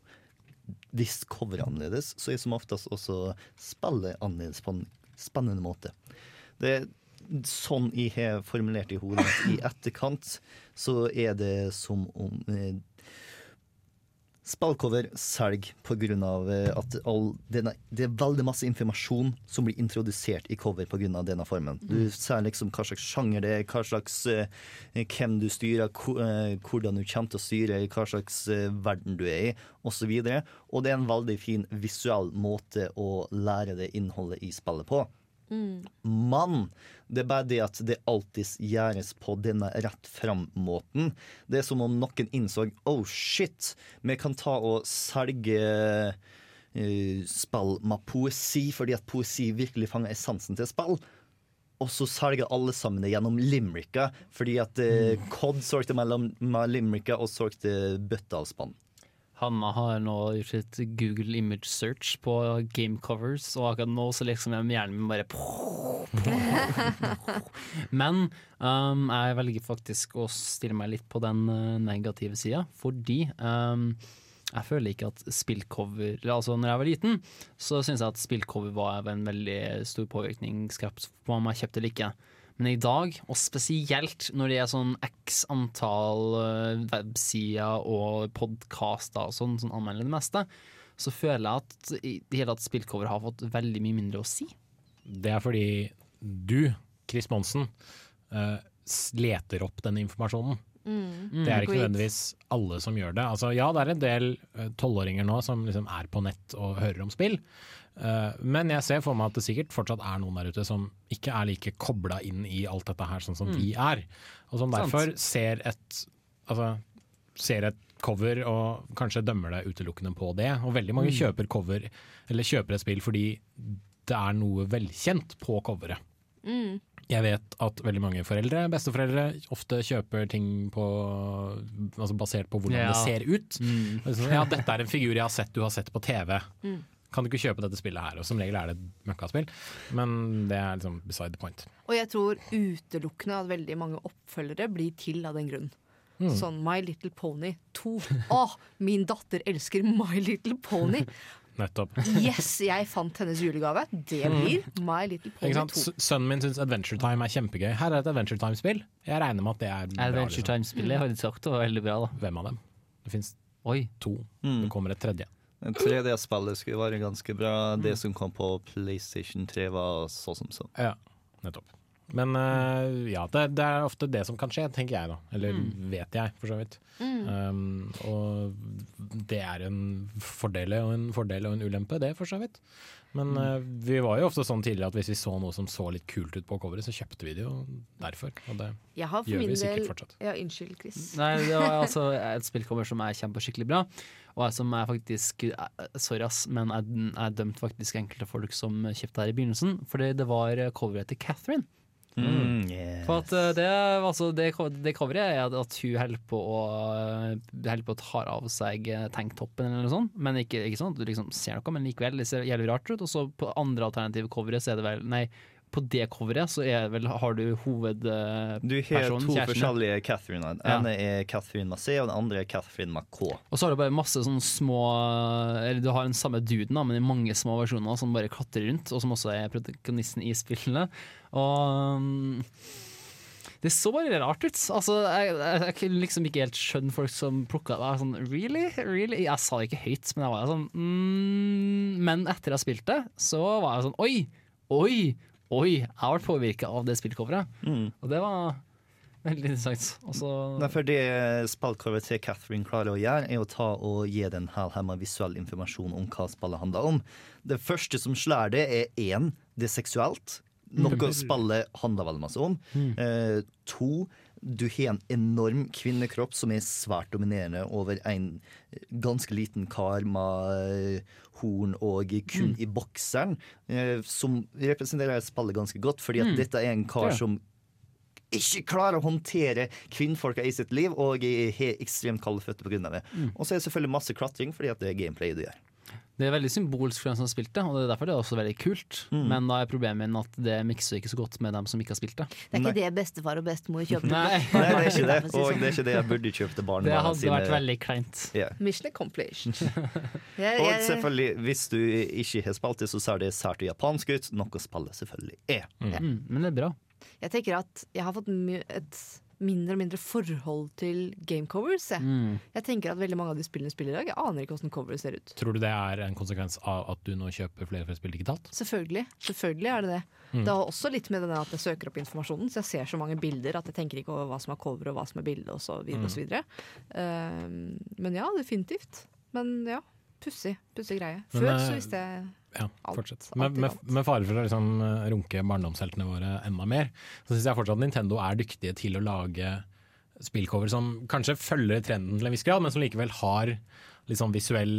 Hvis coveret er annerledes, så er som oftest også spillet annerledes på en spennende måte. Det sånn jeg har formulert i hodet i etterkant så er det som om eh, Spillcover selger pga. at all denne, det er veldig masse informasjon som blir introdusert i cover pga. denne formen. Du ser liksom hva slags sjanger det er, hva slags, eh, hvem du styrer, eh, hvordan du kommer til å styre, hva slags eh, verden du er i, osv. Og, så og det er en veldig fin visuell måte å lære det innholdet i spillet på.
Mm.
Men det er bare det at det alltid gjøres på denne rett fram-måten. Det er som om noen innså oh shit, vi kan ta og selge eh, spill med poesi, fordi at poesi virkelig fanger essensen til spill. Og så selger alle sammen det gjennom limericker, fordi at uh, Cod solgte mellom med limericker og solgte bøtter av spann.
Hanna har nå gjort et Google image search på game covers, og akkurat nå så liksom jeg hjernen min bare Men um, jeg velger faktisk å stille meg litt på den uh, negative sida, fordi um, jeg føler ikke at spillcover Altså, når jeg var liten, så syntes jeg at spillcover var en veldig stor påvirkningskraft på om jeg kjøpte eller ikke. Men i dag, og spesielt når det er sånn x antall eh, websider og podkaster og sånn som anmelder det meste, så føler jeg at i det hele tatt spillcover har fått veldig mye mindre å si.
Det er fordi du, Chris Monsen, eh, leter opp den informasjonen.
Mm.
Det er ikke nødvendigvis alle som gjør det. Altså, ja, det er en del eh, tolvåringer nå som liksom er på nett og hører om spill. Eh, men jeg ser for meg at det sikkert fortsatt er noen der ute som ikke er like kobla inn i alt dette her sånn som
Mm.
vi er. Og som derfor ser et, altså, ser et cover og kanskje dømmer det utelukkende på det. Og veldig mange
Mm.
kjøper cover, eller kjøper et spill fordi det er noe velkjent på coveret.
Mm.
Jeg vet at veldig mange foreldre, besteforeldre, ofte kjøper ting på, altså basert på hvordan
Ja.
det ser ut.
Mm.
Ja, dette er en figur jeg har sett du har sett på TV.
Mm.
Kan du ikke kjøpe dette spillet her? Og som regel er det et møkkaspill, men det er liksom beside the point.
Og jeg tror utelukkende at veldig mange oppfølgere blir til av den grunn.
Mm.
Sånn My Little Pony 2. Å, min datter elsker My Little Pony!
Nettopp.
Yes, jeg fant hennes julegave. Det blir My Little Pony 2.
Sønnen min syns Adventure Time er kjempegøy. Her er et Adventure Time-spill. Jeg regner med at det er bra.
Adventure
liksom.
Time-spillet har de sagt var veldig bra, da.
Hvem av dem? Det fins to.
Mm.
Det kommer et tredje.
Det tredje spillet skulle være ganske bra. Det som kom på PlayStation 3, var så som så.
Ja, nettopp. Men uh, ja, det, det er ofte det som kan skje, tenker jeg da. Eller
Mm.
vet jeg, for så vidt.
Mm.
Um, og det er en fordel og en fordel og en ulempe, det, for så vidt. Men
Mm.
eh, vi var jo ofte sånn tidligere at hvis vi så noe som så litt kult ut på coveret, så kjøpte vi det jo derfor. Og det
Jeg har for
gjør vi sikkert
del
fortsatt.
Ja, unnskyld, Chris.
Nei, det var altså et spillcover som er kjempeskikkelig bra. Og som er faktisk eh, Sorry, ass, men jeg, jeg dømte faktisk enkelte folk som kjøpte her i begynnelsen, fordi det var coveret til Catherine.
Mm, yes.
For at eh, det, altså det, det coveret er at hun holder på å eh, holder på å ta av seg eh, tanktoppen eller noe sånt. Men ikke, ikke sånn at du liksom ser noe, men likevel, det ser jævlig rart ut. Og så på andre alternative coveret så er det vel Nei, på det coveret så er vel, har du hovedpersonen,
Du har to forskjellige Catherine. Den
Ja.
er Catherine Massé, og den andre er Catherine Macau.
Og så har du bare masse sånne små Eller du har den samme duden, da, men i mange små versjoner som bare klatrer rundt, og som også er protagonisten i spillene. Og um, det så bare rart ut. Altså, jeg, jeg, kunne liksom ikke helt skjønne folk som plukka det. Sånn, really? really? Jeg sa det ikke høyt, men jeg var sånn mm, Men etter jeg spilte, så var jeg sånn Oi! Oi! Oi! Jeg ble påvirka av det spillcoveret. Og det var veldig interessant. Også
Nei, for det spillcoveret til Catherine klarer å gjøre, er å ta og gi den her her med visuell informasjon om hva spillet handler om. Det første som slår det, er én, det er seksuelt. Noe
Mm.
spillet handler veldig masse om. Eh, to, du har en enorm kvinnekropp som er svært dominerende over en ganske liten kar med eh, horn og kun
Mm.
i bokseren, eh, som representerer spillet ganske godt, fordi at
Mm.
dette er en kar som ikke klarer å håndtere kvinnfolka i sitt liv og har ekstremt kalde føtter pga. det.
Mm.
Og så er det selvfølgelig masse klatring, fordi at det er gameplay du gjør.
Det er veldig symbolsk for dem som har spilt det, og det er derfor det er også veldig kult.
Mm.
Men da er problemet min at det mikser ikke så godt med dem som ikke har spilt det.
Det er ikke det bestefar og bestemor kjøper.
Nei.
Nei, det er ikke det. Og
sånn.
det er ikke det jeg burde kjøpe til barna
Det hadde
sine.
vært veldig kleint.
Yeah.
Mission accomplished.
Og selvfølgelig, hvis du ikke har spilt det, så ser det sært japansk ut, noe spillet selvfølgelig er.
Mm, men det er bra.
jeg tenker at jeg har fått et mindre og mindre forhold til gamecovers. Jeg.
Mm.
jeg tenker at veldig mange av de spillene spiller i dag, jeg aner ikke hvordan coveret ser ut.
Tror du det er en konsekvens av at du nå kjøper flere og flere spill digitalt?
Selvfølgelig. Selvfølgelig er det det.
Mm.
Det har også litt med det at jeg søker opp informasjonen, så jeg ser så mange bilder at jeg tenker ikke over hva som er cover og hva som er bilde videre
Mm.
videre. Um, men ja, definitivt. Men ja, pussig. Pussig greie. Før
men,
så visste jeg
Ja, fortsett.
alt
Med, med, med fare for å liksom eh, runke barndomsheltene våre enda mer, så syns jeg fortsatt at Nintendo er dyktige til å lage spillcover som kanskje følger trenden til en viss grad, men som likevel har litt sånn visuell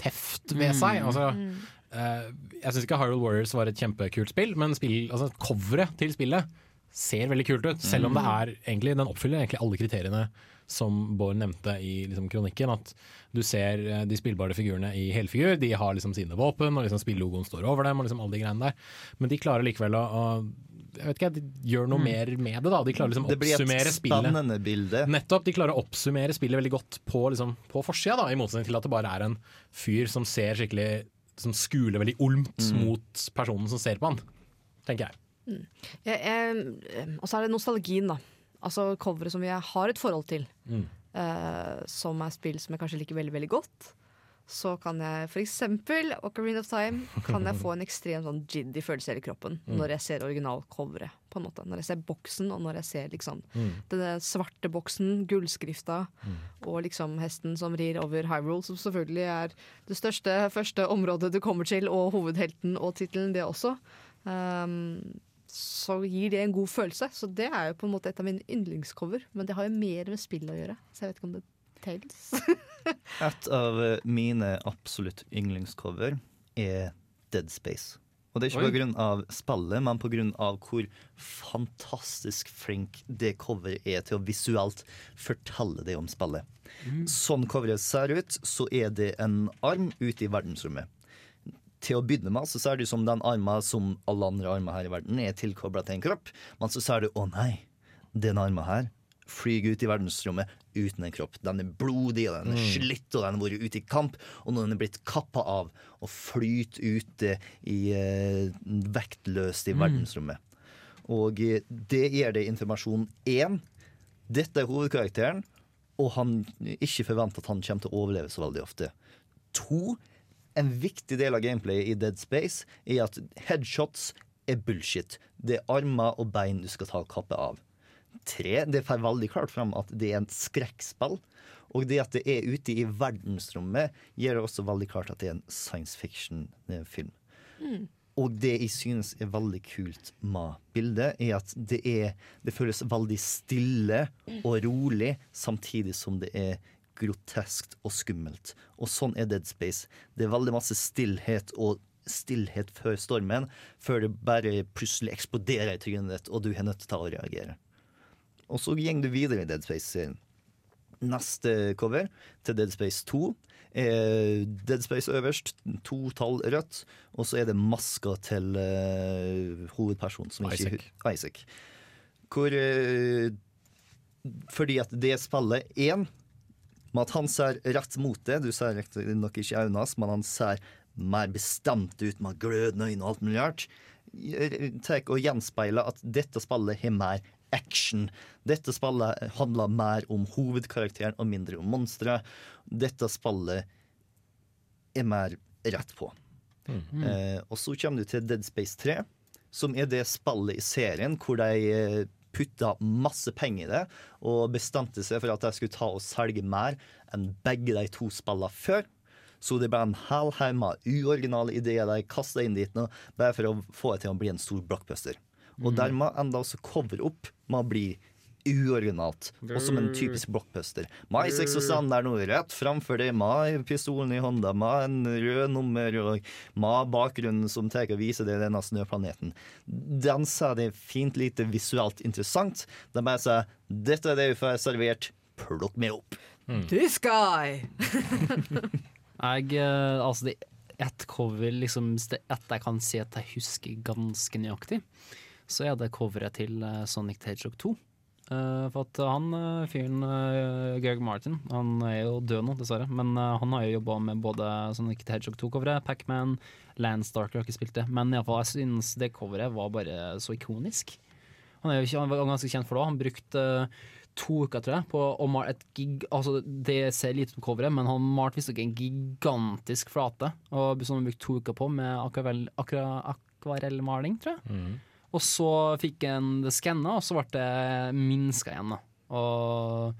teft ved seg.
Mm.
Altså,
Mm.
eh, jeg syns ikke Hyrule Warriors var et kjempekult spill, men spill, altså, coveret til spillet ser veldig kult ut. Selv om det er egentlig, den oppfyller egentlig alle kriteriene som Bård nevnte i liksom, kronikken. At du ser eh, de spillbare figurene i helfigur, de har liksom sine våpen, og liksom spillelogoen står over dem, og liksom alle de greiene der. Men de klarer likevel å, å jeg vet ikke, de gjør noe
Mm.
mer med det. da De klarer liksom å
Det blir et
oppsummere spillet.
spennende bilde.
Nettopp, De klarer å oppsummere spillet veldig godt på, liksom, på forsida, da, i motsetning til at det bare er en fyr som ser skikkelig Som skuler veldig olmt
Mm.
mot personen som ser på han, tenker jeg.
Mm. Jeg, jeg, og så er det nostalgien, da. Altså coveret som jeg har et forhold til.
Mm.
uh, som er spill som jeg kanskje liker veldig veldig godt. Så kan jeg eksempel Ocarina of Time kan jeg få en ekstremt sånn jiddy følelse i hele kroppen
Mm.
når jeg ser originalcoveret. på en måte Når jeg ser boksen, og når jeg ser liksom
Mm.
denne svarte boksen, gullskrifta, og liksom hesten som rir over Hyrule, som selvfølgelig er det største første området du kommer til, og hovedhelten og tittelen, det også. Um, så gir det en god følelse. Så det er jo på en måte et av mine yndlingscover. Men det har jo mer med spill å gjøre, så jeg vet ikke om det tales.
Et av eh, mine absolutt yndlingscover er Dead Space. Og det er ikke
pga.
på grunn av spillet, men av hvor fantastisk flink det coveret er til å visuelt fortelle det om spillet.
Mm.
Sånn coveret ser ut, så er det en arm ute i verdensrommet. Til å begynne med så ser du som den armen som alle andre armer her i verden er tilkobla til en kropp, men så ser du å nei, den armen her flyr ut i verdensrommet uten en kropp. Den er blodig, og den er
Mm.
slitt, og den har vært ute i kamp, og den er blitt kappa av og flyter ute i, eh, vektløst i
Mm.
verdensrommet. Og eh, det gir deg informasjon én. Dette er hovedkarakteren, og han ikke forventer at han kommer til å overleve så veldig ofte. To, en viktig del av gameplayet i Dead Space er at headshots er bullshit. Det er armer og bein du skal ta kappe av. Tre, det får veldig klart fram at det er en skrekkspill. Og det at det er ute i verdensrommet, gjør det også veldig klart at det er en science fiction-film. Og det jeg synes er veldig kult med bildet, er at det, er, det føles veldig stille og rolig, samtidig som det er groteskt og skummelt. Og sånn er Dead Space. Det er veldig masse stillhet og stillhet før stormen, før det bare plutselig eksploderer i trynet ditt, og du er nødt til å reagere. Og så går du videre i Dead Space-serien. Neste cover til Dead Space 2 er Dead Space øverst, to tall rødt, og så er det maska til uh, hovedpersonen, som ikke
Isaac.
Isaac. Hvor uh, Fordi at det spillet én med at han ser rett mot det, du ser riktignok ikke øynene hans, men han ser mer bestemt ut med glødende øyne og alt mulig rart, tar og gjenspeiler at dette spillet har mer action. Dette spillet handler mer om hovedkarakteren og mindre om monstre. Dette spillet er mer rett på.
Mm.
Eh, og så kommer du til Dead Space 3, som er det spillet i serien hvor de eh, putta masse penger i det og bestemte seg for at jeg skulle ta og selge mer enn begge de to spillene før. Så det ble en med uoriginale ideer de kasta inn dit nå, bare for å få det til å bli en stor blockbuster. Og
Mm.
dermed enda også cover opp med å bli uoriginalt, og som en typisk blockbuster. Med sex og sand er noe rett framfor deg, med pistolen i hånda, med en rød nummer og med bakgrunnen som tar og viser deg denne snøplaneten. Den sa det fint lite visuelt interessant. Den bare sa 'dette er det vi får servert, plukk meg opp'.
This guy!
Jeg, eh, altså det ett cover liksom, det jeg kan si at jeg husker ganske nøyaktig, så er det coveret til eh, Sonic the Hedgehog 2. Eh, for at han eh, fyren eh, Greg Martin, han er jo død nå, dessverre, men han har jo jobba med både Sonic the Hedgehog 2-coveret, Pacman, Landstarker har ikke spilt det, men iallfall jeg synes det coveret var bare så ikonisk. Han, er jo han var ganske kjent for det. Han brukte to uker, tror jeg, på å male et gig... Altså, det ser lite ut på coveret, men han malte visstnok en gigantisk flate. Og som han brukte to uker på med akvarellmaling, tror jeg. Og så fikk en det skanna, og så ble det minska igjen. da. Og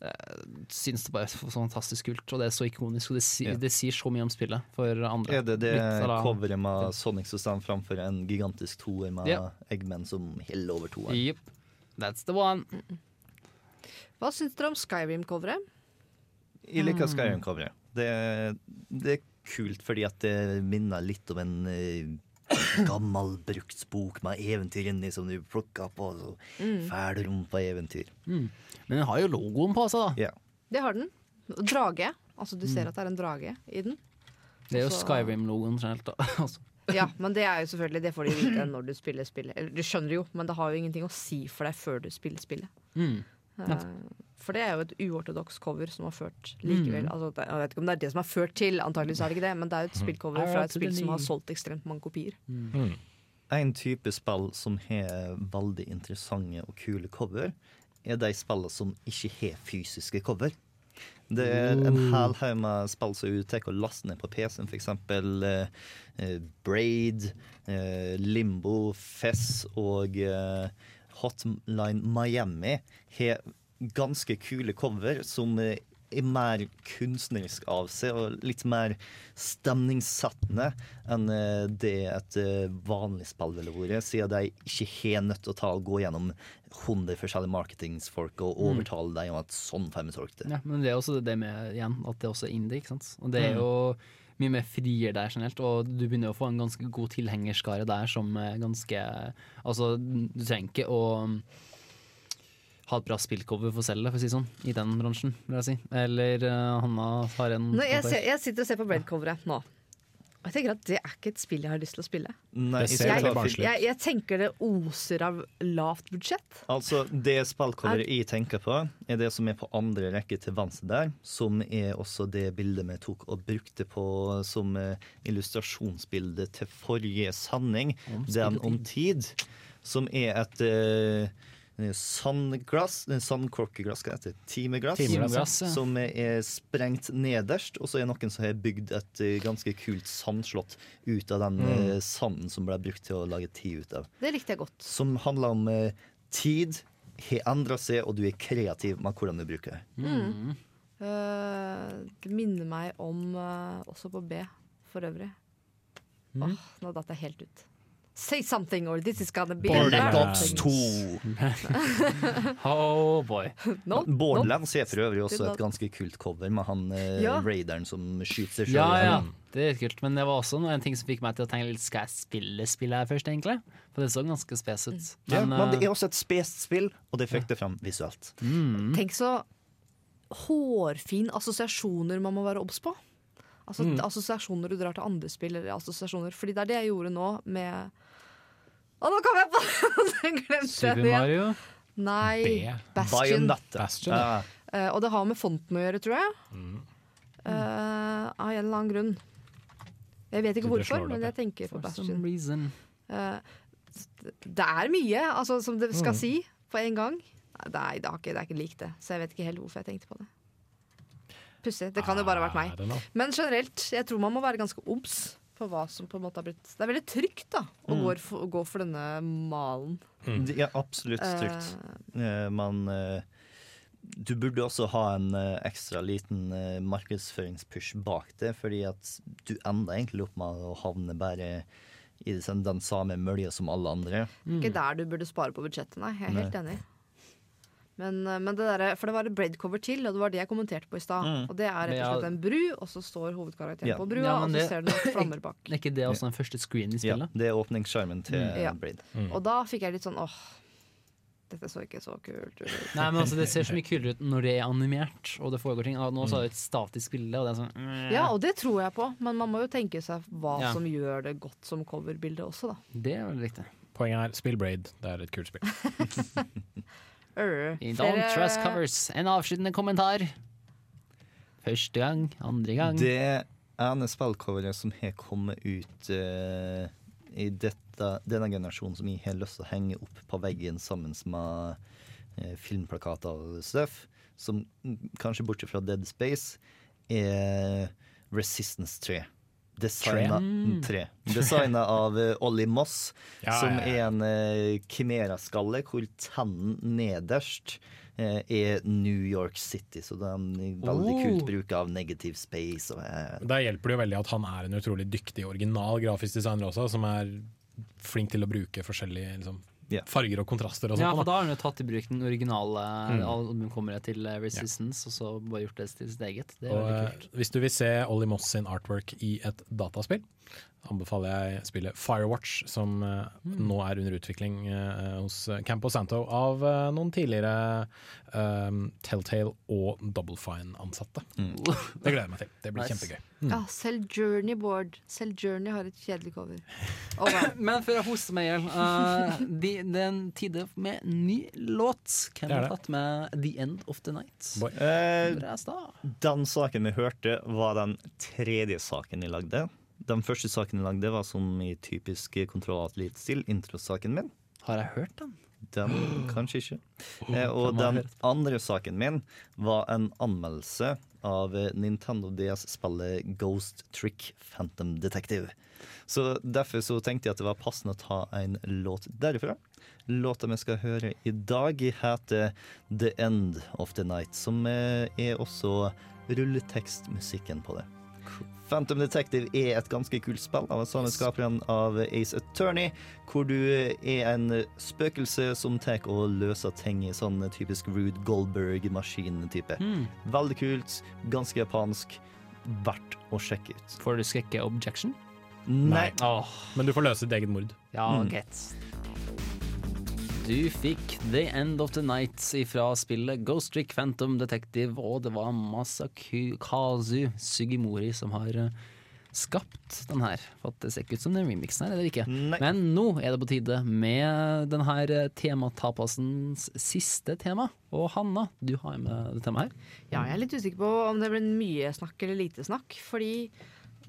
jeg syns det bare er så fantastisk kult, og det er så ikonisk. Og det, si,
Ja.
det sier så mye om spillet for andre.
Er det det
Litt,
coveret med Sonic som står framfor en gigantisk toer med
Ja.
Eggman som heller over toeren?
Yep. That's the one.
Hva syns dere om Skyrim-coveret?
Jeg liker
Mm.
Skyrim-coveret. Det, det er kult fordi at det minner litt om en eh, gammel bruksbok med eventyr inni som du plukker på. så
Mm.
fæl rom på eventyr.
Mm. Men den har jo logoen på seg, da.
Yeah.
Det har den. Drage. Altså, du
Mm.
ser at det er en drage i den.
Det er jo
Så-
Skyrim-logoen generelt, da. altså.
Ja, men det er jo selvfølgelig Det får de vite når du spiller spillet. Eller du skjønner jo, men det har jo ingenting å si for deg før du spiller spillet.
Mm.
Eh, For det er jo et uortodoks cover som har ført likevel
Mm.
altså, Jeg vet ikke om det er det som har ført til, antakeligvis er det ikke det, men det er jo et
Mm.
spillcover fra et spill som har solgt ekstremt mange kopier.
En type spill som har veldig interessante og kule cover, er de spillene som ikke har fysiske cover. Det er en hel haug med spill som du tar og laster ned på PC-en, f.eks. Eh, Braid, eh, Limbo, Fess og eh, Hotline Miami har ganske kule cover som eh, er mer kunstnerisk av seg og litt mer stemningssettende enn eh, det et eh, vanlig spill ville vært, siden de ikke har nødt til å ta og gå gjennom 100 forskjellige marketingsfolk og
Mm.
overtale dem om at sånn får vi solgt det.
Ja, men det er også det med igjen, at det også er indie, ikke sant. Og det er
Mm.
jo mye mer frier der generelt, og du begynner å få en ganske god tilhengerskare der som ganske Altså, du trenger ikke å ha et bra spillcover for å selge for å si sånn, i den bransjen, vil jeg si. Eller uh, Hanna har en
Nå, jeg, ser, jeg sitter og ser på breadcoveret nå. Og jeg tenker at Det er ikke et spill jeg har lyst til å spille.
Nei, for-
Jeg, jeg tenker det oser av lavt budsjett.
Altså, Det spillcoveret jeg tenker på, er det som er på andre rekke til venstre der. Som er også det bildet vi tok og brukte på som eh, illustrasjonsbilde til forrige sending. Den om tid. Som er et eh, sandglass Sandkorkeglass, hva heter det? Timeglass.
Timeglass, ja.
Som er sprengt nederst, og så er noen som har bygd et eh, ganske kult sandslott ut av den
Mm.
eh, sanden som ble brukt til å lage tid ut av
Det likte jeg godt.
som handler om eh, tid, har endra seg, og du er kreativ med hvordan du bruker det.
Mm. Uh, det minner meg om uh, også på B, for øvrig.
Mm.
Åh, nå datt jeg helt ut. Say something, or this is gonna be
Borderlands 2.
oh boy.
No,
Borderlands er for øvrig også et ganske kult cover, med han eh,
Ja.
raideren som skyter seg sjøl.
Ja, ja, det er kult. Men det var også noe- en ting som fikk meg til å tenke litt Skal jeg spille spillet her først, egentlig? For det så ganske spes ut.
Ja, men det
eh,
er også et spest spill, og det fikk det fram visuelt.
mm.
Tenk så hårfin assosiasjoner man må være obs på. Altså
Mm.
Assosiasjoner du drar til andre spill. Eller assosiasjoner Fordi det er det jeg gjorde nå med Å, nå kom jeg på Jeg glemte
Super
det.
Mario.
Nei.
B.
Bastion.
Bastion, ja.
Eh, og det har med fonten å gjøre, tror jeg.
Mm.
Eh, av en eller annen grunn. Jeg vet ikke
Du
hvorfor,
slår det
men jeg tenker på
For some
Bastion.
reason.
Eh, det er mye altså, som det skal
Mm.
si på en gang. Nei, det, har ikke, det er ikke likt det, så jeg vet ikke helt hvorfor jeg tenkte på det. Pussig. Det kan jo bare ha vært
I don't know.
meg. Men generelt, jeg tror man må være ganske obs på hva som på en måte har blitt Det er veldig trygt da å
Mm.
gå, for, gå for denne malen.
Det er absolutt trygt. Uh, Men uh, du burde også ha en uh, ekstra liten markedsføringspush bak det, fordi at du ender egentlig opp med å havne bare i den, samme mølja som alle andre.
Ikke der du burde spare på budsjettet, nei. Jeg er helt
Nei.
enig. Men, eh, men det der, for det var et breadcover til, og det var det jeg kommenterte på i stad.
Mm.
Og det er rett og slett en bru, og så står hovedkarakteren
Ja.
på brua,
Ja,
og så
det-
ser du noen flammer bak.
Er ikke det også den første screen i spillet?
Ja, det er åpningsskjermen til
Mm. Ja.
Braid.
Og da fikk jeg litt sånn åh, dette så ikke så kult ut.
Nei, men altså, Det ser så mye kulere ut når det er animert, og det foregår ting. Nå så er det et statisk bilde, og det er sånn mm.
Ja, og det tror jeg på, men man må jo tenke seg hva
Ja.
som gjør det godt som coverbilde også, da.
Det er veldig riktig.
Poenget er spill Braid. Det er et kult spill.
I Don't Trust Covers. En avsluttende kommentar. Første gang, andre gang.
Det ene spillcoveret som har kommet ut uh, i dette, denne generasjonen, som jeg har lyst til å henge opp på veggen sammen med uh, filmplakater og stuff, som mm, kanskje bortsett fra Dead Space, er Resistance 3. Designa,
Tre?
mm. Designa av eh, Ollie Moss,
Ja,
som er en uh, Chimera-skalle hvor tennen nederst uh, er New York City. Så det er en veldig
Oh.
kult bruk av negative space. Og, uh.
Da hjelper det jo veldig at han er en utrolig dyktig original grafisk designer også, som er flink til å bruke forskjellige liksom, farger og kontraster og
Ja, for
da.
har han jo tatt i bruk den originale
Mm.
albumkommeret til Resistance, Resistance, og så bare gjort det til sitt eget. Det er
Og,
veldig
eh,
kult.
hvis du vil se Ollie Moss sin artwork i et dataspill, anbefaler jeg spillet Firewatch, som uh,
Mm.
nå er under utvikling uh, hos Campo Santo av uh, noen tidligere Telltale og Double Fine-ansatte.
Mm.
Det gleder jeg meg til. Det blir
Nice.
kjempegøy. Mm.
Ja, selv Journey Board. Selv Journey har et kjedelig cover. Oh, wow.
Men før jeg hoster meg i hjel, de, det er en tide med ny låt. Hvem har tatt med The End of the Night?
Eh, den saken vi hørte, var den tredje saken jeg lagde. Den første saken jeg lagde, var som i typisk Kontroll Athlete-stil, introsaken min.
Har jeg hørt den?
Den kanskje ikke.
Oh,
Eh, og
den
andre saken min var en anmeldelse av Nintendo DS-spillet Ghost Trick Phantom Detective. Så Derfor så tenkte jeg at det var passende å ta en låt derifra. Låta vi skal høre i dag, heter The End of the Night, som eh, er også rulletekstmusikken på det. Phantom Detective er et ganske kult spill av samme skaperen av Ace Attorney, hvor du er en spøkelse som tar og løser ting i sånn typisk Rude Goldberg-maskin-type.
Mm.
Veldig kult, ganske japansk. verdt å sjekke ut.
Får du skrekke objection?
Nei.
Men du får løse ditt eget mord.
Ja,
Mm.
Du fikk The End of the Night ifra spillet Ghost Trick Phantom Detective, og det var Masakazu Sugimori som har eh, skapt den her. For at det ser ikke ut som den remixen her, eller ikke. ikke? Men nå er det på tide med den her eh, tematapasens siste tema. Og Hanna, du har med det temaet her.
Ja, jeg er litt usikker på om det blir mye snakk eller lite snakk. Fordi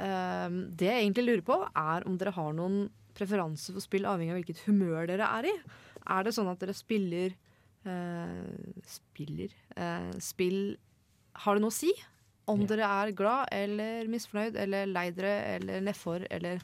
ehm, det jeg egentlig lurer på, er om dere har noen preferanse for spill avhengig av hvilket humør dere er i. Er det sånn at dere spiller eh, Spiller eh, Spill Har det noe å si? Om dere er glad eller misfornøyd eller lei dere eller nedfor, eller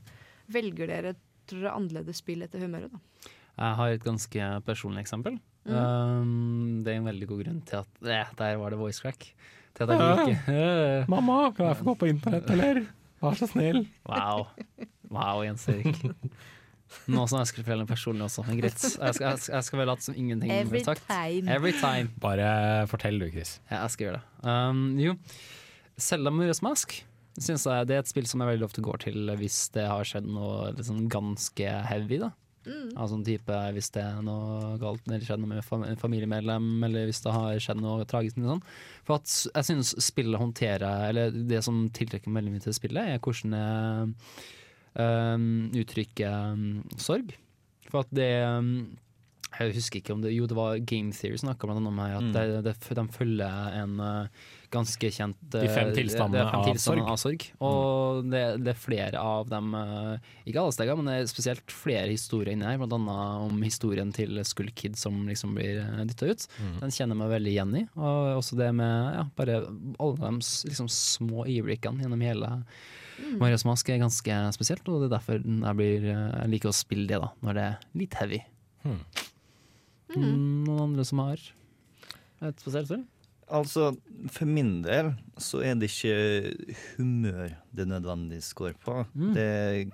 velger dere tror dere, annerledes spill etter humøret? da?
Jeg har et ganske personlig eksempel.
Mm.
Um, det er en veldig god grunn til at eh, Der var det voice crack. Til at jeg
Ja.
liker
Mamma, kan jeg få gå på internett, eller? Vær så snill.
Wow. Wow, Jens Erik. Nå som jeg skal fortelle en personlig også, men greit. Jeg skal, jeg skal, jeg skal vel late som ingenting
Every time.
Every time.
Bare fortell du, Chris.
Ja, jeg skal gjøre det. Um, jo, Selda Mures Mask synes jeg det er et spill som jeg veldig ofte går til hvis det har skjedd noe liksom ganske heavy. da
Mm.
Altså en type Hvis det er noe galt eller skjedd noe med en familiemedlem, eller hvis det har skjedd noe tragisk. Sånn. For at jeg synes spillet håndterer Eller det som tiltrekker meg veldig mye til spillet, er hvordan det um, uttrykker um, sorg. For at det um, Jeg husker ikke om det Jo, det var Game Theory snakka blant annet om her, at
Mm.
det, det, de følger en uh, ganske kjent
De fem tilstandene
det er fem
av sorg.
av sorg. Og det, det er flere av dem, uh, ikke alle steder, men det er spesielt flere historier inni her. Blant annet om historien til Skull Kid som liksom blir dytta ut.
Mm.
Den kjenner jeg meg veldig igjen i. Og også det med ja, bare alle de liksom, små øyeblikkene gjennom hele
Mm.
Marias mask er ganske spesielt, og det er derfor jeg, blir, jeg liker å spille det da, når det er litt heavy.
Hmm.
Mm, Noen andre som har et spesielt spill?
Altså, for min del så er det ikke humør det nødvendigvis går på.
Mm.
Det,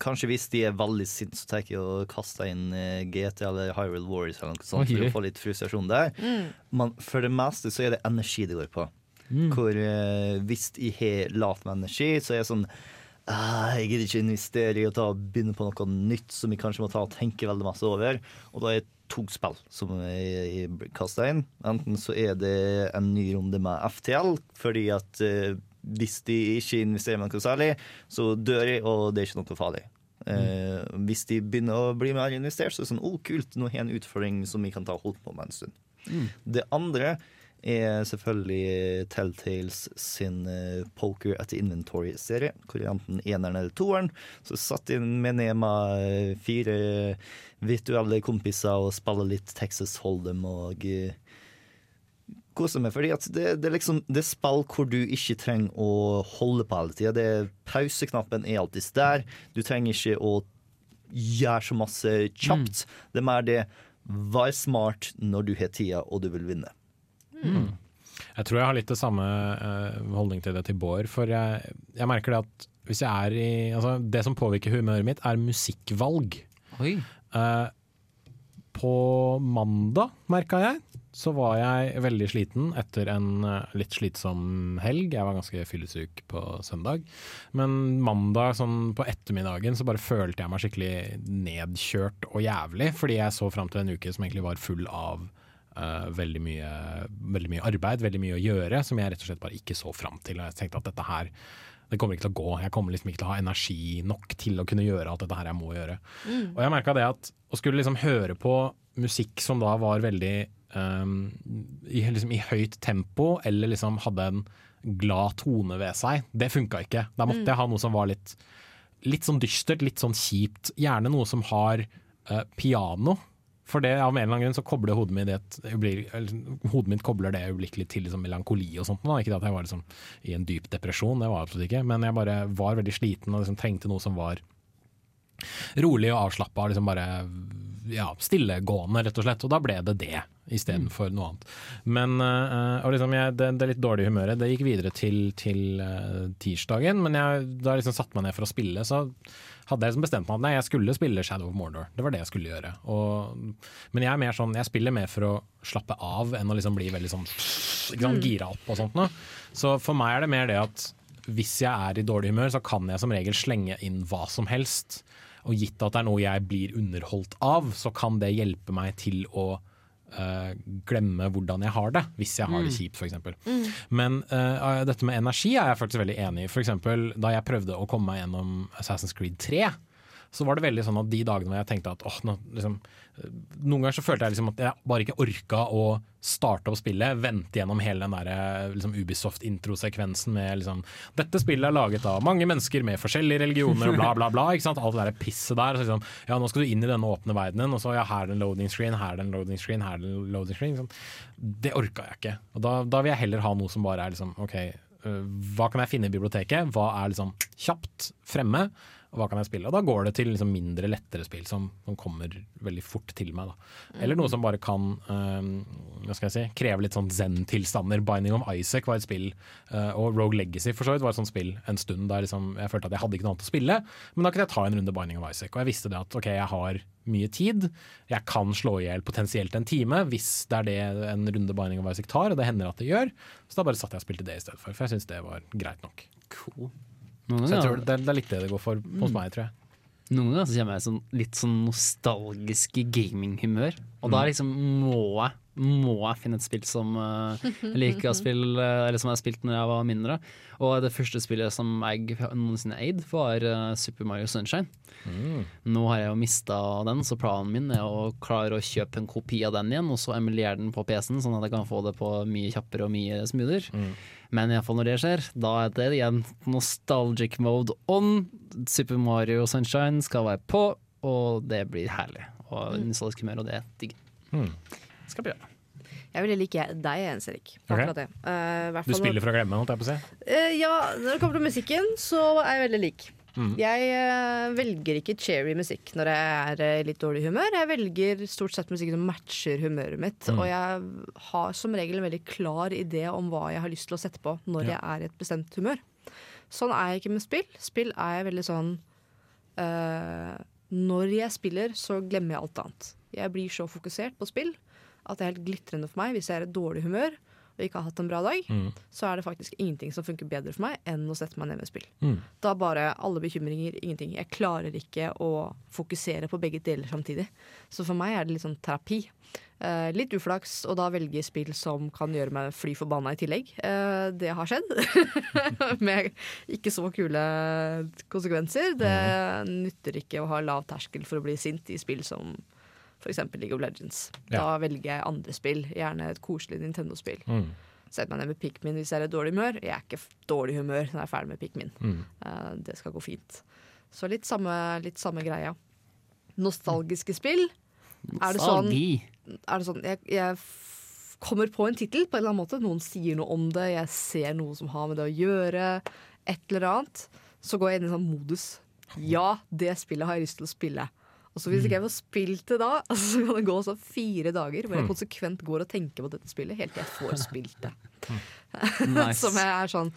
kanskje hvis de er veldig sinte, så tenker jeg å kaste inn eh, GT eller Hyrule Warriors eller noe sånt
okay.
for å få litt frustrasjon der.
Mm.
Men for det meste så er det energi det går på.
Mm.
Hvor eh, hvis jeg har lavt med energi, så er jeg sånn «Ah, jeg gidder ikke investere i å ta, begynne på noe nytt som jeg kanskje må ta og tenke veldig masse over. Og da er det to spill som er kasta inn. Enten så er det en ny runde med FTL, fordi at eh, hvis de ikke investerer med noe særlig, så dør de, og det er ikke noe farlig. Eh, hvis de begynner å bli mer investert, så er det sånn, oh kult, nå har jeg en utfordring som vi kan ta holdt på med en stund.
Mm.
Det andre er selvfølgelig Telltales sin eh, Poker at the Inventory-serie, hvor enten eneren eller toeren. Så satt inn med Nema fire virtuelle kompiser og spiller litt Texas Hold'em og koser kose meg. Fordi at det, det, liksom, det er spill hvor du ikke trenger å holde på hele tida. Pauseknappen er alltid der. Du trenger ikke å gjøre så masse kjapt. Det er mer det Vær smart når du har tida og du vil vinne.
Mm. Jeg tror jeg har litt det samme eh, holdning til det til Bård. For jeg, jeg merker det at hvis jeg er i altså Det som påvirker humøret mitt, er musikkvalg.
Oi.
Uh, på mandag, merka jeg, så var jeg veldig sliten etter en eh, litt slitsom helg. Jeg var ganske fyllesyk på søndag. Men mandag sånn på ettermiddagen så bare følte jeg meg skikkelig nedkjørt og jævlig, fordi jeg så fram til en uke som egentlig var full av eh, veldig, mye, veldig mye arbeid, veldig mye å gjøre, som jeg rett og slett bare ikke så fram til. Og jeg tenkte at dette her det kommer ikke til å gå. Jeg kommer liksom ikke til å ha energi nok til å kunne gjøre alt dette her jeg må gjøre.
Mm.
Og jeg merka det at å skulle liksom høre på musikk som da var veldig um, i, liksom i høyt tempo, eller liksom hadde en glad tone ved seg, det funka ikke. Da måtte
Mm.
jeg ha noe som var litt, litt sånn dystert, litt sånn kjipt. Gjerne noe som har uh, piano. For det av en eller annen grunn så kobler hodet mitt, hodet mitt kobler det øyeblikkelig til liksom melankoli og sånt. Da. Ikke at jeg var liksom i en dyp depresjon, det var jeg absolutt ikke. Men jeg bare var veldig sliten og liksom trengte noe som var rolig og avslappa. Liksom bare ja, stillegående, rett og slett. Og da ble det det istedenfor noe annet. Men eh, og liksom jeg, det, det litt dårlige humøret det gikk videre til, til eh, tirsdagen. Men jeg, da jeg liksom satte meg ned for å spille, så hadde jeg liksom bestemt meg at nei, jeg skulle spille Shadow of Mordor. Det var det jeg skulle gjøre. Og, men jeg er mer sånn, jeg spiller mer for å slappe av enn å liksom bli veldig sånn
sånn
gira opp og sånt noe. Så for meg er det mer det at hvis jeg er i dårlig humør, så kan jeg som regel slenge inn hva som helst. Og gitt at det er noe jeg blir underholdt av, så kan det hjelpe meg til å eh, glemme hvordan jeg har det, hvis jeg har det
Mm.
kjipt f.eks.
Mm.
Men uh, dette med energi er jeg faktisk veldig enig i. For eksempel, da jeg prøvde å komme meg gjennom Assassin's Creed 3, så var det veldig sånn at de dagene hvor jeg tenkte at åh, nå, liksom, Noen ganger så følte jeg liksom at jeg bare ikke orka å starte opp spillet, vente gjennom hele den der eh, liksom Ubisoft-introsekvensen med liksom Dette spillet er laget av mange mennesker med forskjellige religioner og bla, bla, bla. Ikke sant? Alt det der pisset der. Så liksom, ja, nå skal du inn i denne åpne verdenen, og så ja, her er det en loading screen, her er det en loading screen, her er det en loading screen. Liksom. Det orka jeg ikke. Og da, da vil jeg heller ha noe som bare er liksom OK, øh, hva kan jeg finne i biblioteket? Hva er liksom kjapt fremme? Og hva kan jeg spille? Og da går det til liksom mindre lettere spill som, som kommer veldig fort til meg. Da. Eller noe som bare kan um, hva skal jeg si, kreve litt sånn zen-tilstander. Binding of Isaac var et spill, uh, og Rogue Legacy for så vidt var et sånt spill en stund der liksom, jeg følte at jeg hadde ikke noe annet å spille. Men da kunne jeg ta en runde Binding of Isaac, og jeg visste det at ok, jeg har mye tid. Jeg kan slå i hjel potensielt en time, hvis det er det en runde Binding of Isaac tar, og det hender at det gjør. Så da bare satt jeg og spilte det i stedet for, for jeg syns det var greit nok.
Cool.
Så jeg tror det, det er litt det det går for hos
Mm.
meg, tror jeg.
Noen ganger så kommer jeg i sånn, litt sånn nostalgisk gaminghumør. Og da
Mm.
liksom må jeg, må jeg finne et spill som eh, jeg liker å spille, eller som jeg spilte når jeg var mindre. Og det første spillet som jeg noensinne eide, var eh, Super Mario Sunshine. Nå har jeg jo mista den, så planen min er å klare å kjøpe en kopi av den igjen, og så emulere den på PC-en, sånn at jeg kan få det på mye kjappere og mye smoother. Men i hvert fall når det skjer, da er det igjen nostalgic mode on. Super Mario Sunshine skal være på, og det blir herlig. Og nostalgisk humør, og det er digg.
Skal prøve.
Jeg vil like deg, Jens Erik.
Ok.
Akkurat det. Eh, i
Du spiller for å glemme, holdt jeg på å si.
Uh, ja, når det kommer til musikken, så er jeg veldig lik.
Mm.
Jeg uh, velger ikke cherry musikk når jeg er i litt dårlig humør. Jeg velger stort sett musikk som matcher humøret mitt.
Mm.
Og jeg har som regel en veldig klar idé om hva jeg har lyst til å sette på når
Ja.
jeg er i et bestemt humør. Sånn er jeg ikke med spill. Spill er jeg veldig sånn Når jeg spiller, så glemmer jeg alt annet. Jeg blir så fokusert på spill at det er helt glitrende for meg hvis jeg er i dårlig humør og ikke har hatt en bra dag.
Mm.
Så er det faktisk ingenting som funker bedre for meg enn å sette meg ned med spill.
Mm.
Da bare alle bekymringer, ingenting. Jeg klarer ikke å fokusere på begge deler samtidig. Så for meg er det litt sånn terapi. Eh, litt uflaks, og da velge spill som kan gjøre meg fly forbanna i tillegg. Eh, det har skjedd. Med ikke så kule konsekvenser. Det nytter ikke å ha lav terskel for å bli sint i spill som f.eks. League of Legends. Da velger jeg andre spill, gjerne et koselig Nintendo-spill.
Mm.
Sett meg ned med Pikmin hvis jeg er i dårlig humør. Jeg er ikke dårlig humør når jeg er ferdig med Pikmin.
Mm.
Uh, det skal gå fint. Så litt samme, litt samme greia. Nostalgiske spill. Er det sånn, er det sånn jeg, jeg kommer på en tittel på en eller annen måte. Noen sier noe om det, jeg ser noe som har med det å gjøre. Et eller annet. Så går jeg inn i en sånn modus. Ja, det spillet har jeg lyst til å spille. Og så Hvis ikke jeg får spilt det da, så kan det gå så fire dager hvor jeg
Hmm.
konsekvent går og tenker på dette spillet helt til jeg får spilt det.
Nice.
Som jeg er sånn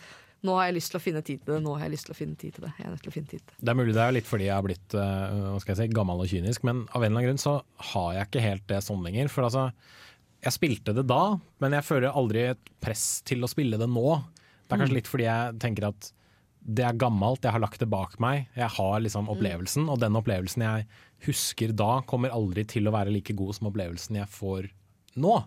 Nå har jeg lyst til å finne tid til det. Nå har jeg lyst til å finne tid til det. Jeg er nødt til å finne tid til det.
Det er mulig det er litt fordi jeg har blitt eh, hva skal jeg si, gammel og kynisk, men av en eller annen grunn så har jeg ikke helt det sånn lenger. For altså, jeg spilte det da, men jeg føler aldri et press til å spille det nå. Det er kanskje
Mm.
litt fordi jeg tenker at det er gammelt, jeg har lagt det bak meg. Jeg har liksom opplevelsen, og den opplevelsen jeg husker da, kommer aldri til å være like god som opplevelsen jeg får nå.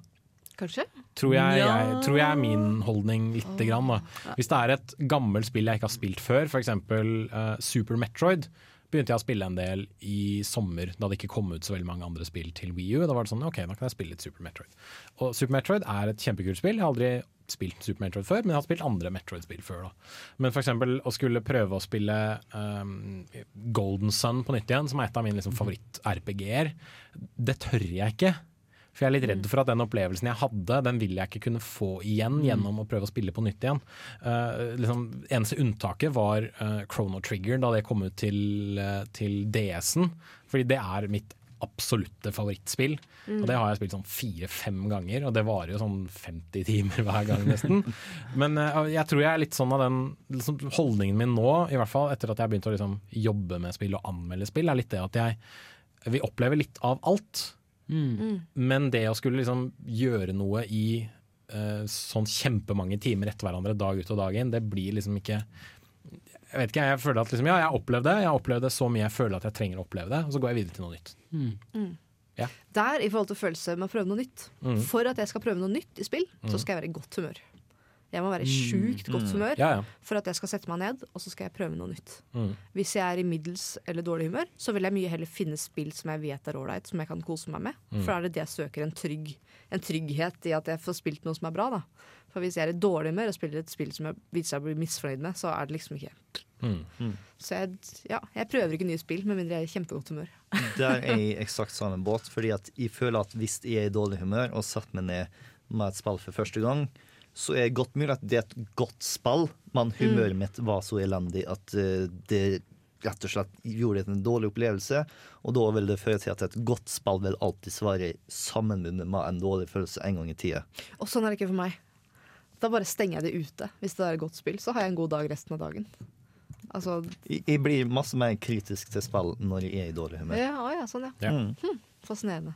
Kanskje?
Tror jeg, jeg, tror jeg er min holdning lite grann. Da. Hvis det er et gammelt spill jeg ikke har spilt før, f.eks. Uh, Super Metroid, begynte jeg å spille en del i sommer, da det ikke kom ut så veldig mange andre spill til Wii U. Da var det sånn, ok, da kan jeg spille litt Super Metroid. Og Super Metroid er et kjempekult spill. Jeg har aldri spilt Super Metroid før, men jeg har spilt andre Metroid-spill før. da. Men f.eks. å skulle prøve å spille um, Golden Sun på nytt igjen, som er et av mine liksom, favoritt-RPG-er, det tør jeg ikke. For jeg er litt redd for at den opplevelsen jeg hadde, den vil jeg ikke kunne få igjen gjennom å prøve å spille på nytt igjen. Uh, liksom, eneste unntaket var uh, Chrono Trigger da det kom ut til, uh, til DS-en. Fordi det er mitt absolutte favorittspill.
Mm.
Og det har jeg spilt sånn fire-fem ganger, og det varer jo sånn 50 timer hver gang nesten. Men uh, jeg tror jeg er litt sånn av den liksom, holdningen min nå, i hvert fall etter at jeg har begynt å liksom, jobbe med spill og anmelde spill, er litt det at jeg vil oppleve litt av alt.
Mm.
Men det å skulle liksom gjøre noe i eh, sånn kjempemange timer etter hverandre dag ut og dag inn. Det blir liksom ikke Jeg vet ikke, jeg føler at liksom, ja, jeg har opplevd det. Jeg har opplevd det så mye jeg føler at jeg trenger å oppleve det, og så går jeg videre til noe nytt.
Mm.
Ja.
Der, i forhold til følelse med å prøve noe nytt.
Mm.
For at jeg skal prøve noe nytt i spill, så
Mm.
skal jeg være i godt humør. Jeg må være i
Mm.
sjukt godt
Mm.
humør
Ja, ja.
for at jeg skal sette meg ned, og så skal jeg prøve noe nytt.
Mm.
Hvis jeg er i middels eller dårlig humør, så vil jeg mye heller finne spill som jeg vet er ålreit, som jeg kan kose meg med.
Mm.
For da er det det jeg søker, en, trygg, en trygghet i at jeg får spilt noe som er bra. Da. For hvis jeg er i dårlig humør og spiller et spill som jeg viser seg å bli misfornøyd med, så er det liksom ikke
Mm.
Så jeg, ja, jeg prøver ikke nye spill, med mindre jeg er i kjempegodt humør.
Der er jeg i eksakt samme båt. Fordi at jeg føler at hvis jeg er i dårlig humør og setter meg ned med et spill for første gang, så er det godt mulig at det er et godt spill, men humøret mitt var så elendig at eh, det rett og slett gjorde det en dårlig opplevelse. Og da vil det føre til at et godt spill vil alltid svare sammenbundet med en dårlig følelse en gang i tida.
Og sånn er det ikke for meg. Da bare stenger jeg det ute. Hvis det er et godt spill, så har jeg en god dag resten av dagen. Altså,
Jeg, jeg blir masse mer kritisk til spill når jeg er i dårlig humør.
ja, å ja, sånn ja.
Ja.
Mm.
Hm, fascinerende.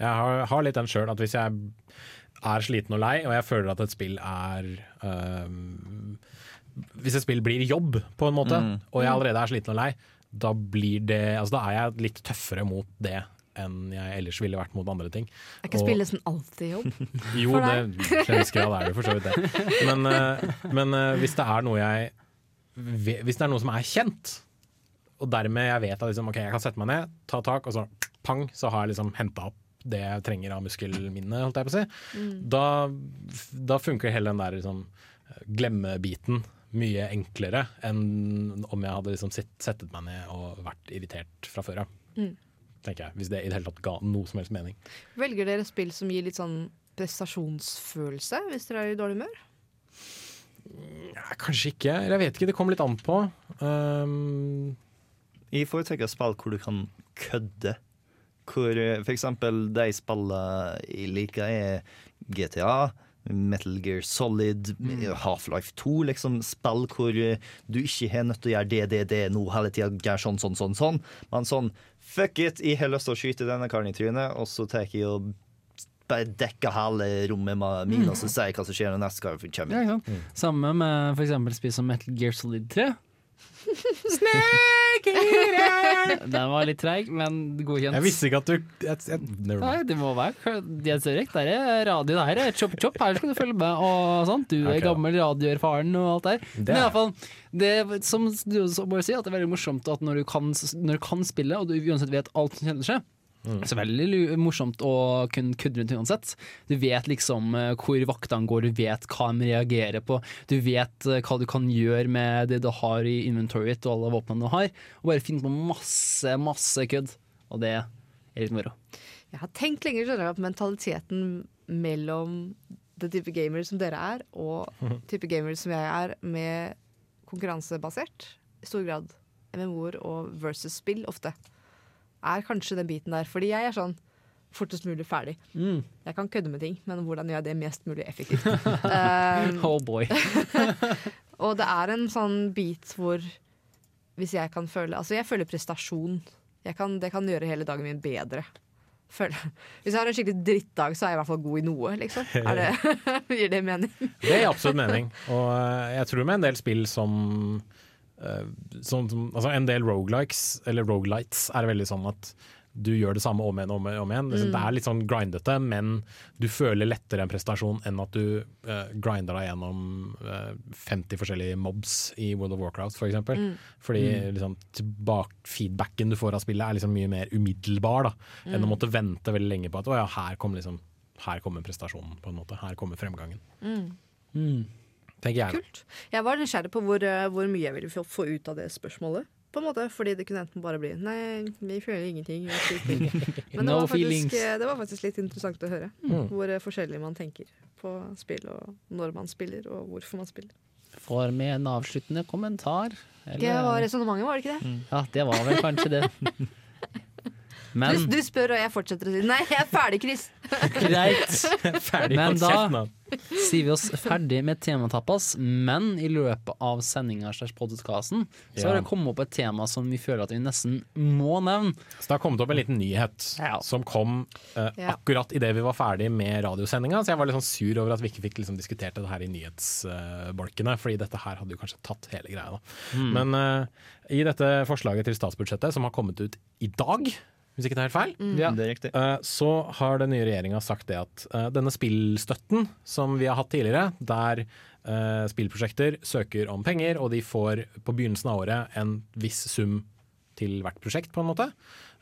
Jeg har, har litt den sjøl, at hvis jeg er sliten og lei, og jeg føler at et spill er øh, Hvis et spill blir jobb, på en måte,
Mm.
og jeg allerede er sliten og lei, da blir det Altså da er jeg litt tøffere mot det enn jeg ellers ville vært mot andre ting.
Er ikke
Og-
spill alltid jobb?
Jo,
For
det, til en viss grad er det for så vidt det. Men, eh, men eh, hvis det er noe jeg Hvis det er noe som er kjent, og dermed jeg vet at liksom, okay, jeg kan sette meg ned, ta tak, og så pang, så har jeg liksom henta opp det jeg trenger av muskelminne, holdt jeg på å si.
Mm.
Da, da funker hele den der liksom, glemmebiten mye enklere enn om jeg hadde liksom sitt, settet meg ned og vært irritert fra før av.
Mm.
Tenker jeg, Hvis det i det hele tatt ga noe som helst mening.
Velger dere spill som gir litt sånn prestasjonsfølelse, hvis dere er i dårlig humør?
Ja, kanskje ikke. Eller Jeg vet ikke, det kommer litt an på. Um,
Jeg foretrekker spill hvor du kan kødde. Hvor f.eks. for eksempel de spillene jeg liker, er GTA, Metal Gear Solid, Half-Life 2. Liksom spill hvor eh, du ikke har nødt til å gjøre det, det, det nå hele tida. Sånn, sånn, sånn, sånn. Men sånn fuck it, jeg har lyst til å skyte denne karen i trynet, og så tar jeg og bare dekker hele rommet med mine, og så sier jeg hva som skjer når neste
Ja,
kommer.
Ja, sant? Samme med eksempel spill som Metal Gear Solid 3. Den var litt treig, men godkjent.
jeg visste ikke at du jeg, jeg, never
Nei,
mind.
det må være Jens Erik, det er radio, det her er chop chop, her skal du følge med og sånt. Du er
okay,
gammel radioerfaren og alt der.
Det
Men i
er
fall, det som du også sier, si, at det er veldig morsomt at når du kan, når du kan spille, og du uansett vet alt som kjenner seg,
Mm.
så er veldig morsomt å kunne kødde rundt uansett. Du vet liksom eh, hvor vaktene går, du vet hva de reagerer på. Du vet eh, hva du kan gjøre med det du har i inventoryet og alle våpnene du har. Og bare finne på masse, masse kødd. Og det er litt moro.
Jeg har tenkt lenge skjønner jeg, på mentaliteten mellom det type gamer som dere er, og type gamer som jeg er, med konkurransebasert. I stor grad MMO-er og versus spill ofte. Er kanskje den biten der. Fordi jeg er sånn fortest mulig ferdig.
Mm.
Jeg kan kødde med ting, men hvordan gjør jeg det mest mulig effektivt? Um,
Oh boy.
og det er en sånn bit hvor hvis jeg kan føle Altså, jeg føler prestasjon. Jeg kan, det kan gjøre hele dagen min bedre. Føler. Hvis jeg har en skikkelig drittdag, så er jeg i hvert fall god i noe, liksom. Er det, gir det mening?
Det gir absolutt mening. Og eh, jeg tror med en del spill som eh, som, altså En del rogelikes, eller rogelights, er veldig sånn at du gjør det samme om igjen og om, om igjen. Liksom,
Mm.
Det er litt sånn grindete, men du føler lettere en prestasjon enn at du uh, grinder deg gjennom uh, 50 forskjellige mobs i World of Warcraft, f.eks. For eksempel.
Mm.
Fordi
Mm.
liksom, feedbacken du får av spillet, er liksom mye mer umiddelbar da, enn å
Mm.
måtte vente veldig lenge på at å ja, her kommer liksom kom prestasjonen, på en måte. Her kommer fremgangen.
Mm.
Tenker jeg.
Kult. Jeg var nysgjerrig på hvor, eh, hvor mye jeg ville få, ut av det spørsmålet. På en måte, Fordi det kunne enten bare bli Nei, vi føler ingenting. vi føler ingenting». Men det,
No
var faktisk, eh, det var faktisk litt interessant å høre.
Mm.
Hvor eh, forskjellig man tenker på spill, og når man spiller, og hvorfor man spiller.
Får med en avsluttende kommentar. eller-
Det var resonnementet, var det ikke det?
Ja, det var vel kanskje det. Men
Du, du spør, og jeg fortsetter å si nei, jeg er ferdig, Chris.
greit.
Ferdig,
Men da. Sier vi oss ferdig med tematapas, men i løpet av sendinga så har det kommet opp et tema som vi føler at vi nesten må nevne.
Så det har kommet opp en liten nyhet som kom eh,
Ja.
akkurat idet vi var ferdig med radiosendinga. Så jeg var litt sånn sur over at vi ikke fikk liksom, diskutert det her i nyhetsbolkene, fordi dette her hadde jo kanskje tatt hele greia. Da.
Mm.
Men uh, i dette forslaget til statsbudsjettet, som har kommet ut i dag, hvis ikke det er helt feil,
Mm. Ja. Det er riktig.
eh, så har den nye regjeringa sagt det at eh, denne spillstøtten som vi har hatt tidligere, der eh, spillprosjekter søker om penger, og de får på begynnelsen av året en viss sum til hvert prosjekt, på en måte.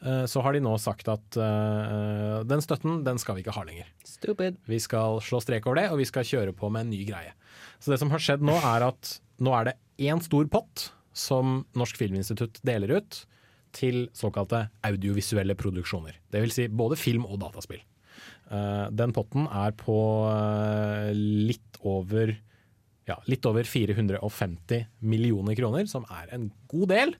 Eh, Så har de nå sagt at eh, den støtten, den skal vi ikke ha lenger.
Stupid.
Vi skal slå strek over det, og vi skal kjøre på med en ny greie. Så det som har skjedd nå, er at nå er det én stor pott som Norsk Filminstitutt deler ut til såkalte audiovisuelle produksjoner. Vil si både film og dataspill. Eh, Den potten er på eh, litt over ja, litt over 450 millioner kroner, som er en god del.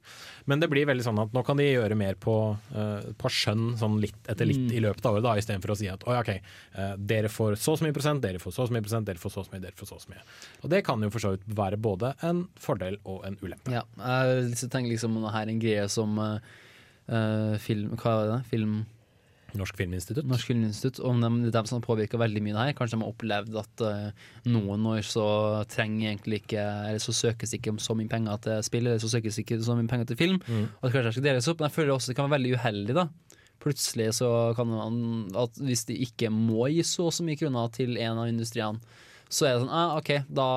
Men det blir veldig sånn at nå kan de gjøre mer på, uh, på skjønn sånn litt etter litt
Mm.
i løpet av året, da, istedenfor å si at «Oi, ok, uh, dere får så og så mye prosent, dere får så og så mye prosent, dere får så og så mye, dere får så og så mye. Og det kan jo for så vidt være både en fordel og en ulempe.
Ja, jeg tenker liksom om her er en greie som eh, film Hva er det? Film
Norsk Filminstitutt.
Norsk Filminstitutt Om de, dem som har påvirka veldig mye det her. Kanskje de har opplevd at uh, noen år så trenger egentlig ikke Eller så søkes ikke om så mye penger til spill, eller så søkes ikke så mye penger til film.
Mm.
Og at kanskje det skal deles opp. Men jeg føler også det kan være veldig uheldig, da. Plutselig så kan man at Hvis de ikke må gi så og så mye kroner til en av industriene, så er det sånn ah, OK, da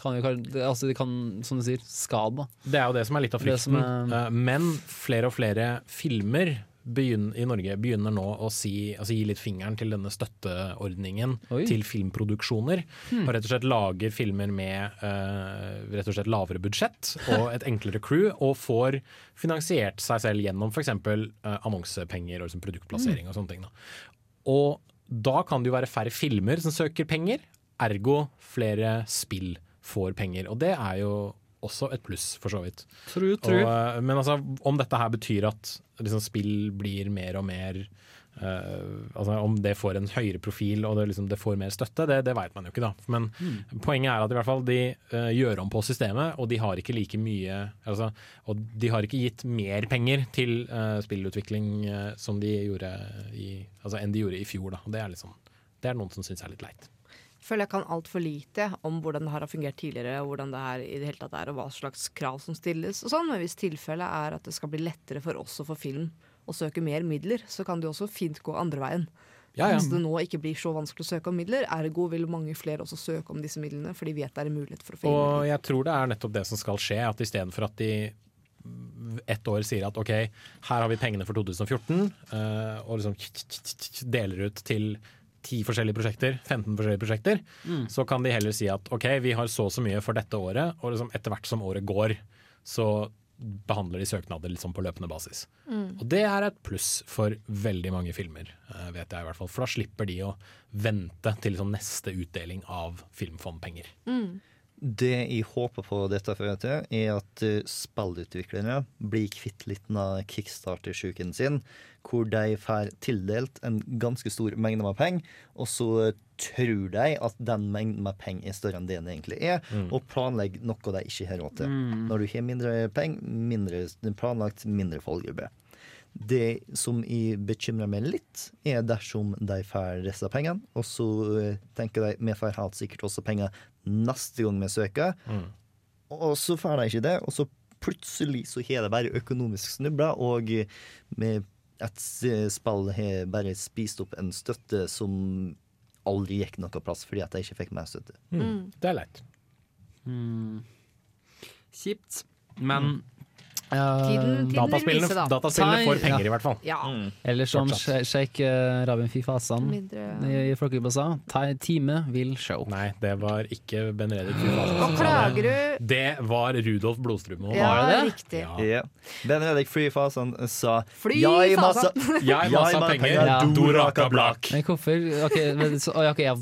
kan vi, altså det kan, som du sier, skade, da.
Det er jo det som er litt av frykten. Er, Men flere og flere filmer begynner, i Norge begynner nå å si, altså gi litt fingeren til denne støtteordningen
Oi.
til filmproduksjoner.
Hmm.
Og rett og slett lager filmer med uh, rett og slett lavere budsjett og et enklere crew, og får finansiert seg selv gjennom f.eks. Uh, annonsepenger og liksom produktplassering og sånne ting. Da. Og da kan det jo være færre filmer som søker penger, ergo flere spill får penger. Og det er jo også et pluss, for så vidt.
True, true.
Og, eh, men altså, om dette her betyr at liksom, spill blir mer og mer uh, altså Om det får en høyere profil og det, liksom, det får mer støtte, det, det vet man jo ikke. da. Men
Mm.
poenget er at i hvert fall de uh, gjør om på systemet, og de har ikke like mye altså, Og de har ikke gitt mer penger til uh, spillutvikling som de gjorde i, altså, enn de gjorde i fjor. Da. Det er, liksom, det er noen som syns er litt leit.
Føler jeg kan altfor lite om hvordan det her har fungert tidligere, og hvordan det her i det hele tatt er, og hva slags krav som stilles og sånn. Men hvis tilfellet er at det skal bli lettere for oss å få film og søke mer midler, så kan det jo også fint gå andre veien.
Ja, ja.
Hvis det nå ikke blir så vanskelig å søke om midler, ergo vil mange flere også søke om disse midlene, for de vet det er en mulighet for å få
Og jeg tror det er nettopp det som skal skje, at istedenfor at de ett år sier at ok, her har vi pengene for 2014, eh, og liksom deler ut til 10 forskjellige prosjekter, 15 forskjellige prosjekter,
Mm.
så kan de heller si at ok, vi har så og så mye for dette året, og liksom etter hvert som året går, så behandler de søknader liksom på løpende basis.
Mm.
Og det er et pluss for veldig mange filmer, eh, vet jeg i hvert fall. For da slipper de å vente til liksom neste utdeling av filmfondpenger.
Mm.
Det jeg håper på dette fører til, er at eh, spillutviklere blir kvitt litt av kickstarter-sjuken sin, hvor de får tildelt en ganske stor mengde med penger, og så tror de at den mengden med penger er større enn det den egentlig er,
Mm.
og planlegger noe de ikke har råd til.
Mm.
Når du har mindre penger, mindre planlagt, mindre fallgruppe. Det som jeg bekymrer meg litt, er dersom de får resten av pengene, og så eh, tenker de vi får helt sikkert også penger neste gang vi søker,
Mm.
og så får de ikke det, og så plutselig så har de bare økonomisk snubla, og med et spill har bare spist opp en støtte som aldri gikk noe plass fordi at de ikke fikk mer støtte.
Mm. Det er leit.
Mm. Kjipt. Men
Tiden- tiden
dataspillene,
vise, da.
dataspillene får penger,
ja.
i hvert fall.
Ja.
Eller som sjeik uh, Rabin Fifasan
Mindre, ja.
i Folkegruppa sa, time vil show.
Nei, det var ikke Ben Reddik
klager
det.
du.
Det var Rudolf Blodstrøm
Ja,
Var det det?
riktig.
Ja.
Ja. Ben Reddik Fifasan sa
Fly
«Jeg
Fasan!»
massa-
Jeg massa penger,
Ja.
du raka blak.
Men hvorfor? Okay, men, så,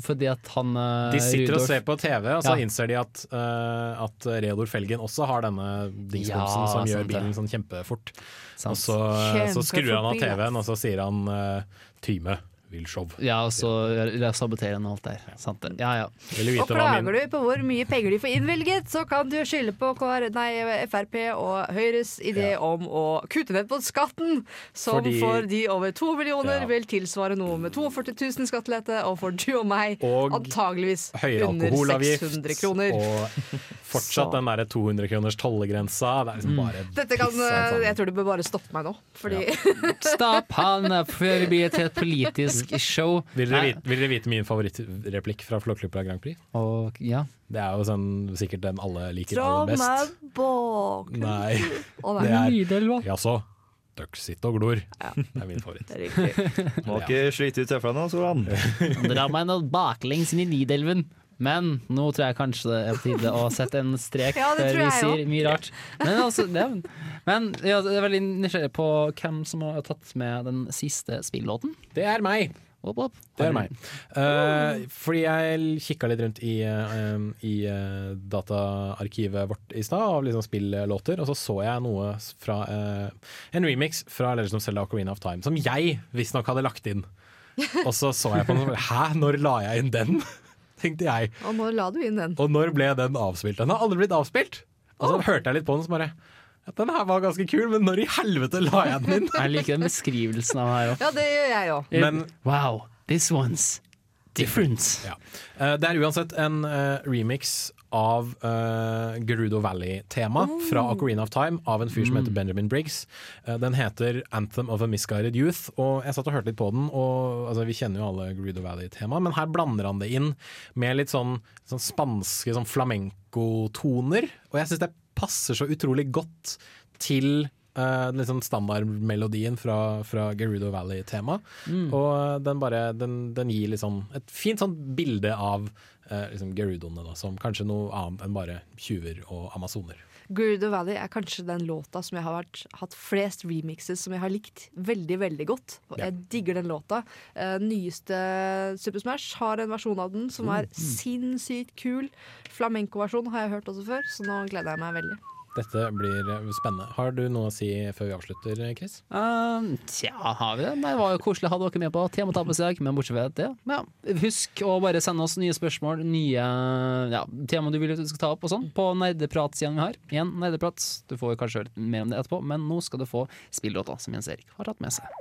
fordi at han uh,
De sitter og ser på TV, og så
Ja.
innser de at, uh, at Reodor Felgen også har denne dingsbomsen
Ja,
som gjør
det.
Bilen sånn kjempefort.
Sant.
Og så, så skrur han av. TV-en, og så sier han uh, Tyme vil show.
Ja, og så sabotere og alt der. Sant det. Ja, ja.
Og klager du på hvor mye penger de får innvilget, så kan du skylde på KR, nei, Frp og Høyres idé om å kutte ned på skatten, som
Fordi-
for de over to millioner
Ja.
vil tilsvare noe med 42 000 skattelette, og for du og meg
Og
antageligvis under 600 kroner.
og fortsatt den der 200 kroners tollegrensa. Det er liksom bare
Dette kan,
piss
jeg tror du bør bare stoppe meg nå, fordi
Stopp han før vi blir til et politisk show.
Vil dere, vite, vil dere vite min favorittreplikk fra Flåklypa Grand Prix?
Og, ja.
Det er jo sånn, sikkert den alle liker aller best.
meg bak
Nei. Det er Jaså, dere sitter og glor. Det er min favoritt.
Det er.
Må ikke slite ut tøflene Solan.
Dra meg noe baklengs inn i Nidelven. Men nå tror jeg kanskje det er på tide å sette en strek
Ja,
før vi sier mye rart. Men, altså, det, men ja, jeg er veldig nysgjerrig på hvem som har tatt med den siste spillåten.
Det er meg.
Opp, opp.
Det er meg. Uh, fordi jeg kikka litt rundt i, uh, i uh, dataarkivet vårt i stad, av liksom spillåter, og så så jeg noe fra en remix fra Legends of Zelda Ocarina of Time, som jeg visstnok hadde lagt inn. Og så så jeg på den Hæ, når la jeg inn den? Tenkte jeg.
Og når la du inn den.
Og når ble den avspilt? Den har aldri blitt avspilt! Og så hørte jeg litt på den, så bare Den her var ganske kul, men når i helvete la jeg den inn?
Jeg liker den beskrivelsen av den her òg.
Ja, det gjør jeg òg.
Wow, this one's different.
Ja. Eh, Det er uansett en eh, remix av uh, Gerudo Valley-tema fra Ocarina of Time av en fyr som heter Benjamin Briggs. Uh, den heter Anthem of a Misguided Youth, og jeg satt og hørte litt på den. Og altså, Vi kjenner jo alle Gerudo Valley-temaet, men her blander han det inn med litt sånn, sånn spanske sånn flamenco-toner. Og jeg syns det passer så utrolig godt til Uh, liksom standardmelodien fra, fra Gerudo Valley-temaet.
Mm.
Og den bare den, den gir liksom et fint sånn bilde av uh, liksom Gerudoene, da, som kanskje noe annet enn bare tjuver og amazoner.
Gerudo Valley er kanskje den låta som jeg har vært, hatt flest remixes som jeg har likt veldig, veldig godt. Og jeg digger den låta. Uh, nyeste Super Smash har en versjon av den som er sinnssykt kul. Flamenco-versjon har jeg hørt også før, så nå gleder jeg meg veldig.
Dette blir uh, spennende. Har du noe å si før vi avslutter, Chris?
Um, tja, har vi det? Det var jo koselig å ha dere med på Tematapet i men bortsett fra det, ja. Husk å bare sende oss nye spørsmål, nye ja, tema du vil at vi skal ta opp og sånn, på nerdeprat-siden vi har. Igjen, nerdeprat. Du får kanskje høre litt mer om det etterpå, men nå skal du få spillåta som Jens Erik har tatt med seg.